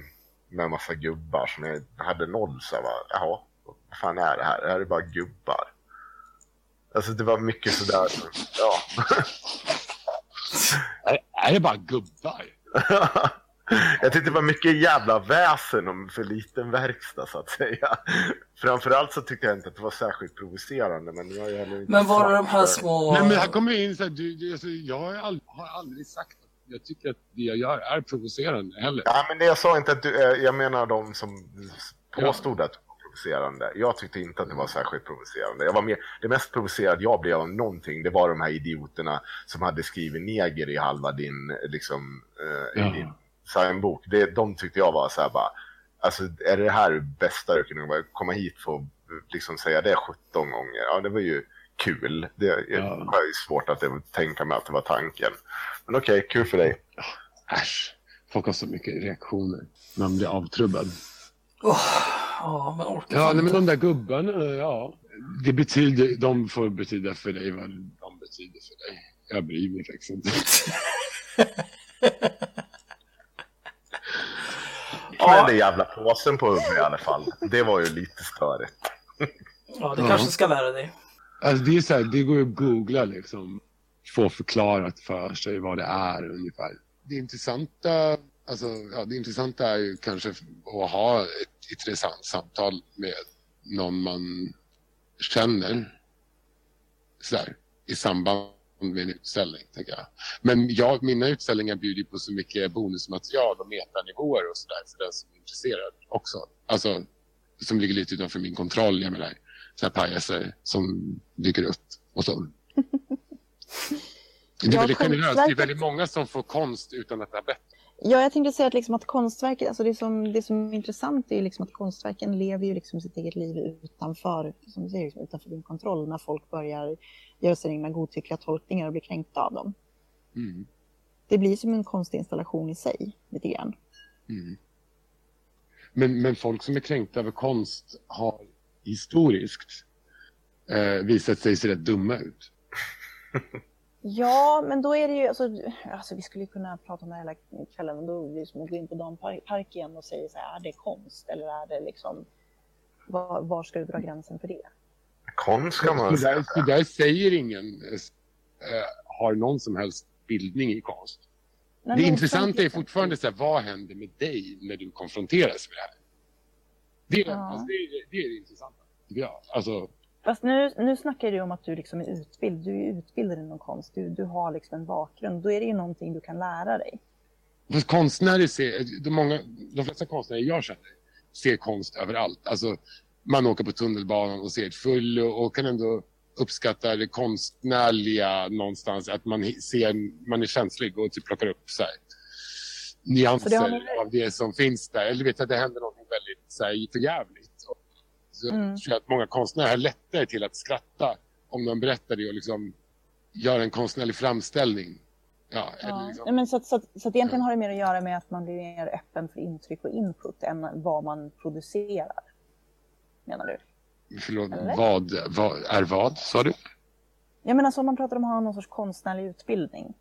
med en massa gubbar som jag hade noll så bara, jaha, vad fan är det här? Det här är bara gubbar. Alltså det var mycket sådär, ja. Är, är det bara gubbar? jag tyckte det var mycket jävla väsen om för liten verkstad så att säga. Framförallt så tyckte jag inte att det var särskilt provocerande men ju heller inte Men var det de här små... Nej, men här kommer jag in så här, du, du, alltså, jag har aldrig, har aldrig sagt att jag tycker att det jag gör är provocerande heller. Ja, men det jag sa inte att du, eh, jag menar de som påstod att det var provocerande. Jag tyckte inte att det var särskilt provocerande. Jag var mer, det mest provocerade jag blev av någonting, det var de här idioterna som hade skrivit neger i halva din, liksom, eh, Ja. i din signbok. Det, de tyckte jag var så här bara, alltså är det här bästa du kunde komma hit för att liksom säga det 17 gånger? Ja, det var ju kul. Det Ja. har ju svårt att tänka mig att det var tanken. Men okej, kul för dig. Äsch, folk har så mycket reaktioner. Man blir avtrubbad. Åh, ja, men orkar Ja, nej, men de där gubbarna, ja. Det betyder, de får betyda för dig vad de betyder för dig. Jag bryr mig faktiskt inte. Ja. Ja. den jävla påsen på huvudet i alla fall. Det var ju lite störigt. Ja, det kanske ska lära dig. Alltså det är så här, det går ju att googla liksom. Få förklarat för sig vad det är ungefär. Det intressanta, alltså, ja, det intressanta är ju kanske att ha ett intressant samtal med någon man känner. Så där, I samband med en utställning, tänker jag. Men jag, mina utställningar bjuder på så mycket bonusmaterial och metanivåer och sådär för den som är intresserad också. Alltså, som ligger lite utanför min kontroll. Jag menar, så här pajaser som dyker upp och så. Det är väldigt generöst. Det är väldigt många som får konst utan att har bett. Ja, jag tänkte säga att, liksom att konstverket, alltså det som, det som är intressant är ju liksom att konstverken lever ju liksom sitt eget liv utanför, som du säger, liksom utanför din kontroll när folk börjar göra sina egna godtyckliga tolkningar och blir kränkta av dem. Mm. Det blir som en konstinstallation i sig, lite grann. Mm. Men, men folk som är kränkta över konst har historiskt eh, visat sig se rätt dumma ut. Ja, men då är det ju, alltså, alltså vi skulle kunna prata om det här hela kvällen, men då blir det som att gå in på Dan Park Park igen och säga så här, är det konst eller är det liksom, var, var ska du dra gränsen för det? Konst kan man Så där, säga. så där säger ingen eh, har någon som helst bildning i konst. Nej, det intressanta är fortfarande så här, vad händer med dig när du konfronteras med det här? Det, är- Ja. alltså, det, är, det är det intressanta, tycker jag. Alltså, Fast nu, nu snackar du om att du liksom är utbildad. Du är utbildad inom konst. Du, du har liksom en bakgrund. Då är det ju någonting du kan lära dig. Fast konstnärer ser, de, många, de flesta konstnärer jag känner ser konst överallt. Alltså, man åker på tunnelbanan och ser ett full och, kan ändå uppskatta det konstnärliga någonstans. Att man ser, man är känslig och typ plockar upp så här, nyanser det av det som finns där. Eller vet att det händer något väldigt så här, förjävligt. Mm. tror jag att många konstnärer har lättare till att skratta om de berättar det och liksom gör en konstnärlig framställning. Ja, Ja. liksom, Nej, men så, så, så att egentligen har det mer att göra med att man blir mer öppen för intryck och input än vad man producerar. Menar du? Förlåt, vad, vad är vad, sa du? Jag menar, så om man pratar om att ha någon sorts konstnärlig utbildning.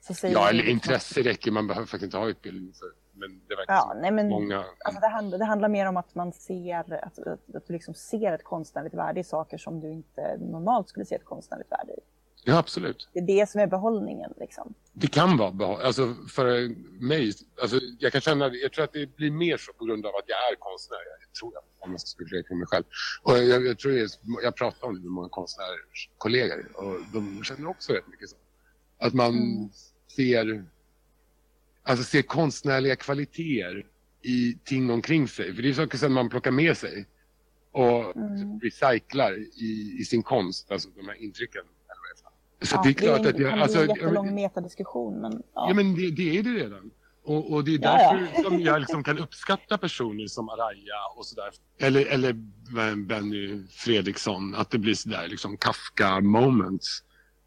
Så säger Ja, eller liksom- intresse räcker, man behöver faktiskt inte ha utbildning för. Men det verkar Ja, nej men många... alltså det, handlar, det handlar mer om att man ser, att, att, att du liksom ser ett konstnärligt värde i saker som du inte normalt skulle se ett konstnärligt värde i. Ja, absolut. Det är det som är behållningen liksom. Det kan vara behå- Alltså för mig, alltså jag kan känna, jag tror att det blir mer så på grund av att jag är konstnär. Jag tror jag, om jag ska spekulera kring mig själv. Och jag, jag tror är, jag pratar om det med många konstnärers kollegor och de känner också rätt mycket så. Att man Mm. ser, alltså ser konstnärliga kvaliteter i ting omkring sig. För det är saker som man plockar med sig och Mm. recyclar i, i sin konst, alltså de här intrycken. det är. Så Ja, det är klart det att bli alltså, en jättelång metadiskussion. Men, ja. Ja, men det, det är det redan. Och, och det är Ja, därför ja. som jag liksom kan uppskatta personer som Araya och sådär. Eller, eller Benny Fredriksson, att det blir sådär liksom Kafka-moments.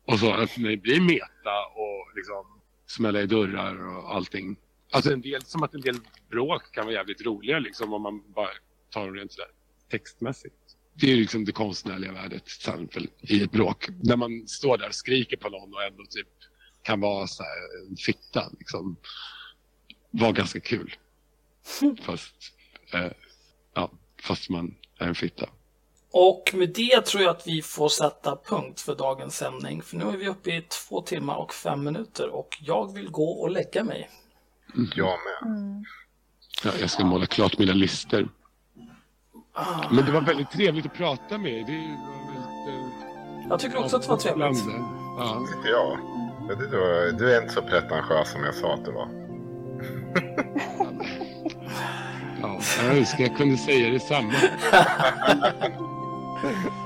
Och så att det blir meta och liksom smälla i dörrar och allting. Alltså en del, som att en del bråk kan vara jävligt roliga liksom om man bara tar dem rent sådär textmässigt. Det är liksom det konstnärliga värdet till exempel i ett bråk. När man står där och skriker på någon och ändå typ kan vara så här en fitta liksom. Var ganska kul. Fast, eh, ja, fast man är en fitta. Och med det tror jag att vi får sätta punkt för dagens sändning. För nu är vi uppe i två timmar och fem minuter och jag vill gå och lägga mig. Jag med. Mm. Ja, jag ska måla klart mina lister. Ah, Men det var väldigt trevligt att prata med er. Var väldigt, eh, Jag tycker också att det var trevligt. Ja. Ja, det, var, du är inte så pretentiös som jag sa att du var. Ja, jag önskar jag kunde säga detsamma. @웃